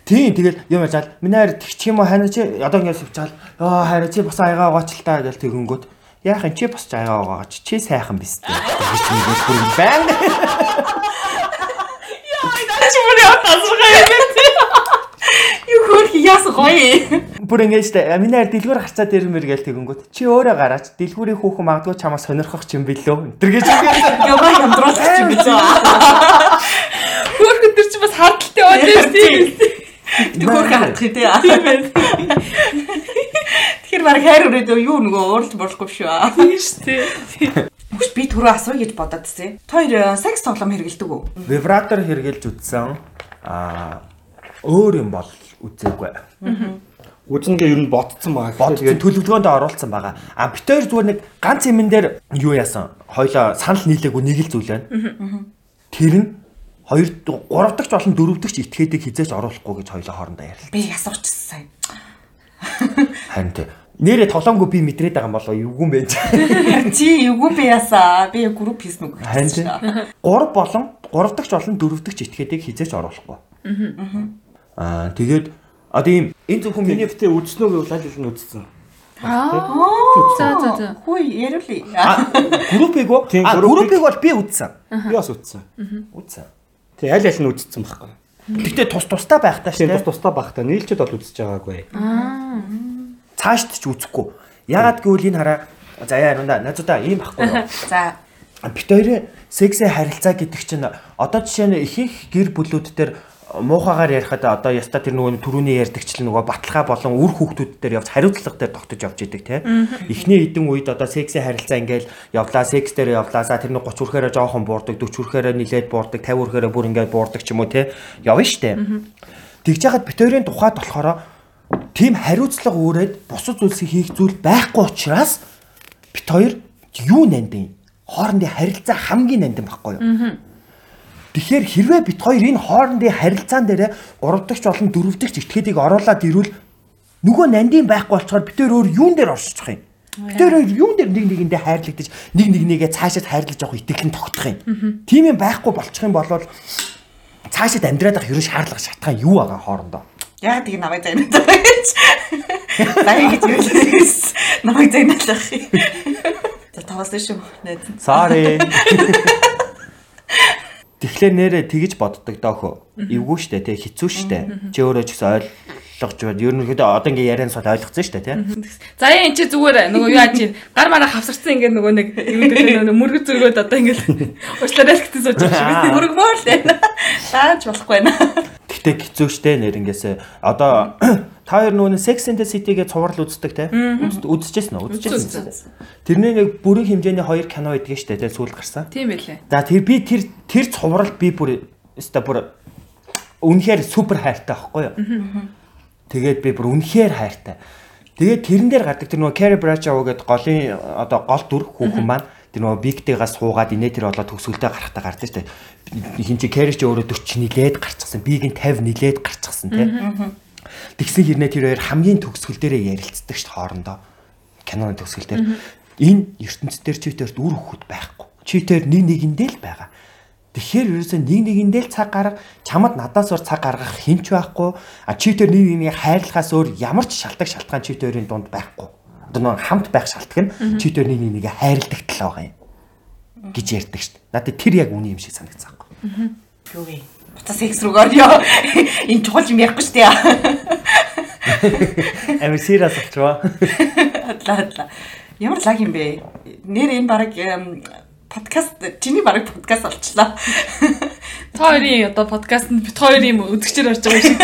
Тийм тэгэл юм яжаал миний хайр тэгчих юм уу хайна чи одоо ингэ сувчаал аа хайр чи бас аягаа гоч л та гэж тэгэнгүүт яах юм чи бас аягаа гооч чи сайхан биз дээ гэж нэг бүр байн Яа, чи бүр яа тасрах юм бэ? Юу хөрх яас гоё. бүр ингэ штэ миний хайр дэлгүүр харцаад ирмэр гээл тэгэнгүүт чи өөрөө гараач дэлгүүрийн хүүхэн магадгүй чамаа сонирхох юм билүү тэр гэж Ягаа хамдруулах юм биш үү? Хөрх өдөр чи бас хардталтай яваад байна тийм. Тэг хөрх хатах тий. Тэгэхээр баг хайр өрөөд юу нөгөө ууралж борлохгүй шүү аа. Тийм шүү. Хүч би түрүү асууя гэж бодоод тсэ. Хоёр секс тоглоом хэрэгэлдэг үү? вибратор хэрглэж үзсэн аа өөр юм бол үзээгүй Үзнэгээ ер нь ботцсон байгаа. бод тэгээ төлөвлөгөөнд оруулсан байгаа. А бит хоёр зүгээр нэг ганц юмн дээр юу яасан? Хоёлоо санал нийлээгүй нэг л зүйл байна. Тэр нь хоёр гурав дахь болон дөрөв дахь этгээдийг хизээч оруулахгүй гэж хоёлоо хоорондоо ярил. Би асуучихсан сайн. Харин нэрээ тоглоомгүй би мэдрээд байгаа юм болоо эвгүй юм байж. Чи эвгүй би ясаа. Би групп хийсэн үг. Харин тэ 3 (laughs) болон 3 дахь болон 4 дахь этгээдийг хизээч оруулахгүй. Аа тэгээд одоо ийм энэ зөвхөн миний битээ үзснөө гэвэл аль хэл нь үзсэн. Аа. За за за. Хүй яриулъя. группийг уу? (laughs) Группийг бол би үзсэн. Би бас үзсэн. Үзсэн. Тэг аль аль нь үзсэн байхгүй. Гэтэ тус тустай байх та Тийм шүү. тус тустай байх та нийлчэд бол үзэж байгаагүй. Цаашд ч үзэхгүй. Ягаад гэвэл энэ хараа за яа нүнда найзуудаа ийм байхгүй юу? (laughs) За Бит хоёрын сексээ харилцаа гэдэг чинь одоо жишээ нь ихэнх гэр бүлүүд дээр муухагаар ярихад одоо яста тэр нөгөө түрүүний ярьдагчлал нөгөө баталгаа болон үр хүүхдүүд дээр явж хариуцлага дээр тогтож явж идэг те. Эхний хэдэн үед одоо сексийн харилцаа ингээл явлаа, секс дээр явлаа. За тэр нэг 30 хүрэхээрээ жоохон буурдаг, 40 хүрэхээрээ нилээд буурдаг, 50 хүрэхээрээ бүр ингээд буурдаг ч юм уу те. Явна штэ. Тэгж яхад бит хоёрын тухайд болохоор тийм хариуцлага үүрээд бусад зүйлсийг хийх зүйл байхгүй учраас бит хоёр юу нандин хоорондын харилцаа хамгийн нандин байхгүй юу? Тэгэхээр хэрвээ бит хоёр энэ хоорондын харилцаан дээр 3 дахь болон 4 дахь этгээдийг оруулаад ирвэл нөгөө нандин байхгүй болчоор бит өөр юун дээр оршиж юм. Бит хоёр юун дээр нэг нэгэндээ хайрлагдаж нэг нэг нэгээ цаашаад хайрлаж явах итгэлэн тогтох юм. Тийм юм байхгүй болчих юм бол цаашаад амьдраад авах ерөн шаардлага шатхан юу байгаа хоорондоо. Яа тийг намайг загнаад байгаа гэж. Баяа гэж хэлээс намайг загнаалах. За таваас шүү. Найз. Sorry. Тэгэхээр нэрэ тэгж боддог доохо. Эвгүй штэ те хэцүү штэ. Чи өөрөө ч гэсэн ойлгож байна. Ерөнхийдөө одоо ингээ ярианаас бол ойлгоцсон штэ те. За энэ чи зүгээр нөгөө яа чи гар мараа хавсарсан ингээд нөгөө нэг юм дээр нөгөө мөргөд зөргөөд одоо ингээд (laughs) уучлаарай гэхдээ сууж байгаа шүү. (laughs) Мөргмөр л байна. Дааж болохгүй байна. Гэтэ хэцүү штэ нэрнгээсээ. Одоо (clears throat) та хоёр нөгөө Sex and the City-гээ цуврал үздэг те. Үзчихсэн үү? Үзчихсэн. Тэрний нэг бүрийн хэмжээний хоёр кино идэх штэ те сүүл гарсан. Тийм байлээ. За тэр би тэр тэр цуврал би бүр өста бүр үнэхээр супер хайртай байхгүй юу? Тэгээд би бүр үнэхээр хайртай. Тэгээд тэрэн дээр гардаг тэр нөгөө Carrie Bradshaw гэдэг голын одоо гол дүр хүүхэн маань тэр нөгөө бигтэйгээс суугаад инээ тэр болоод төгсгөлдөө гарахтаа гардаг дээ. Хин чи Carrie ч өөрөө 40 нилээд гарчихсан. Биг нь 50 нилээд гарчихсан тий. Тэгсэн хэрнээ тэр хоёр хамгийн төгсгөл дээрээ ярилцдаг шүү хоорондоо. Киноны төгсгөл дээр. Энэ ертөнцийн дээр чивтэрт үр хөхөд байхгүй. Чивтэр нэг нэгэндээ л байгаа. Тэгэхээр ерөөсөө нэг нэгэндээ л цаг гарга чамд надаас өөр цаг гаргах хинч байхгүй. А чивтэр нэг нэгийг хайрлахаас өөр ямар ч шалтгаан шалтгаан чивтэрийн дунд байхгүй. Одоо нэг хамт байх шалтгаан нь чивтэр нэг нэгийг хайрладаг тал байгаа юм гэж ярьдаг шүү дээ. Надад тэр яг үний юм шиг санагдсан. Юу вэ? Буцаа секс руугаар ёо. Энэ чухал юм ярихгүй шүү дээ. Амир serious болчихвоо. Хадлаа хадлаа. Ямар лаг юм бэ? Нэр энэ баг подкаст чиний баг подкаст болчлаа. Та хоёрын одоо подкастт бит хоёр юм үзэгчээр орж байгаа юм шиг.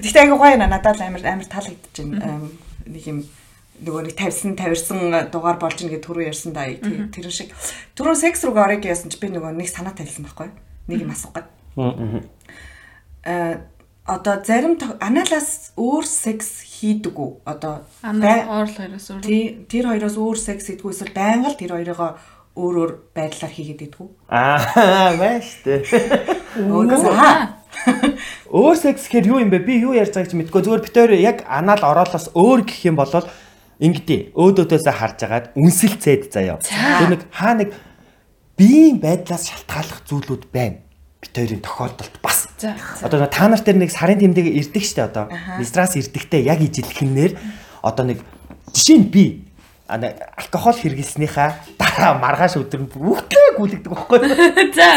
Гэхдээ айгуу гоё надад л амар амар. Эм, Нэг юм нөгөө нэг тавьсан тавирсан дугаар болж ин гэдэг түрүү ярьсан да тэр тэр шиг түрүү секс руу орыг яасан чи би нөгөө нэг санаа тавьсан байхгүй нэг юм асуух гээд э одоо зарим аналаас өөр секс хийдэг үү одоо оорл хоёроос өөр. Тий- тэр хоёроос өөр секс хийдгүү эсвэл байнга л тэр хоёроо өөр өөр байдлаар хийгээд идэггүй. Аа маш тээ. Өөр секс гэхээр юу юм бэ? Би юу ярьж байгааг чи мэдгүй. Зүгээр битээр яг анаал ороолоос өөр гэх юм бол ингэдэй. Өөдөөдөөсөө харж агаад үнсэлцээд заяа. Тэр нэг хаа нэг биеийн байдлаас шалтгааллах зүйлүүд байна. Битээрийн тохиолдолд бас. Одоо та нар тэр нэг сарын тэмдэг ирдэг штэ одоо. Мистрас ирдэгтэй яг ижилхэнээр одоо нэг жишээ нь би алкогол хэрэглэснийхаа дараа маргааш өдөр нь бүгдээ гүйлгдэг байхгүй. (laughs) За.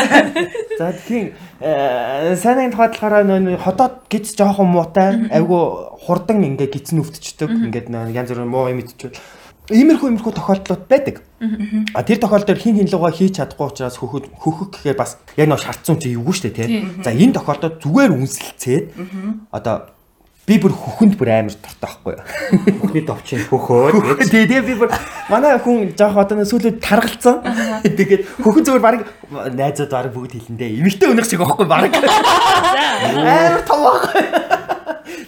За тэгэхээр сайн тухайд болохоор нөө хотоод гиз жоохон муутай айгу хурдан ингээ гизэн өвтчдөг ингээд нөө янз бүрийн муу юм идчихвэл иймэрхүү иймэрхүү тохиолдлууд байдаг. А тэр тохиолдолд хин хин лугаа хийж чадахгүй учраас хөхөд хөхөх гэхээр бас яг нөө шаардсан чи эвгүй шүү дээ тий. За энэ тохиолдолд зүгээр үнсэлцээд одоо би бүр хөхөнд бүр амар. Бүхний довчин хөхөөд гэж. Тий, тий би бүр манай хүн жоох одоо сүүлүүд таргалцсан. Тэгээд хөхөн зүгээр баг найзууд баг бүгд хэлэндээ эмэгтэй өнөх шиг байхгүй баг. Амар том байхгүй.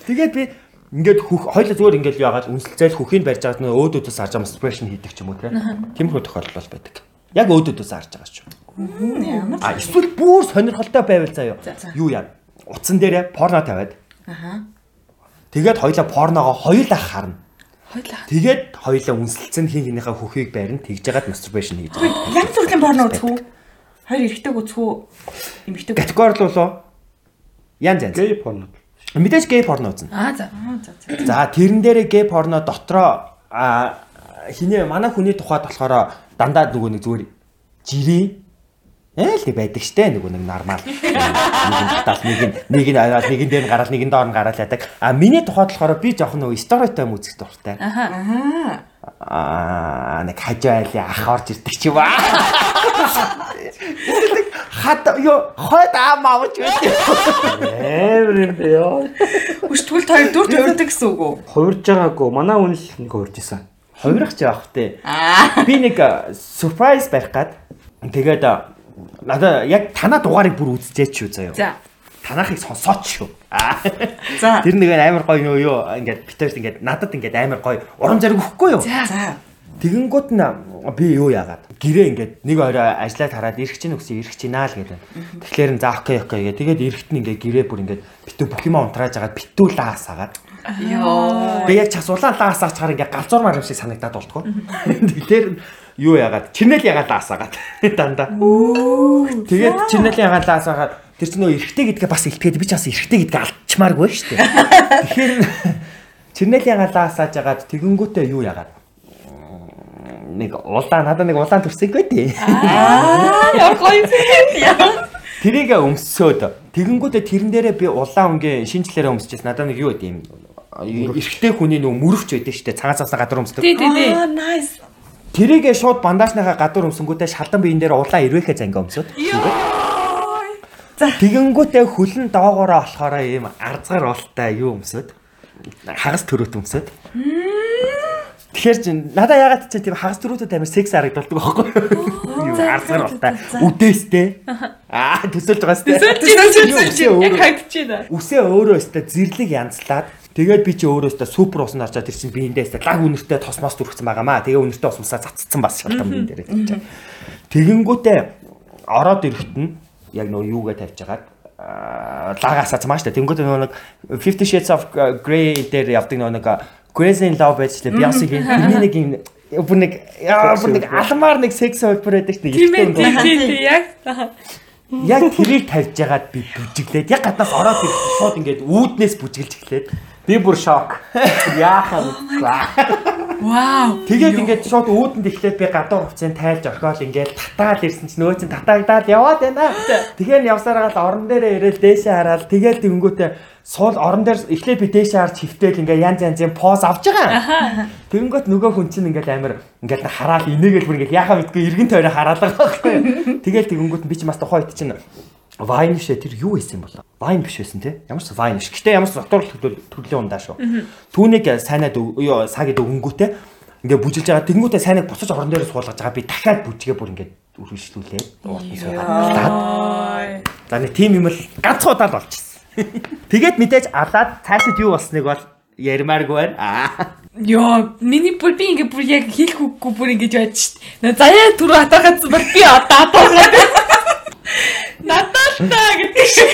Тэгээд би ингээд хөх хоёул зүгээр ингээд яагаад үнсэлцэл хөхийн барьж байгаа нь өөдөөдөөс харж байгаа спешн хийдэг ч юм уу. Тиймэрхүү тохиолдол байдаг. Яг өөдөөдөөс харж байгаа ямар А эсвэл бүр сонирхолтой байвал заяа. Юу яа? Утсан дээрээ порно тавиад. аха Тэгээд хоёлаа порногоо хоёулаа харна. Хойлоо. Тэгээд хоёлаа үнсэлцэн хин хинийхээ хөхийг барин тэгж жагаад masturbation хийж байгаа. ямар төрлийн порно үзэх үү? Хоёр эрэгтэй үзэх үү? Эмэгтэй үзэх үү? Категорилуулаа янз янз. Гей порно. Мэдээж гей порно үзнэ. Аа за. За тэрэн дээрээ гей порно дотроо а хинээ манай хүний тухайд болохоор дандаа нөгөө нэг зүгээр жирийн Ээл нэг байдаг штэ нөгөө нэг нормал. Нэг татал нэг нэг нь аваад нэг нь дээр нь гараад нэг нь доор нь гараад яадаг. А миний тухайд болохоор би жоох нөгөө сторитой музик дуртай. Аха. Аа. Аа нэг хажаали ах орж ирдэг чи ба. Хат ёо хойд аам авч байдаг. Амар юм бэ ёо. Хүч тэгвэл хоёр дүр төрдөг гэсэн үг үү? Хувирж байгаагүй. Манай хүн л нэг хувирж исэн. Хувирах ч явах. Аа. Би нэг surprise барих гад тэгээд надаа яг танаа дугаарыг бүр үзчихээч шүү заяа. За. Танаахыг сонсооч шүү. Аа. За. Тэр нэг амар гоё нөө юу ингээд битэрс ингээд надад ингээд амар гоё урам зориг өгөхгүй юу? За. Тэгэнгүүт нь би юу яагаад гэрээ ингээд нэг орой ажиллаад хараад ирэх чинь өгсөн ирэх чинь аа л гэдэг. Тэгэхээр за окей окей гээ. Тэгээд ирэхт нь ингээд гэрээ бүр ингээд битүү бүх юм унтрааж агаад битүү лаасаагаад. Йоо. Би яг час улаан лаасаач чаар ингээд галзуурмаар юм шиг санагдаад болтгоо. (laughs) Тэгэхээр юу яагаад чинэл яагаад лаасаагаад (laughs) дандаа. Тэгээд чинэл яагаад лаасаагаад тэр чинь нөө эргэтэй гэдгээ бас илтгээд би ч бас эргэтэй гэдгээ алдчмааргүй шүү дээ. (laughs) Тэгэхээр (laughs) чинэл яагаад лаасааж агаад тэгэнгүүтээ юу яагаад нэг улаан надад нэг улаан төрсөггүй дээ. Аа, яа гоё юм. Тэрийг өмсөөд тэгэнгүүтээ тэрэн дээрээ би улаан өнгийн шинжлэлээр өмсчихсэн. Надад нэг юу гэдэм эргэтэй хүний нөө мөрөвч байдаг шүү дээ. Цагаан цаасаа гадар өмсдөг. Тий, тий, тий. Аа, nice. Тэрийгээ шууд бандажныхаа гадуур өмсөнгүүтээ шалдан биен дээр улаан ирвэхэ занга өмсөд. Тэгэнгүүтээ хөлн доогоороо болохоор ийм арзгаар болтой юу өмсөд. Хагас төрөт өмсөд. Тэгэхээр чи надаа ягаад ч тийм хагас төрөтөд амар секс харагддаг байхгүй юу? Арзгаар болтой. Үдээстэй. Аа төсөөлж байгаа сте. Төсөөлж яг хайдаж байна. Үсээ өөрөө өстэй зэрлэг янзлаад тэгээд би чи өөрөө өстэй супер усан орчоод тэр чинь биендээ өстэй лаг үнэртэй тосмос дүрхсэн байгаамаа. Тэгээ үнэртэй усмасаа цацсан бас шалтгаан бин дээр. Тэгэнгүүтээ ороод ирэхэд нь яг нөө юугээ тавьж байгаад лагаасаа цамаа штэ. Тэнгүүтээ нөгөө нэг 50 Shades of Grey дээр явдаг нөгөө нэг Crazy in Love байж лээ. Beyoncé-гийн тэрний нэг юм бүр нэг яа бүр нэг алмаар нэг секс хөлбөр байдаг штэ. Тийм ээ тийм тийм яг. Яг тэрийг тавьж ягаад би бүжиглээд яг гаднаас ороод ирэх шууд ингээд үүднээс бүжиглж эхлээд би бүр шок. Яахаа Вау. Тэгээд ингээд шууд үүдэнд эхлээд би гадуур хувцсын тайлж орхиол ингээд татаал ирсэн чинь нөгөө чинь татагдаад яваад байна. Тэгэхээр явсараа л орон дээрээ ирээл дээшээ хараад тэгээд тэнгүүтээ суул орон дээр эхлээд би дээшээ харж хөвтөөл ингээ янз янзын поз авч байгаа. Тэнгүүт нөгөө хүн чинь ингээд амир ингээд хараал инээгээл бүр ингээд яхаа мэдгүй эргэн тойроо хараалаа байхгүй. Тэгээд тэнгүүт би ч бас тухайн үед чинь Вайн шээ тэр юу хийсэн юм бол? Вайн биш байсан тий. Ямар ч вайн ш. Гэтэ ямар ч дотор төрлийн ундаа шүү. Түүнийг сайнаад юу сагийг өнгөтэй ингээ бүжиглж байгаа. Тэнгүүтээ сайныг буцаж орон дээр суулгаж байгаа. Би дахиад бүжгээ бүр ингээ үргэлжлүүлээ. Суугаад. За нэг тим юм л ганц удаа л болчихсон. (laughs) Тэгээд мэдээж алаад цаашид юу болсныг бол ярмааргүй байна. Йоо, миний бүр би ингээ бүр яг хийх үггүй бүр ингэж байж шít. Заяа түрүү хатаагацсан бол би одоо атаагаад (laughs) Наталта гэдэг шиг.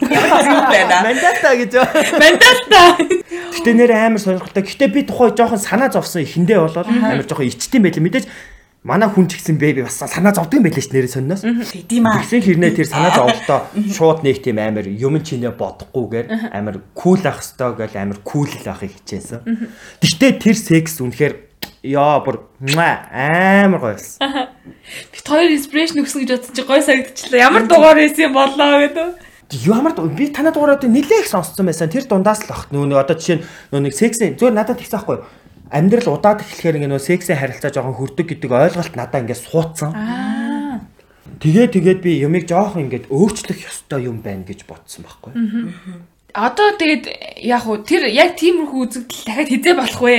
Мандата гэж. Мандата. Гэтэ нэр амар сонирхолтой. Гэтэ би тухай жоохон санаа зовсон ихэндээ болоод амар жоохон ичтэн байлаа. Мэдээж манай хүн ч гэсэн бэ би бас санаа зовдөг юм байлаа ш нэрээ сонноос. Тийм аа. Тэгсэн хэрнээ тэр санаа зовлоо шууд нэг тийм амар юм чинээ бодохгүйгээр амар кул ах хэвээр гэл амар кул л ахыг хичээсэн. Гэхдээ тэр секс үнэхээр яа бүр амар гоё байсан. (laughs) Бит хоёр инспирэшн өгсөн гэж бодсон чи гоё санагдчихлаа. Ямар дугаар байсан юм болоо гэдэг. Ямар би танаа дугаараа нилээх сонссон байсан. Тэр дундаас л ах нөө одоо жишээ нь нөө нэг секси зүгээр надад байхгүй юу? амьдрал удаад эхлэхээр ингээ нөө сексээ харилцаа жоохон хүрдэг гэдэг ойлголт надаа ингээ суудсан. Тэгээ тэгээд би юмыг жоохон ингээд өөрчлөх ёстой юм байна гэж бодсон байхгүй. Одоо тэгээд яг уу тэр яг тиймэрхүү үзэгдэл дахиад хизээ болох вэ?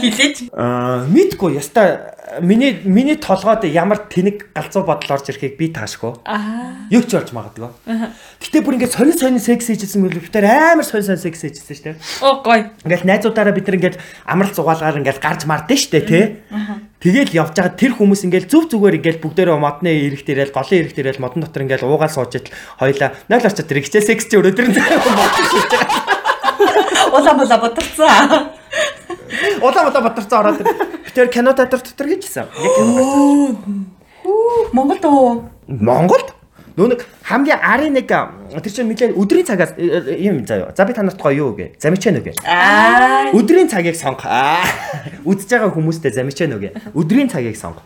Хилээж. Аа мэдгүй яста миний миний толгойд ямар тэнэг галзуу бодол орж ирэхийг би таашгүй. Аа. Юу ч болж магадгүй. Гэтэ бүр ингээд сонин сонин секс хийжсэн мөл битэр амар сонин сонин секс хийжсэн шүү дээ. Оо гоё. Ингээд найзуудаараа бид нар ингээд амрал зугаалгаар ингээд гарч мардсан шүү дээ тий. Тэгэл явж байгаа тэр хүмүүс ингээд зүв зүгээр ингээд бүгдээрээ модны эрэгт ирээл голын эрэгт ирээл модон дотор ингээд уугаал сууж идэл хоёлаа 0 орчод тэр хичээл секс чи өрөөдөр нь (laughs) Улаан булаа бодорцсон. Улаан улаан батарцаа ороод тэр битэр кино театр дотор хийжсэн. Яг кино Монголд уу? Монголд нэг хамгийн арын нэг тэр чинь нэлээд өдрийн цагаас юм заяа. За би та нарт гоё юу гэ. Замичэн үгэ. Аа. Өдрийн цагийг сонгох. Аа. Үзэж байгаа хүмүүстэй замичэн үгэ. Өдрийн цагийг сонгох.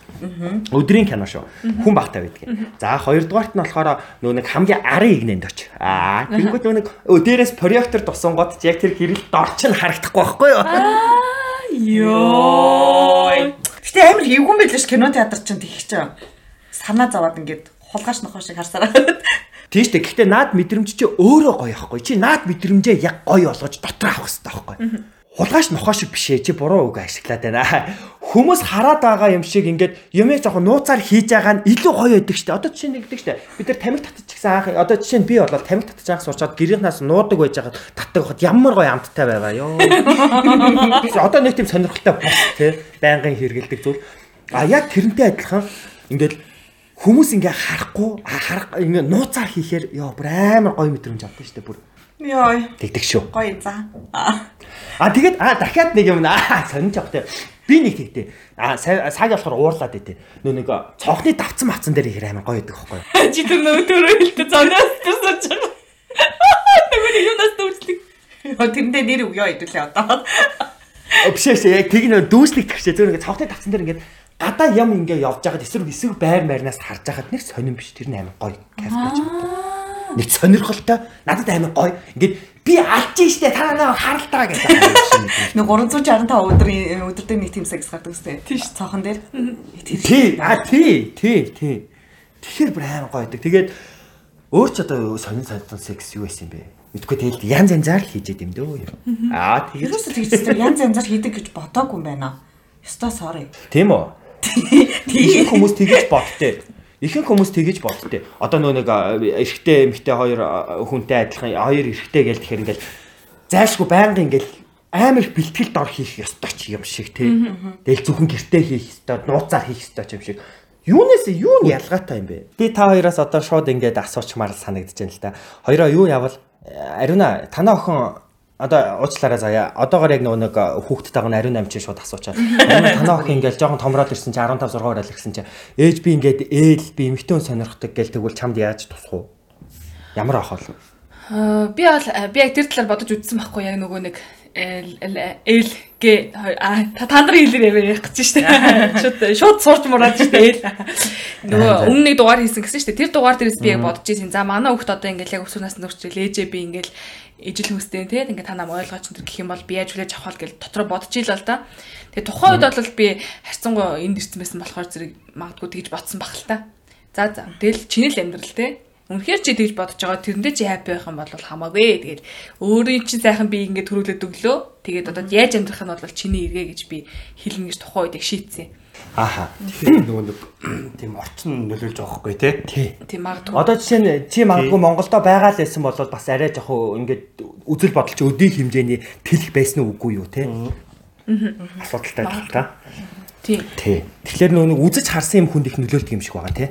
Өдрийн кино шүү. Хүн багтаа байдаг. За хоёрдугаарт нь болохоор нөө нэг хамгийн арын игнэнд оч. Аа. Тэгэнгүүт нөө нэг дээрээс проектор тусан гот яг тэр гэрэл дорч нь харагдахгүй байхгүй юу? Йоо. Гэтэ амар эвгүй байлаа ш кино театр чинь тэгэх чинь. Санаа зовоод ингээд хулгайш нохоо шиг харсараа. Тийм шүү дээ. Гэхдээ наад мэдрэмж чи өөрөө гоё ахгүй. Чи наад мэдрэмжээ яг гоё болгож дотор авах хэрэгтэй байхгүй. Хулгайш нохоо шиг биш ээ. Чи буруу үг ашиглаад байна. (laughs) Хүмүүс хараад байгаа юм шиг ингээд юмыг жоохон нууцаар хийж байгаа нь илүү гоё байдаг дээ. Одоо жишээ нэгдэг дээ. Бид нар тамиг татчихсан анх одоо жишээ нь би болоод тамиг татчих анх суучаад гэрийнхнаас нуудаг байж байгаа татдаг хот ямар гоё амттай байгаа ёо. Одоо нэг тийм сонирхолтой бос тий байнгын хэрэгэлдэг зүйл. А яг тэрнтэй адилхан ингээд хүмүүс ингээ харахгүй харах ингээ нууцаар хийхээр ёо бүр амар гоё мэдрэмж авдаг дээ бүр Йой. тэгдэг шүү. Гоё за. А тэгээд а дахиад нэг юм аа сонирч авах те. Би нэг тэгтээ. А саг болохоор уурлаад өгтээ. Нөө нэг цонхны давцсан мацсан дээр ихэр амар гоё байдаг юу? (laughs) Чи тэр нөө төрөө хэлдэг зогноос тусаж байгаа. (laughs) Тэгвэл юунаас дүүслэг. Тэрэндээ нэр өгөө хэдүүлээ одоо. Бишээс яг тэг нөө дүүслэг тэгшээ зөв нэг цонхны давцсан дээр ингээд гадаа ям ингээ явж байгаад эсрэг эсрэг байр байрнаас харж байгаад нэг сонирн биш тэр нь амар гоё кайф байж байгаа. Нэг сонирхолтой надад амар гоё. Ингээд би алж штэ та нараа харалтаа гэдэг. Нэг 365 өдрийн өдөртөө нэг тийм секс гардаг үстэй. Тийш цонхон дээр. Тий, а тий, тий, тий. Тэгэхээр бүр амар гоё байдаг. Тэгээд өөр ч одоо сонин сонин секс юу байсан бэ? Мэдгүй тэгэл янз янзаар л хийж идэм дөө юм. Аа тэгээд Ерөөсө тэгчихсэн янз янзаар хийдэг гэж бодоогүй юм байна. Ёстой sorry. тийм үү? Тийм хүмүүс тэгэж бодтээ. Ихэнх хүмүүс тэгэж боддтой. Одоо нөө нэг эрэгтэй эмэгтэй хоёр хүнтэй адилхан хоёр эрэгтэй гээл тэгэхээр ингээл зайлшгүй байнга ингээл амар их бэлтгэл дор хийх ёстой ч юм шиг тий. Тэгэл зөвхөн гэртээ хийх ёстой, нууцаар хийх ёстой ч юм шиг. Юунаас юу нь ялгаатай юм бэ? Би та хоёроос одоо шууд ингээд асуучмаар санагдаж байна л да. Хоёроо юу явал Ариуна танаа охин одоо уучлаарай заяа. Одоогоор яг нөгөө нэг хүүхдтэйг нь ариун 8 чинь шууд асуучаа. Танаа охин ингээл жоохон томроод ирсэн чинь 15 6 орол ирсэн чинь ээж би ингээд ээл би эмэгтэй хүн сонирхдаг гэл тэгвэл чамд яаж тусах уу? Ямар ах бол? Аа би бол би яг тэр талаар бодож үзсэн байхгүй яг нөгөө нэг эл гэ а та нар хэлээр ярих гэж штэ. (laughs) Шууд шууд сурч мураад штэ эл. Нөгөө өмнө нэг дугаар хийсэн гэсэн штэ. Тэр дугаар дээрээс би яг бодож ирсэн. За манай хүүхд одоо ингээл яг өсвөрнаас нөрчил ээжээ би ингээл ижил хүстэй те ингээд та нам ойлгооч энэ гэх юм бол би яаж хүлээж авах вэ гэж дотроо бодож ийл л да. Тэгээ тухайн үед бол би харьцангуй энд ирсэн байсан болохоор зэрэг магадгүй тэгж бодсон баг л та. За за. Тэгэл чинэл амьдрал те Үнэхээр чи тэгж бодож байгаа тэрэндээ чи хаппи байх юм бол хамаагүй. Тэгээд өөрийн чи сайхан би ингээд төрүүлээд өглөө. Тэгээд одоо яаж амьдрах нь бол чиний эргээ гэж би хэлнэ гэж тухайн үед шийдсэн. Ааха. Тэгэхээр нөгөө нэг тийм орчин нөлөөлж байгаа хгүй тий. Тийм магадгүй. Одоо жишээ нь чи магадгүй Монголдо байгаа л байсан бол бас арай жоох ингээд үзэл бодол чи өдийн хэмжээний тэлэх байсан уу үгүй юу тий. Асуудалтай л та. Тий. Тий. Тэгэхээр нөгөө үзэж харсан юм хүнд их нөлөөлдөг юм шиг байгаа тий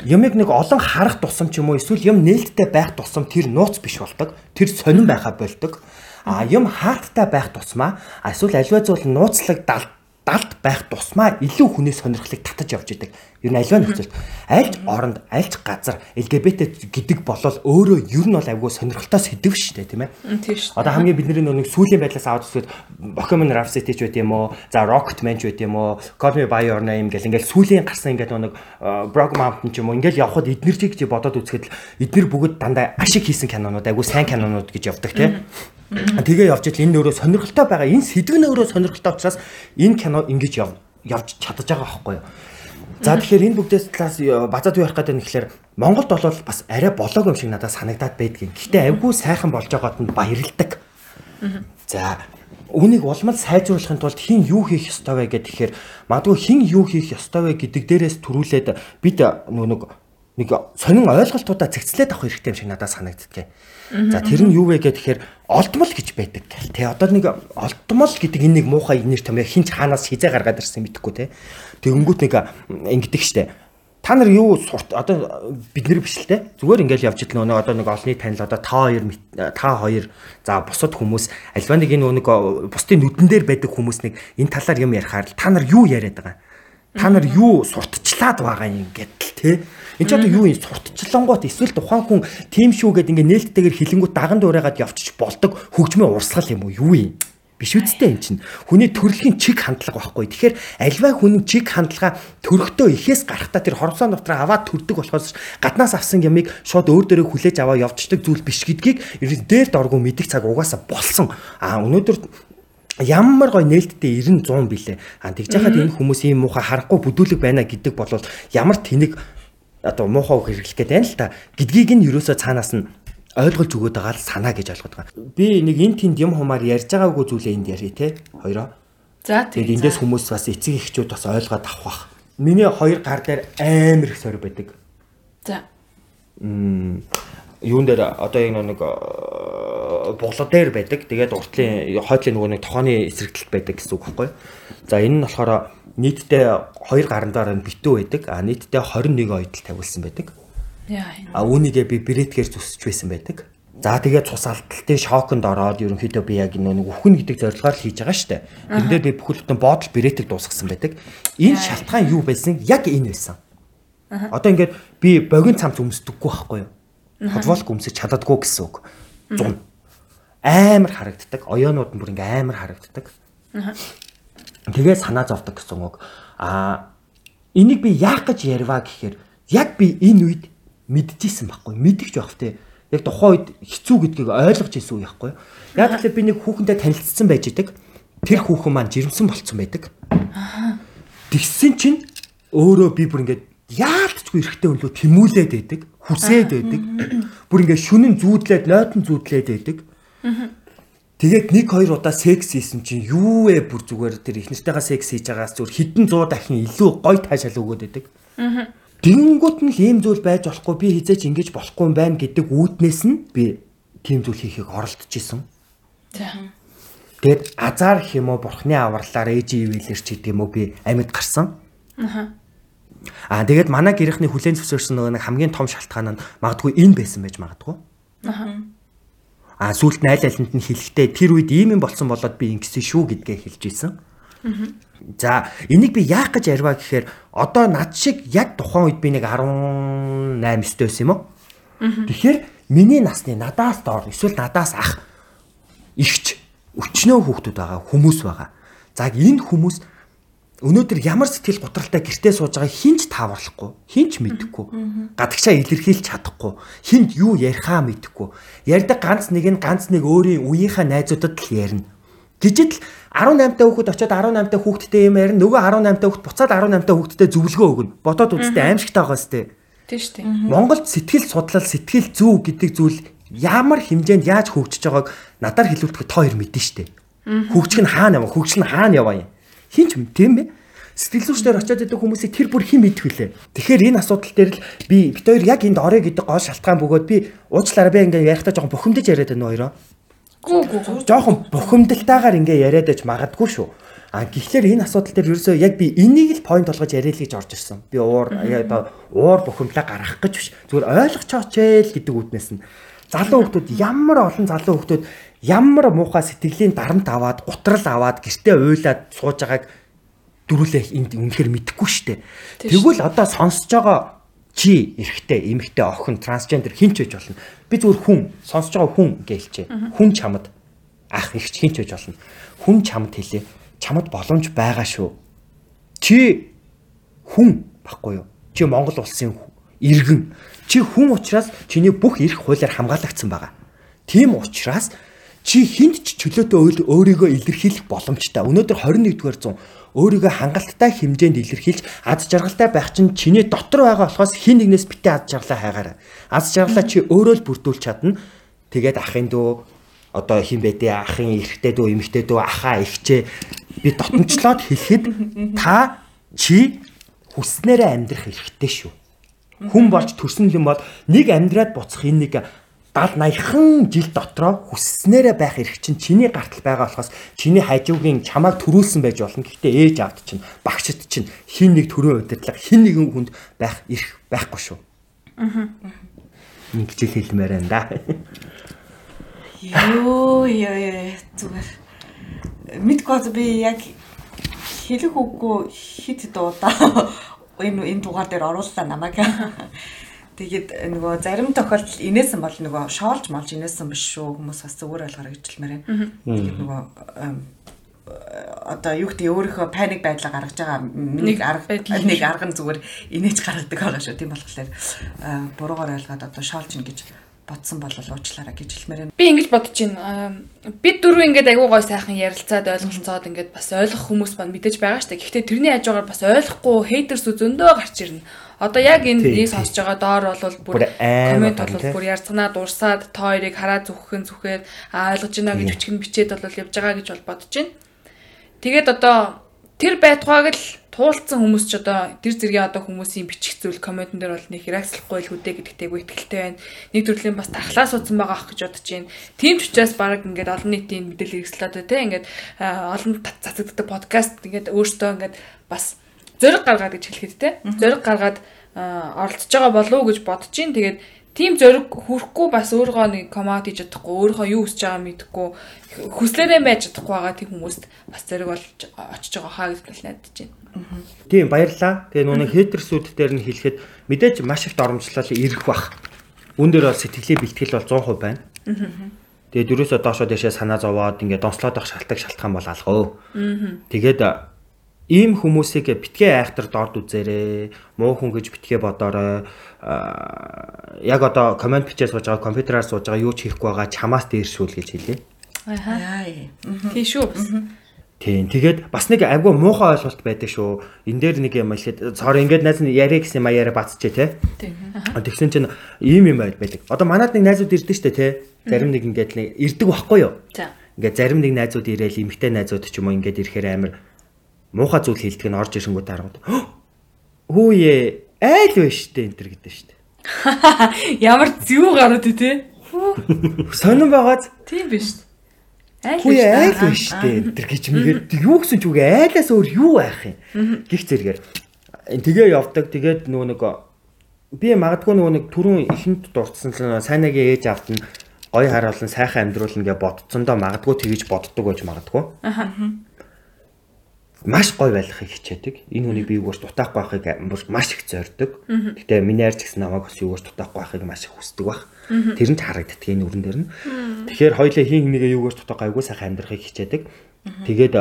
Ямиг нэг олон харах тусам ч юм уу эсвэл юм нээлттэй байх тусам тэр нууц биш болдог. Тэр сонирн байхаа болдог. А юм хаалттай байх тусмаа эсвэл аливаа зүйл нууцлаг далд далд байх тусмаа илүү хүнээ сонирхлыг татаж явж идэг. Ер нь аливаа нөхцөлд альж оронд альж газар LGBT гэдэг болол өөрөө ер нь бол айгүй сонирхолтой сэдв шүү дээ тийм ээ. Тийм шүү. Одоо хамгийн бидний нэг сүүлийн байдлаас аваад үзвэл Bohemian Rhapsody ч байт юм уу, за Rocketman ч байт юм уу, Call Me By Your Name гэл ингээл сүүлийн гарсан ингээд нэг Brock Mountain ч юм уу ингээл явхад эднэр чиг чи бодоод үзэхэд эднэр бүгд дандаа ашиг хийсэн кинонууд айгүй сайн кинонууд гэж явдаг тийм ээ. Тэгээ явж ил энэ өөрөө сонирхолтой байгаа. Энэ сэдв нь өөрөө сонирхолтой учраас энэ кино ингэж яв явж чадаж байгаа байхгүй юу? За тэгэхээр энэ бүгдээс талаас базаад юу ярих гэдэг нь тэгэхээр Монголд бол бас арай болоог юм шиг надад санагдаад байдгийн. Гэхдээ айгүй сайхан болж байгаад нь баярлдаг. За үнийг улмал сайжруулахын тулд хин юу хийх ёстой вэ гэхээр магадгүй хин юу хийх ёстой вэ гэдэг дээрээс төрүүлээд бид нөгөө нэг сонин ойлголтуудаа цэгцлээд авах хэрэгтэй юм шиг надад санагддаг. За тэр нь юу вэ гэхээр олдмол гэж байдаг гэл те. Одоо нэг олдмол гэдэг энэ нэг муухай нэр томьёо хинч хаанаас хизээ гаргаад ирсэн мэдэхгүй те. Тэгэнгүүт нэг ингэдэг штэ. Та нар юу сурт одоо бид нэр биш л те. Зүгээр ингээл явж идэл нөө одоо нэг олонний танил одоо та хоёр та хоёр за бусад хүмүүс альва нэг энэ нэг бусдын нүдэн дээр байдаг хүмүүс нэг энэ талаар юм ярихаар та нар юу яриад байгаа. Та нар юу сурталчлаад байгаа юм гэдэл те Энд ч одоо юу юм сурталчлангууд эсвэл тухайн хүн тийм шүү гэд ингээ нээлттэйгээр хилэнгүүд даган дуурайгаад явчих болдог хөгжмийн урсгал юм уу юу юм? биш үсттэй эн чинь хүний төрөлхийн чиг хандлага байхгүй. Тэгэхээр альваа хүн чиг хандлага төрөхтөө ихээс гарахтаа тэр хорвоо дотроо аваад төрдөг болохоос гаднаас авсан ямыг шууд өөр дөрөө хүлээж аваа явждаг зүйл биш гэдгийг дээр доргу мэдих цаг угаасаа болсон. А өнөөдөр ямар гой нээлттэй 90 100 билээ. А тэгж яхад энэ хүмүүс ийм муухай харахгүй бүдүүлэг байна гэдэг бол ямар тэнэг одоо муухай үг хэрэглэх гээд байна л та. Гэдгийг нь ерөөсөө цаанаас нь ойлгуулж өгöd байгаа л санаа гэж ойлгоод байгаа. Би нэг эн тэнд юм хумаар ярьж байгаагүй зүйлээ энд ярив те. Хоёроо. За тийм. Эндээс хүмүүс бас эцэг эхчүүд бас ойлгоод авах бах. Миний хоёр гар дээр амар их сорь байдаг. За. Мм юун дээр одоо яг нэг буглаа дээр байдаг. Тэгээд уртлын хойдлын нөгөө нэг тохооны эсрэгдэлт байдаг гэсэн үг байхгүй. За энэ нь болохоор нийтдээ 2 гарандаар нь битүү байдаг. А нийтдээ 21 оёдл тавилсан байдаг. А үүнийгээ би брэдгээр зүсэж байсан байдаг. За тэгээд цус алдалтын шоконд ороод ерөнхийдөө би яг нэг үхэн гэдэг зорилгоор л хийж байгаа штэ. Тэн дээр би бүхэл бүтэн бодол брэдийг дуусгасан байдаг. Энэ шалтгаан юу байсан? Яг энэ байсан. Одоо ингээд би богино цамц өмсдөггүй байхгүй юу? Хотволк өмсөж чаддаггүй гэсэн үг. 100 амар харагддаг. Оёонууд нь бүр ингээ амар харагддаг. Тэгээ санаа зовдөг гэсэн үг. Аа энийг би яах гэж ярива гэхээр яг би энэ үед мэдчихсэн байхгүй. Мэдгч байх те. Яг тухайн үед хэцүү гэдгийг ойлгож ирсэн үе байхгүй. Яг тэгэхээр би нэг хүүхэнтэй танилцсан байж идэг. Тэр хүүхэн маань жирэмсэн болцсон байдаг. Тэгсэн чинь өөрөө би бүр ингээд яалтчгүй эрэхтэй өлөө тэмүүлээд байдаг, хүсээд байдаг. Бүр ингээд шүнэн зүүдлээд, нойтон зүүдлээд байдаг. Тэгээд нэг хоёр удаа секс хийсэн чинь юу вэ бүр зүгээр тэр их нэртэйгээ секс хийж байгаас зүгээр хідэн 100 дахин илүү гой таашаал өгөөд байдаг. Тэгэнгүүт нь л ийм зүйл байж болохгүй би хизээч ингэж болохгүй юм байна гэдэг үүднээс нь би тийм зүйл хийхийг оролдож исэн. За. Тэгээд азар гэх юм уу бурхны авралаар ээжийн ивэлэр ч гэдэг юм уу би амьд гарсан. Аха. Аа тэгээд манай гэрийнхний хүлэн зөвшөөрсөн нөгөө нэг хамгийн том шалтгаан нь магадгүй энэ байсан байж магадгүй. Аха. Аа сүулт найл айланд нь хэлэхдээ тэр үед ийм юм болсон болоод би ингэсэн шүү гэдгээ хэлж ийсэн. За энийг би яах гэж ярива гэхээр одоо над шиг яг тухайн үед би нэг 18 9 байсан юм уу? Тэгэхээр миний насны надаас доор эсвэл надаас ах ихч өчнөө хүүхдүүд байгаа хүмүүс байгаа. За энэ хүмүүс өнөөдөр ямар сэтгэл готролтой гэртээ сууж байгаа хинч тааварлахгүй, хинч мэдэхгүй, гадагшаа илэрхийлж чадахгүй, хинт юу ярихаа мэдэхгүй. Ярьдаг ганц нэг нь ганц нэг өөрийн үеийнхаа найзуудад л ярина. Гэжид л 18 та хүүхэд очиод 18 та хүүхэдтэй юм ярина. Нөгөө 18 та хүүхэд буцаад 18 та хүүхэдтэй зөвлөгөө өгнө. Бодоод үзтээ аимшигтай байгаа сте. Тийм шүү дээ. Монголд сэтгэл судлал, сэтгэл зүй гэдэг зүйл ямар хэмжээнд яаж хөгжиж байгааг надаар хэлүүлдэг та хоёр мэднэ штэ. Хөгжих нь хаана яваа, хөгжил нь хаана яваа юм. Хинч тийм бэ? Сэтгэл зүйчдэр очиод идэг хүмүүсийг тэр бүр хэн мэдэх вүлээ. Тэгэхээр энэ асуудал дээр л би бит хоёр яг энд орё гэдэг гол шалтгаан бөгөөд би уучлаарай би ингээ ярихдаа жоохон бухимдаж яриад байна хоёроо. Гүү гүү. Жоохон бухимдалтайгаар ингээ яриад байж магадгүй шүү. А гэхдээ энэ асуудал дээр ерөөсөө яг би энийг л point болгож яриа л гэж орж ирсэн. Би уур одоо уур бухимдлаа гаргах гэж биш. Зүгээр ойлгочооч л гэдэг үднээс нь залуу хүмүүс ямар олон залуу хүмүүс ямар муухай сэтгэлийн дарамт аваад, гутрал аваад, гэртээ уйлаад сууж байгааг дөрүлээ энд үнэхээр мэдэхгүй штэ. Тэгвэл одоо сонсож байгаа чи эрэгтэй, эмэгтэй, охин, трансгендер хинч байж болно. Би зүгээр хүн, сонсож байгаа хүн гэлчээ. Хүн чамд ах ихч хинч байж болно. Хүн чамд хэлээ. Чамд боломж байгаа шүү. Чи хүн баггүй юу? Чи Монгол улсын иргэн. Чи хүн учраас чиний бүх эрх хуулиар хамгаалагдсан байгаа. Тийм учраас чи хүнд ч чөлөөтэй өөрийгөө илэрхийлэх боломжтой. Өнөөдөр 21-р зуун өөрийгөө хангалттай хэмжээнд илэрхийлж аз жаргалтай байх чинь чиний дотор байгаа болохоос хин нэгнээс битээ аз жаргалаа хайгаарай. Аз жаргалаа чи өөрөө л бүрдүүлж чадна. Тэгээд ахын дүү одоо хин бэдэ ахын эрэгтэй дүү эмэгтэй дүү ахаа ихчээ би дотомчлоод хэлэхэд та чи хүснээрээ амьдрах эрхтэй шүү. Хүн болж төрсөн юм бол нэг амьдраад буцах энэ нэг 70 80хан жил дотроо хүсснээрээ байх эрх чинь чиний гартал байгаа болохоос чиний хажуугийн чамайг төрүүлсэн байж болно. Гэхдээ ээж аавд чинь багшд чинь хин нэг төрөө удирдлага хин нэгэн хүнд байх эрх байхгүй шүү. Аа. Нэг жил хэлмээр энэ да. Йоо яа зүгээр. Мэдгүй би яг хэлэх үггүй хит дуудаа энэ энэ дугаар дээр орууллаа намайг. Тэгээд нөгөө зарим тохиолдолд инээсэн бол нөгөө шоолж малж инээсэн биш шүү хүмүүс бас зүгээр ойлгохоор гэж хэлмээр байна. Тэгээд нөгөө одоо юу гэдэг өөрийнхөө паник байдлаа гаргаж байгаа нэг арга нэг арга нь зүгээр инээж гаргадаг байгаа шүү. Тийм болохоор буруугаар ойлгоод одоо шоолж ин гэж бодсон бол уучлаарай гэж хэлмээр байна. Би ингэж бодож байна. Бид дөрөв ингээд айгуу гой сайхан ярилцаад ойлголцоод ингээд бас ойлгох хүмүүс маань мэдээж байгаа дээ. Гэхдээ тэрний хажуугаар бас ойлгохгүй хейтерс зөндөө гарч ирнэ Одоо яг энэ нэг сонсож байгаа доор бол бүр коммент бол бүр ярцганаа дурсаад та хоёрыг хараа зүгхэн зүхээр ойлгож байна гэж өчгөн бичээд бол явж байгаа гэж бол бодож байна. Тэгээд одоо тэр байтугааг л туулцсан хүмүүс ч одоо тэр зэргийн одоо хүмүүсийн бичих зүйл комментэн дээр бол нэг хэрэгслэхгүй л хүдэ гэдэгтэйг итгэлтэй байна. Нэг төрлийн бас тархлаа суудсан байгаа ах гэж бодож байна. Тийм ч учраас баг ингээд олон нийтийн мэдээлэл хэрэгслээд те ингээд олон цацагддаг подкаст ингээд өөртөө ингээд бас зориг гаргаад гэж хэлэхэд те зориг гаргаад оролцож байгаа болов уу гэж бодож чинь тэгээд тийм зориг хүрхгүй бас өөргөө нэг коммент хийж чадахгүй өөрийнхөө юу хүсэж байгааг мэдэхгүй хүслээрээ байж чадахгүй байгаа тийм хүмүүст бас зориг болж очиж байгаа хаа гэж найдаж байна. Тийм баярлаа. Тэгээ нүг хейтерсүүд дээр нь хэлэхэд мэдээж маш их доромжлол ирэх бах. Үн дээр бол сэтгэлийн бэлтгэл бол 100% байна. Тэгээд дөрөөсөө доошоо дэшээ санаа зовоод ингээд донслоод байх шалтгаан шалтгаан бол алгаа. Тэгээд ийм хүмүүсийг битгий айхтар дорд үзээрэй. Муу хүн гэж битгий бодоорой. Яг одоо комент бичээ сууж байгаа, компьютераар сууж байгаа юу ч хийхгүй байгаа чамаас дээршүүл гэж хэлээ. Аа. Тийм шүү бас. Тийм. Тэгээд бас нэг айгүй муухай ойлголт байдаг шүү. Эн дээр нэг юм хэлэхэд цоор ингээд найз нь яриа гэсэн маяараа бацчээ те. Тийм. Тэгсэн чинь ийм юм байдаг. Одоо манад нэг найзууд ирдэ штэ те. Зарим нэг ингээд нэг ирдэг байхгүй юу? За. Ингээд зарим нэг найзууд ирээл эмгтэй найзууд ч юм уу ингээд ирэхээр амар муухай зүйл хэлдэг нь орж ирэнгүүт харангууд (gasps) хөөе айл байна штэ энэ төр гэдэг штэ. (laughs) Ямар зүү гарууд үү те? Сонирн байгааз Тийм биш. Айл биш. айл байна штэ энэ төр гэж мэгээд юу гэсэн ч үгүй айлаас өөр юу байх юм. Гих зэрэгээр тэгээ явдаг тэгээд нөгөө нэг би магадгүй нөгөө нэг түрүүн ихэнд дурдсан л сайнагийн ээж авт нь гой харуулсан сайхан амьдруулна гэж бодцсондоо магадгүй тэгэж боддог байж магадгүй. Аха. Маш гой байхыг хичээдэг. Энэ хүнийг би юугаас дутаахгүй байхыг маш их зорддог. Гэтэ миний арч гэсэн намайг бас юугаас дутаахгүй байхыг маш их хүсдэг баг. Тэр нь ч харагддаг энэ өрн дээр нь. Тэгэхээр хоёлаа хин хинийгээ юугаас дутаахгүй айгуу сайхан амьдрахыг хичээдэг. Тэгээд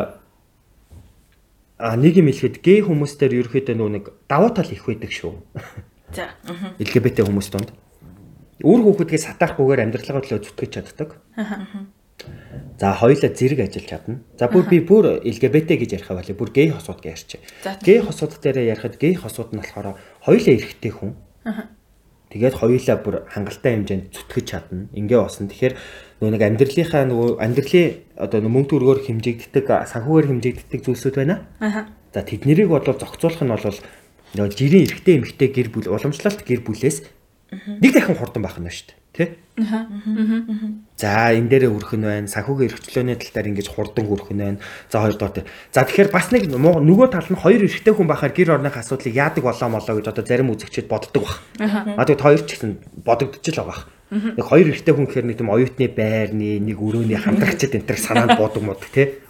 а нэг юм хэлэхэд гей хүмүүстээр ерөөхдөө нөө нэг давуу тал их байдаг шүү. (laughs) За. LGBT хүмүүс донд. Үр хүүхдгээ сатаахгүйгээр амьдралгаа төлөө зүтгэж чаддаг. За хоёулаа зэрэг ажиллаж чадна. За бүр би бүр LGBT гэж ярих байли. Бүр гей хосууд гэж ярьчих. Гей хосууд дээр ярихад гей хосууд нь болохоор хоёулаа эрэгтэй хүн. Тэгээд хоёулаа бүр хангалттай хэмжээнд зүтгэж чадна. Ингээ болсон. Тэгэхээр нөгөө нэг амьдралынхаа нөгөө амьдралын одоо мөнгө төгрөгөөр хэмжигддэг, санхүүгээр хэмжигддэг зүйлсүүд байна. За тэднийг бол зохицуулах нь бол нөгөө жирийн эрэгтэй эмэгтэй гэр бүл уламжлалт гэр бүлээс нэг дахин хурдан байх нь шүү дээ. Тэ? За энэ дээрээ хүрэх нь байна. Санхүүгийн эрхчлөөний тал дээр ингэж хурдан хүрэх нь байна. За хоёрдугаар. За тэгэхээр бас нэг нөгөө тал нь хоёр эрэгтэй хүн байхаар гэр орныхаа асуудлыг яадаг болоо молоо гэж одоо зарим үзэгчид боддог баг. А тэгээд хоёр ч гэсэн бодогдож л байгаа. Нэг хоёр эрэгтэй хүн гэхээр нэг тийм оюутны байрны нэг өрөөний хамтрагчд энэ төр санаанд бодог мод тий.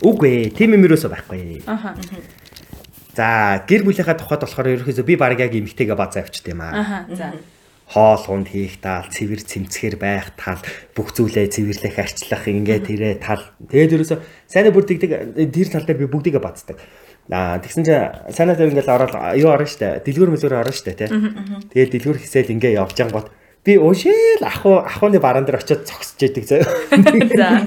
Үгүй ээ, тийм юм юусоо байхгүй. Аха. За гэр бүлийнхаа тухайд болохоор ерөөхдөө би баг яг эмгтэйгээ базаа авчт юм аа. Аха. За. Хоол хунд хийх тал, цэвэр цэмцгэр байх тал, бүх зүйлээ цэвэрлэх, арчлах, ингээд тэрэ тал. Тэгээд ерөөсөө сайн бүр тэгдэг тэр тал дээр би бүгдийгээ бацдаг. Аа тэгсэн чинь санаа дээр ингээд ороод юу орно штэ. Дэлгүүр мэлгүүр орно штэ тий. Тэгээд дэлгүүр хийсэл ингээд явж ангууд би өөшөөл аху ахууны бараан дээр очиод цогсож яадаг заяа. (laughs) За.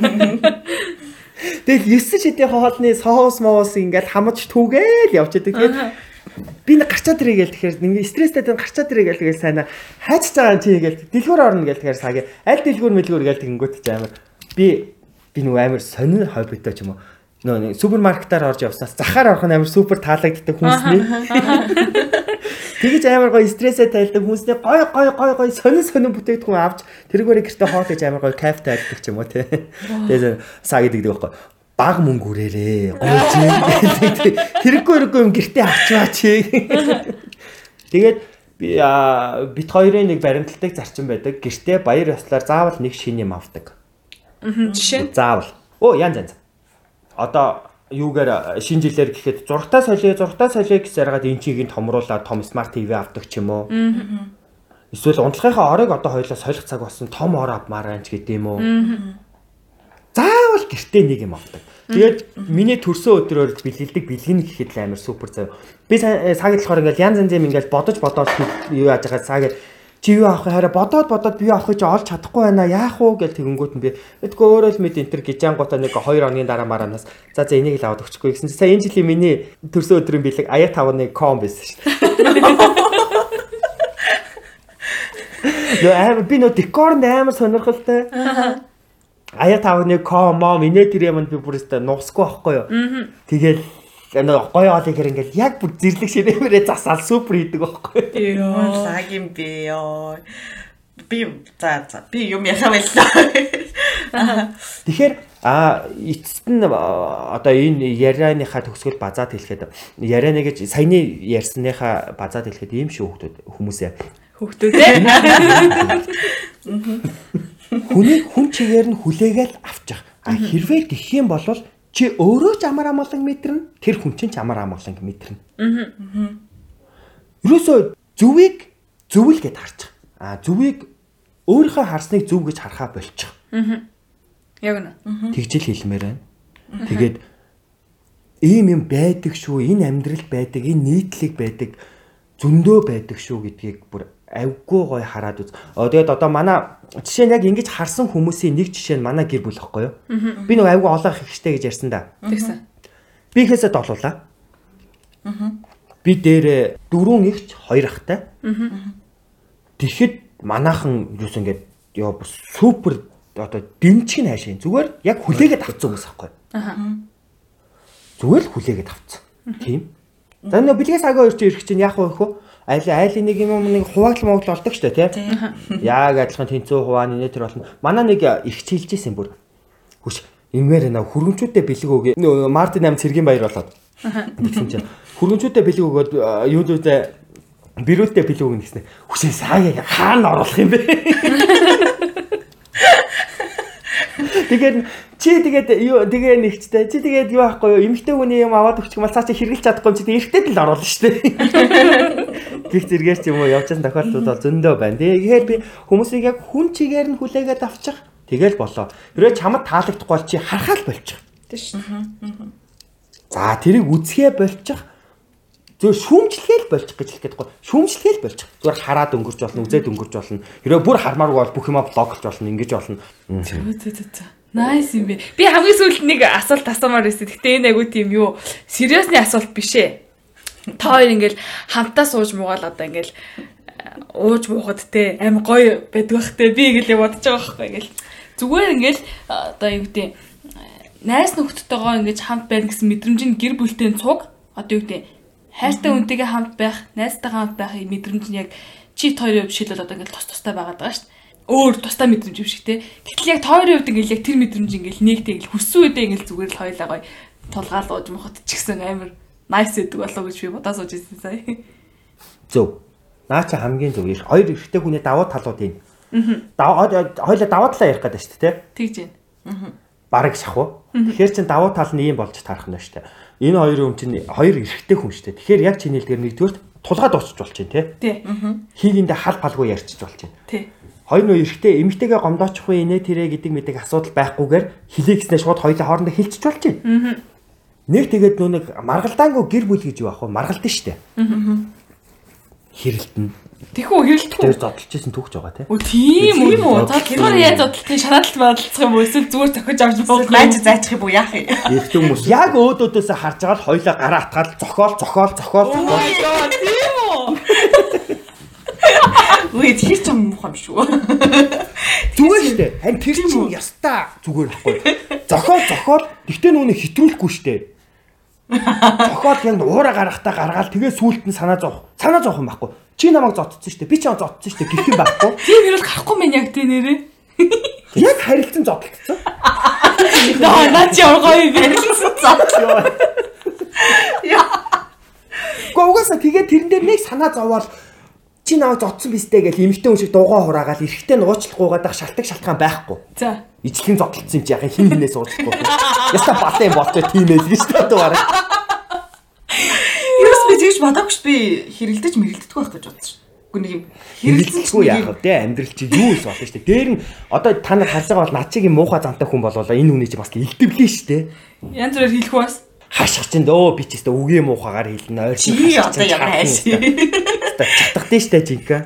Тэгэл 9 шидийн хоолны соус моос ингээд хамаж түүгээл явж яадаг. Тэгээд би нэг гарчаад ирээ гээл тэгэхээр нэг стресстэй тань гарчаад ирээ гээл тэгэл сайн хайч байгаа чи гээл дэлгүүр орно гээл тэгэхээр саги аль дэлгүүр мэлгүүр гээл тэгэнгүүт ч амар. Би би нөгөө амар сонир хоббитой ч юм уу. Нэг супермаркетаар орж явснаас захаар орох нь амар супер таалагддаг хүмүүсний Тэгэж амар гоё стрессээ тайлдаг хүмүүсний гой гой гой гой сонин сонин бүтээгдэхүүн авч тэрүүгээр гэртээ хоол хийж амар гоё кайф тайлдаг ч юм уу те. Тэгээд саа гэдэг байхгүй баг мөнгө үрээрээ гоё чи хэрэггүй хэрэггүй юм гэртээ авчваа чи. Тэгээд би бит хоёрын нэг баримтлагдаг зарчим байдаг. Гэртээ баяр ёслоор заавал нэг шин юм авдаг. Жишээ нь? Заавал. Оо янз янз одоо юугаар шинэ жилээр гэхэд зургатаа солио зургатаа солио гэж заргаад эн чигийг томруулаад том смарт ТV авдаг ч юм уу? Эсвэл унтлагынхаа оройг одоо хоёлаа солих цаг болсон том ор авмаар байна ч гэдэм үү заавал гэртээ нэг юм авдаг. Тэгээд миний төрсөн өдрөөр бэлгэлдэг бэлгэн гэхэд л амар супер зав. Би сааг болохоор ингээл янз янз юм ингээл бодож бодоод юу яаж байгаа сааг чи юу авах хараа бодоод бодоод би авахыг чи олж чадахгүй байна яах уу гэл тэгэнгүүт нь би эдгөө өөрөө л мэд энтер гижангуудаа нэг 2 хоногийн дараа маранаас за за энийг л аваад өгчихгүй гэсэн чи сая энэ жилийн миний төрсөн өдрийн бэлэг аяа 5-ны ком байсан шүү дээ. (laughs) Амар би нөө декор амар сонирхолтой. Аяа 5-ны ком мом инээ тэр юмд би бүр өстө нуусгүй байхгүй юу. Тэгэл нөө гоё олыг хэр ингээл яг бүр зэрлэг ширэмээрээ засаал супер хийдэг байхгүй юу. Йоо лаг юм би ёо. Би за за би юм яхаа байлаа. Тэгэхээр а эцэст нь одоо энэ ярианыхаа төгсгөл базаад хэлэхэд ярианы гэж саяны ярьсныхаа базаад хэлэхэд ийм шүү хүмүүс хүмүүсээ хөвгтөө те. Хүний хүн чигээр нь хүлээгээл авчих. А хэрвээ гэх юм бол чи өөрөө ч амар амгалан метрэн тэр хүн чинь ч амар амгалан метрэн. Юусоо зүвийг зөвл гэд харчих. А зүвийг өөрийнхөө харсныг зөв гэж харахаа болчих. Яг нь. Тэгжил хэлмээр байна. Тэгээд ийм юм байдаг шүү, энэ амьдрал байдаг, энэ нийтлэг байдаг, зөндөө байдаг шүү гэдгийг бүр авгүй гой хараад үз. Оо тэгээд одоо манай жишээ нь яг ингэж харсан хүмүүсийн нэг жишээ нь манай гэр бүл ихгүй юу? Би нэг авгүй олон ихтэй гэж ярьсан да. Тэгсэн. Би ихээсээ долуулаа. Би дээр дөрөв ихч хоёр ахтай. Тэгэхэд манаахан юус ингээд ёо супер одоо дэмчиг хайшин зүгээр яг хүлээгээд авцсан хүмүүс аахгүй. Зүгээр л хүлээгээд авцсан. Тийм. За нөө бэлгээс агаа чи ирэх чинь яах вэ хөө? Айл айл нэг юм нэг хуваагл мовгл болдог штэ тий. Яг адилхан тэнцүү хувааны нэ тэр болно. Манай нэг их чилжсэн бүр. Хүч ингээр наа хөргөмчүүдэд бэлэг өгөө. Мартин 8 цэргийн баяр болоод. Тэгсэн чинь хөргөмчүүдэд бэлэг өгөөд юу лүүдээ бирүүлдэ бэлэг өгнө гэснэ. Хүсээ сая хаана оруулах юм бэ? (laughs) Тэгээд чи тэгээд юу тэгээ нэгчтэй. Чи тэгээд юу аахгүй юу? Эмэгтэй хүний юм аваад өгчих юм бол цаа чи хэрглэж чадахгүй юм чи эргэтэй л оруулна шүү дээ. Гих зэргээр ч юм уу явж байгаа тохиолдлууд бол зөндөө байна. Тэгэхээр би хүмүүсийг яг хүн чигээр нь хүлээгээд авчих. Тэгэл болоо. Хэрвээ чамд таалагдахгүй бол чи харахаа л болчих. Тийш. За тэрийг үзхээ болчих. Зөв шүүмжлэхэл болчих гэж хэлэх гэдэггүй. Шүүмжлэхэл болчих. Зүгээр хараад өнгөрч болно, үзээд өнгөрч болно. Хэрвээ бүр хармааргүй бол бүх юма блоклж болно, ингэж болно. Найс юм бэ. Би хамгийн сүүлд нэг асуулт асуумаар байсан. Гэтэ энэ айгуу тийм юу сериусны асуулт биш ээ. Та хоёр ингээл хамтаа сууж муугаал одоо ингээл э, ууж буухад те аим гоё байдгах те би ингээл бодож байгаа байхгүй ингээл зүгээр ингээл э, одоо юу гэдэг найс нөхдөдтэйгоо ингэж хамт байна гэсэн мэдрэмж нь гэр бүлтэй цуг одоо юу гэдэг хайртай хүнтэйгээ хамт байх найзтайгаа хамт байх мэдрэмж нь яг чи хоёрын жишээлбэл одоо ингээл тус тустай байгаад байгаа шүү дээ өөр тустай мэдрэмж юм шиг те. Гэтэл яг тойрын үед ингээл яг тэр мэдрэмж ингээл нэгтэй ингээл хүссэн үедээ ингээл зүгээр л хоёлаа гоё тулгаалж мохот ч гэсэн амар nice гэдэг болоо гэж би бодож сууж ирсэн сая. Зөв. Наа чи хамгийн зөв. Хоёр эрэгтэй хүний давуу талууд юм. Аа. Хоёлаа давуу талаа ярих гэдэг шүү дээ, тэ? Тэгж байна. Бараг шахуу. Тэгэхээр чин давуу тал нь ийм болж таарах нь шүү дээ. Энэ хоёр хүн чинь хоёр эрэгтэй хүн шүү дээ. Тэгэхээр яг чиний хэлдгээр нэгдүгээр тулгаад дуусч болж чинь, тэ? Тий. Хийгэндээ хал палгүй ярьчих болж чинь. Тий хоёр нөө эрэгтэй эмэгтэйгээ гомдоочих уу инээ тэрэ гэдэг мэдэг асуудал байхгүйгээр хилээ гэснээр шууд хоёулаа хоорондоо хилчиж болж байна. Нэг тэгээд нөө нэг маргалдаангүй гэр бүл гэж юу ах вэ? Маргалдсан шүү дээ. Хэрэлтэн. Тэхүү хэрэлтэх үү? Тэр зодтолчсэн түүхж байгаа тийм. Өө тийм үү? Тэр яаж зодтолтын шаналт бодлох юм уу? Эсвэл зүгээр зохиж авч буух байж зайчих юм уу яах юм? Эрэгтэй хүмүүс яг өөдөөдөөс харж байгаа л хоёулаа гараа атгаад зохиол зохиол зохиол зохиол. Тийм үү? Үгүй тэр ч юм муухай юм шүү. Зүгээр шүү дээ. Харин тэр чинь ястаа зүгээр байхгүй. Зохиол зохиол гэхдээ нүуний хитрүүлэхгүй шүү дээ. (laughs) Зохиол яг уура гарахтаа гаргаал тэгээ сүулт нь санаа зовх. Санаа зовх юм байхгүй. Чи намайг зодцсон шүү дээ. Би ч зодцсон шүү дээ. Гэх юм байхгүй. (laughs) Тийм хэрэл гарахгүй мэн яг тэ нэрээ. Яг харилцан зодтолцсон. (laughs) Наа наа чи оргоо юм харилцан зодтсон. (laughs) Яа. Гогоосаа тэгээ тэрэн дээр нэг санаа зовоол чи наваа зодсон бистэй гэж эмэгтэй хүн шиг дуугаа хураагаал эрэхтэй нууцлахгүйгээд ах шалтгаан шалтгаан байхгүй. За. Ижлэхэн зодтолцсон юм чи яхаа хин хинээс уучлахгүй. Яста батын болтой тийм ээ гэж бодоорой. Юус би тэгж бодоогүй ш би хэрэлдэж мэрэлддэггүй байх гэж бодсон ш. Үгүй нэг юм хэрэлцэхгүй яах вэ? Амьдрал чи юу ис болно ш. Дээр нь одоо та нар харж байгаа бол над чигийн муухай зантай хүн болоо энэ хүний чи бас илдэвлээ ш. Янз бүрээр хэлэх бас хашгич энэ өө би ч өстө үгийн муухагаар хэлнэ ойр чи одоо ямар хайш чаддагтай штэ жинка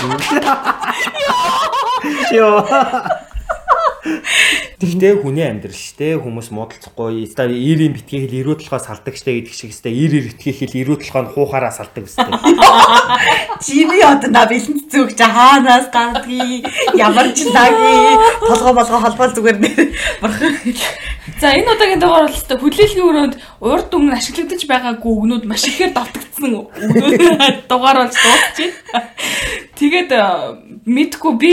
(laughs) ёо Тэгтээ хүний амьдрал штэ хүмүүс муудалцахгүй. Ста ирийн битгий хэл ирүү толгой салдаг штэ гэдэг шиг штэ ир ир битгий хэл ирүү толгой нь хуухаараа салдаг штэ (laughs) Чи би одоо на бэлэнт зүгч хаанаас гардгийг ямар ч лаги толгой болгоо холбоол зүгээр нэр бурхан. За энэ удаагийн дугаар бол өстой. Хүлээлгийн өрөөнд урд өмнө ашиглагдаж байгаагүй өгнүүд маш ихээр давтагдсан өгнүүд (laughs) дугаар болж дуусчих. Тэгээд мэдгүй би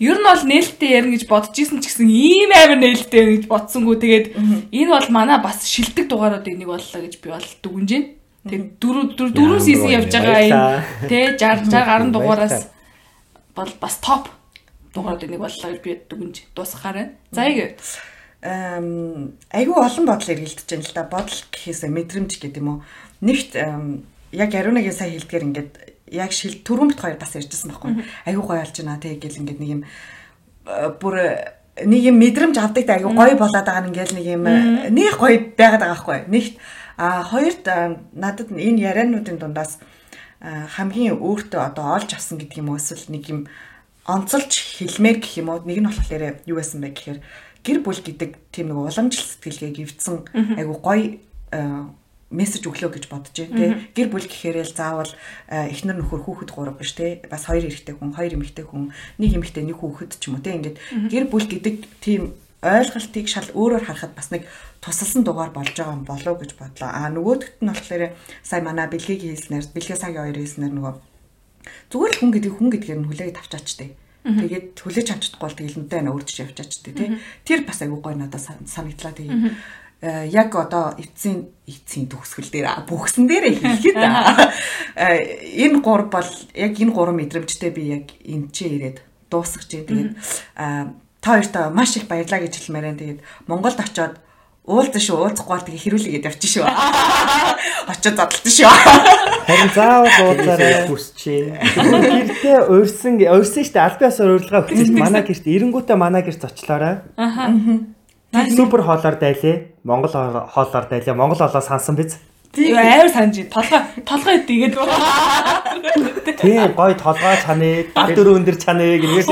ер нь бол нээлттэй ярина гэж бодож исэн ч гэсэн ийм амар нээлттэй гэж бодсонгүй. Тэгээд энэ бол манай бас шилдэг дугааруудын нэг боллоо гэж би бол байна. Тэгээд дөрөв дөрөв сизон явж байгаа энэ (laughs) тэ 60 60 гаруй дугаараас бол бас топ дугааруудын нэг боллоо гэж би дүгнэж дуусгахаар байна. За яг айгүй олон бодол эргэлдэж байна л да. Бодол гэхээсээ мэдрэмж гэдэг юм уу. Нэгт яг ариунагийн сайн хэлдгээр ингээд яг шил түрүүн бит хоёр бас ярьжсэн байхгүй. Айгүй гоё болж байна тэг гэл ингээд нэг юм бүр нэг юм мэдрэмж авдаг айгүй гоё болоод байгаа ингээд нэг юм нэг гоё байгаад байгаа байхгүй. Нэгт а хоёрт надад энэ яриануудын дундаас хамгийн өөртөө одоо олж авсан гэдэг юм уу эсвэл нэг юм онцолж хэлмээр гэх юм уу? Нэг нь болохоор юу байсан бэ гэхээр гэр бүл гэдэг тийм нэг уламжлал сэтгэлгээ гівцсэн айгу гоё мессеж өглөө гэж бодож байна тий. Гэр бүл гэхээр л заавал эхнэр нөхөр хүүхэд гурав биш тий. Бас хоёр эрэгтэй хүн хоёр эмэгтэй хүн нэг эмэгтэй нэг хүүхэд ч юм уу тий. Ингээд гэр бүл гэдэг тийм ойлголтыг шал өөрөөр харахад бас нэг тусалсан дугаар болж байгаа юм болов гэж бодлоо. Аа нөгөөдөгт нь болохоор сая манай бэлгийг хэлснээр бэлгээ сагийн хоёр хэлснээр нөгөө зүгээр л хүн гэдэг хүн гэдгээр нь хүлээгээд авчаач тээ. Тэгээд хүлээж авч чадахгүй бол тэгэл нүдэ өөрчж явчаач тээ. Тэр бас айгүй гоё надад санагдлаа Э, яг одоо эцсийн эцсийн төгсгөл дээр бүхсэн дээрээ хэлэхэд (laughs) э, энэ гур бол яг энэ гурван мэдрэмжтэй би яг энэ ч ирээд дуусгах чинь тэгээд та хоёртоо маш их баярлаа гэж хэлмээр байна. Тэгээд Монголд очиод уулзсан шүү уулзахгүй тэгээ хэрүүлээгээд явчих шүү. (laughs) Очиод задлаа шүү. Харин заавал уулзаарай байна. Гэртээ уурсан уурсан штэ альбиасаар урилга өгсөн штэ (laughs) манай гэрт эренгүүтээ манай гэрт очлоорой. Аха. Супер хоолоор дайлээ. Монгол хоолоор дайлаа. Монгол хоолоо сансан биз? Тийм амар санаж толгой толгой идэгээд Тийм гой толгой чаны, дал дөрөв өндөр чаны гэнээс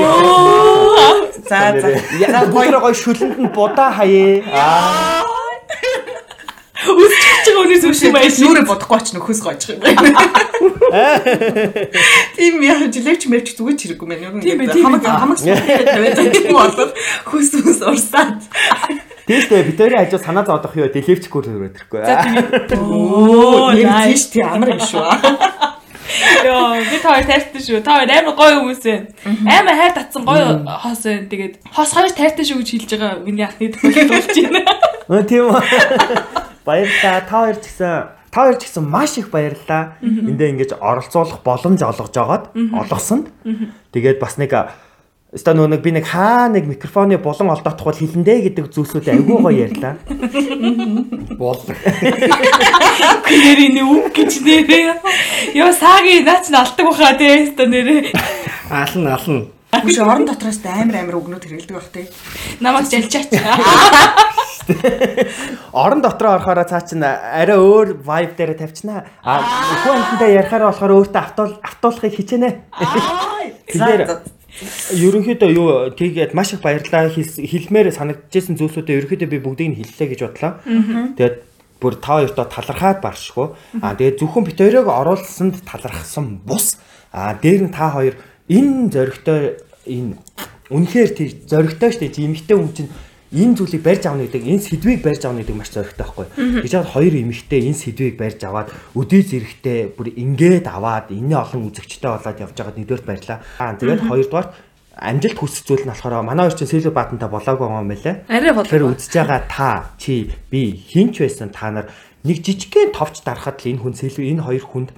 За за. За гой гой шүлэнд нь будаа хаяа. Аа. Үсчих чиг өнөөс үш юм байж. Нүрэ бодохгүй ч нөхөс гойч юм. Тийм яа жилээч мэрч зүгээр чирэггүй мэн. Хамаг хамаг тавиад (laughs) болоод хүс хүс урсаад. Бид хоёрын хажуу санаа зовдох юу дэлгэвчгүй төрөөд ирэхгүй. За тийм. Оо, тийш тий амар юм шүү. Йоо, би тоо тайртай шүү. Та амар гоё хүмүүс байна. Амар хайр татсан гоё хос байна. Тэгээд хос хоёр тайртай шүү гэж хэлж байгаа миний ахны тохиолдол болж байна. Нөө тийм үү. Баярлалаа. Та хоёр ч гэсэн та хоёр ч гэсэн маш их баярлалаа. Эндээ ингэж оролцуулах боломж олгож агаад олгосонд. Тэгээд бас нэг Өста нөгөө нэг би нэг хаа нэг микрофоны булан олдоодох бол хилэндэ гэдэг зүйлсүүд айгүй гоё ярьлаа. Бол. Гэрийн үг гэж нэрээ. Йоо саагийн наач нь алдаг баха тий өста нэрээ. Ална ална. Биш орон дотроос амар амар өгнөд хэрэгэлдэг бах тий. Намайг жалчаач. Орон дотроо орохоор цаа чин арай өөр vibe дээр тавьчихна. А хүн амьтантай ярихаараа болохоор өөртөө автуул автуулахыг хичээнэ. Тэгэхээр Ерөнхийдөө юу тийгээд маш их баярлалаа хэлмээр санагдчихсэн зүйлсүүдээ ерөнхийдөө би бүгдийг нь хэллээ гэж бодлоо. Тэгээд бүр та хоёртоо талархаад баршгүй. Аа тэгээд зөвхөн бит хоёрыг оруулсанд талархсан бус. Аа дээр нь та хоёр энэ зөрөгтэй энэ үнэхээр тий зөрөгтэй штэ жимхтэй хүн чинь энэ зүйлийг барьж авна гэдэг энэ сэдвийг барьж авна гэдэг маш зоригтой байхгүй. Гэж хаад хоёр эмэгтэй энэ сэдвийг барьж аваад өдөө зэрэгтэй бүр ингээд аваад энэ олон үзэгчтэй болоод явж байгаад нэгдүгээр баярлаа. Аа тэгээд хоёрдугаар амжилт хүсэх зүйл нь болохоор манай хоёр чинь сэлбэр баатантай болоогүй юм байлаа. Арай болоо. Тэр үзэж байгаа та, чи, би хинч байсан та нар нэг жижигхэн товч дарахад л энэ хүн сэлбэр энэ хоёр хүнд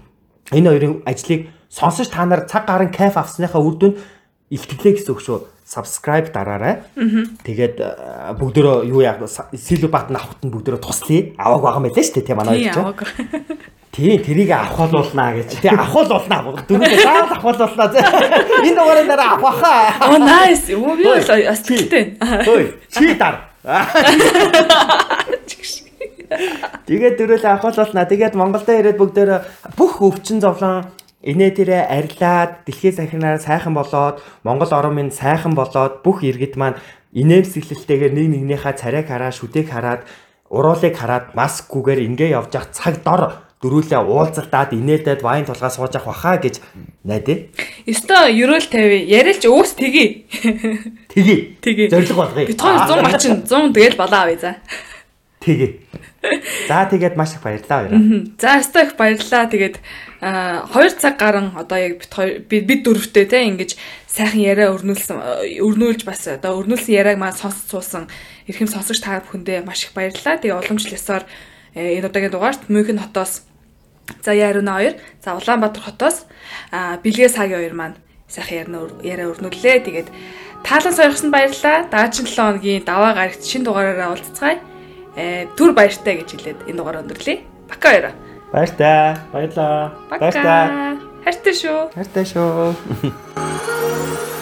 энэ хоёрын ажлыг сонсож та нар цаг гарын кайф авсныхаа үр дүнд илтгэлээ гэсэн үг шүү subscribe дараарай. Тэгээд бүгдөө юу яа силүү батн авахт нь бүгдөө туслая. Аваг байгаа мэлээ шүү дээ тийм манай хоёр чинь. Тийм тэрийг авахуулнаа гэж. Тийм авахуулнаа. Дөрөв заавал авахуулнаа. Энэ дугаараа дараа авахаа. Оо nice. Юу би бас асуулттай. Хөөе. Чи дар. Тэгээд дөрөв авахуулнаа. Тэгээд Монголдо ирээд бүгдөө бүх өвчин зовлон Инээ тэрэ арилаад дэлхийн сахинаар сайхан болоод Монгол орон минь сайхан болоод бүх иргэд маань инээмсэглэлтэйгээр нэг нэгнийхээ царайг хараад шүтэйг хараад уруулыг хараад маскгүйгээр ингээ явж явах цаг дор дөрүүлээ уулзалтаад инээдэд вайн тулгаа сууж авах баха гэж найдаа. Өстой ерөөл 50 ярилж өөс тгий. Тгий. Тгий. Зориг болгоё. Би 100 мачин 100 тэгэл болоо авъя за. Тгий. За тэгээд маш их баярлалаа баяраа. За өстой их баярлалаа. Тэгээд 2 цаг гарan одоо яг бид бид дөрөвтэй те ингэж сайхан яриа өрнүүлсэн өрнүүлж бас одоо өрнүүлсэн яриаг маань сонсч суусан эрхэм сонсогч та бүхэндээ маш их баярлалаа. Тэгээ уламжлалсаар э, энэ удаагийн дугаарт Мюнхен хотоос за Яриуна 2, за Улаанбаатар хотоос Бэлгээ сагийн 2 маань сайхан яриа өрнүүллээ. Тэгээд таалан сойрхсонд баярлалаа. Даачийн 7 хоногийн даваа гарагт шин дугаараараа уулзцгаая. Э, түр баяртай гэж хэлээд энэ дугаар өндөрлөе. Бака баяраа. Баяртай. Баярлаа. Баяртай. Хайртай шүү. Хайртай шүү. (laughs)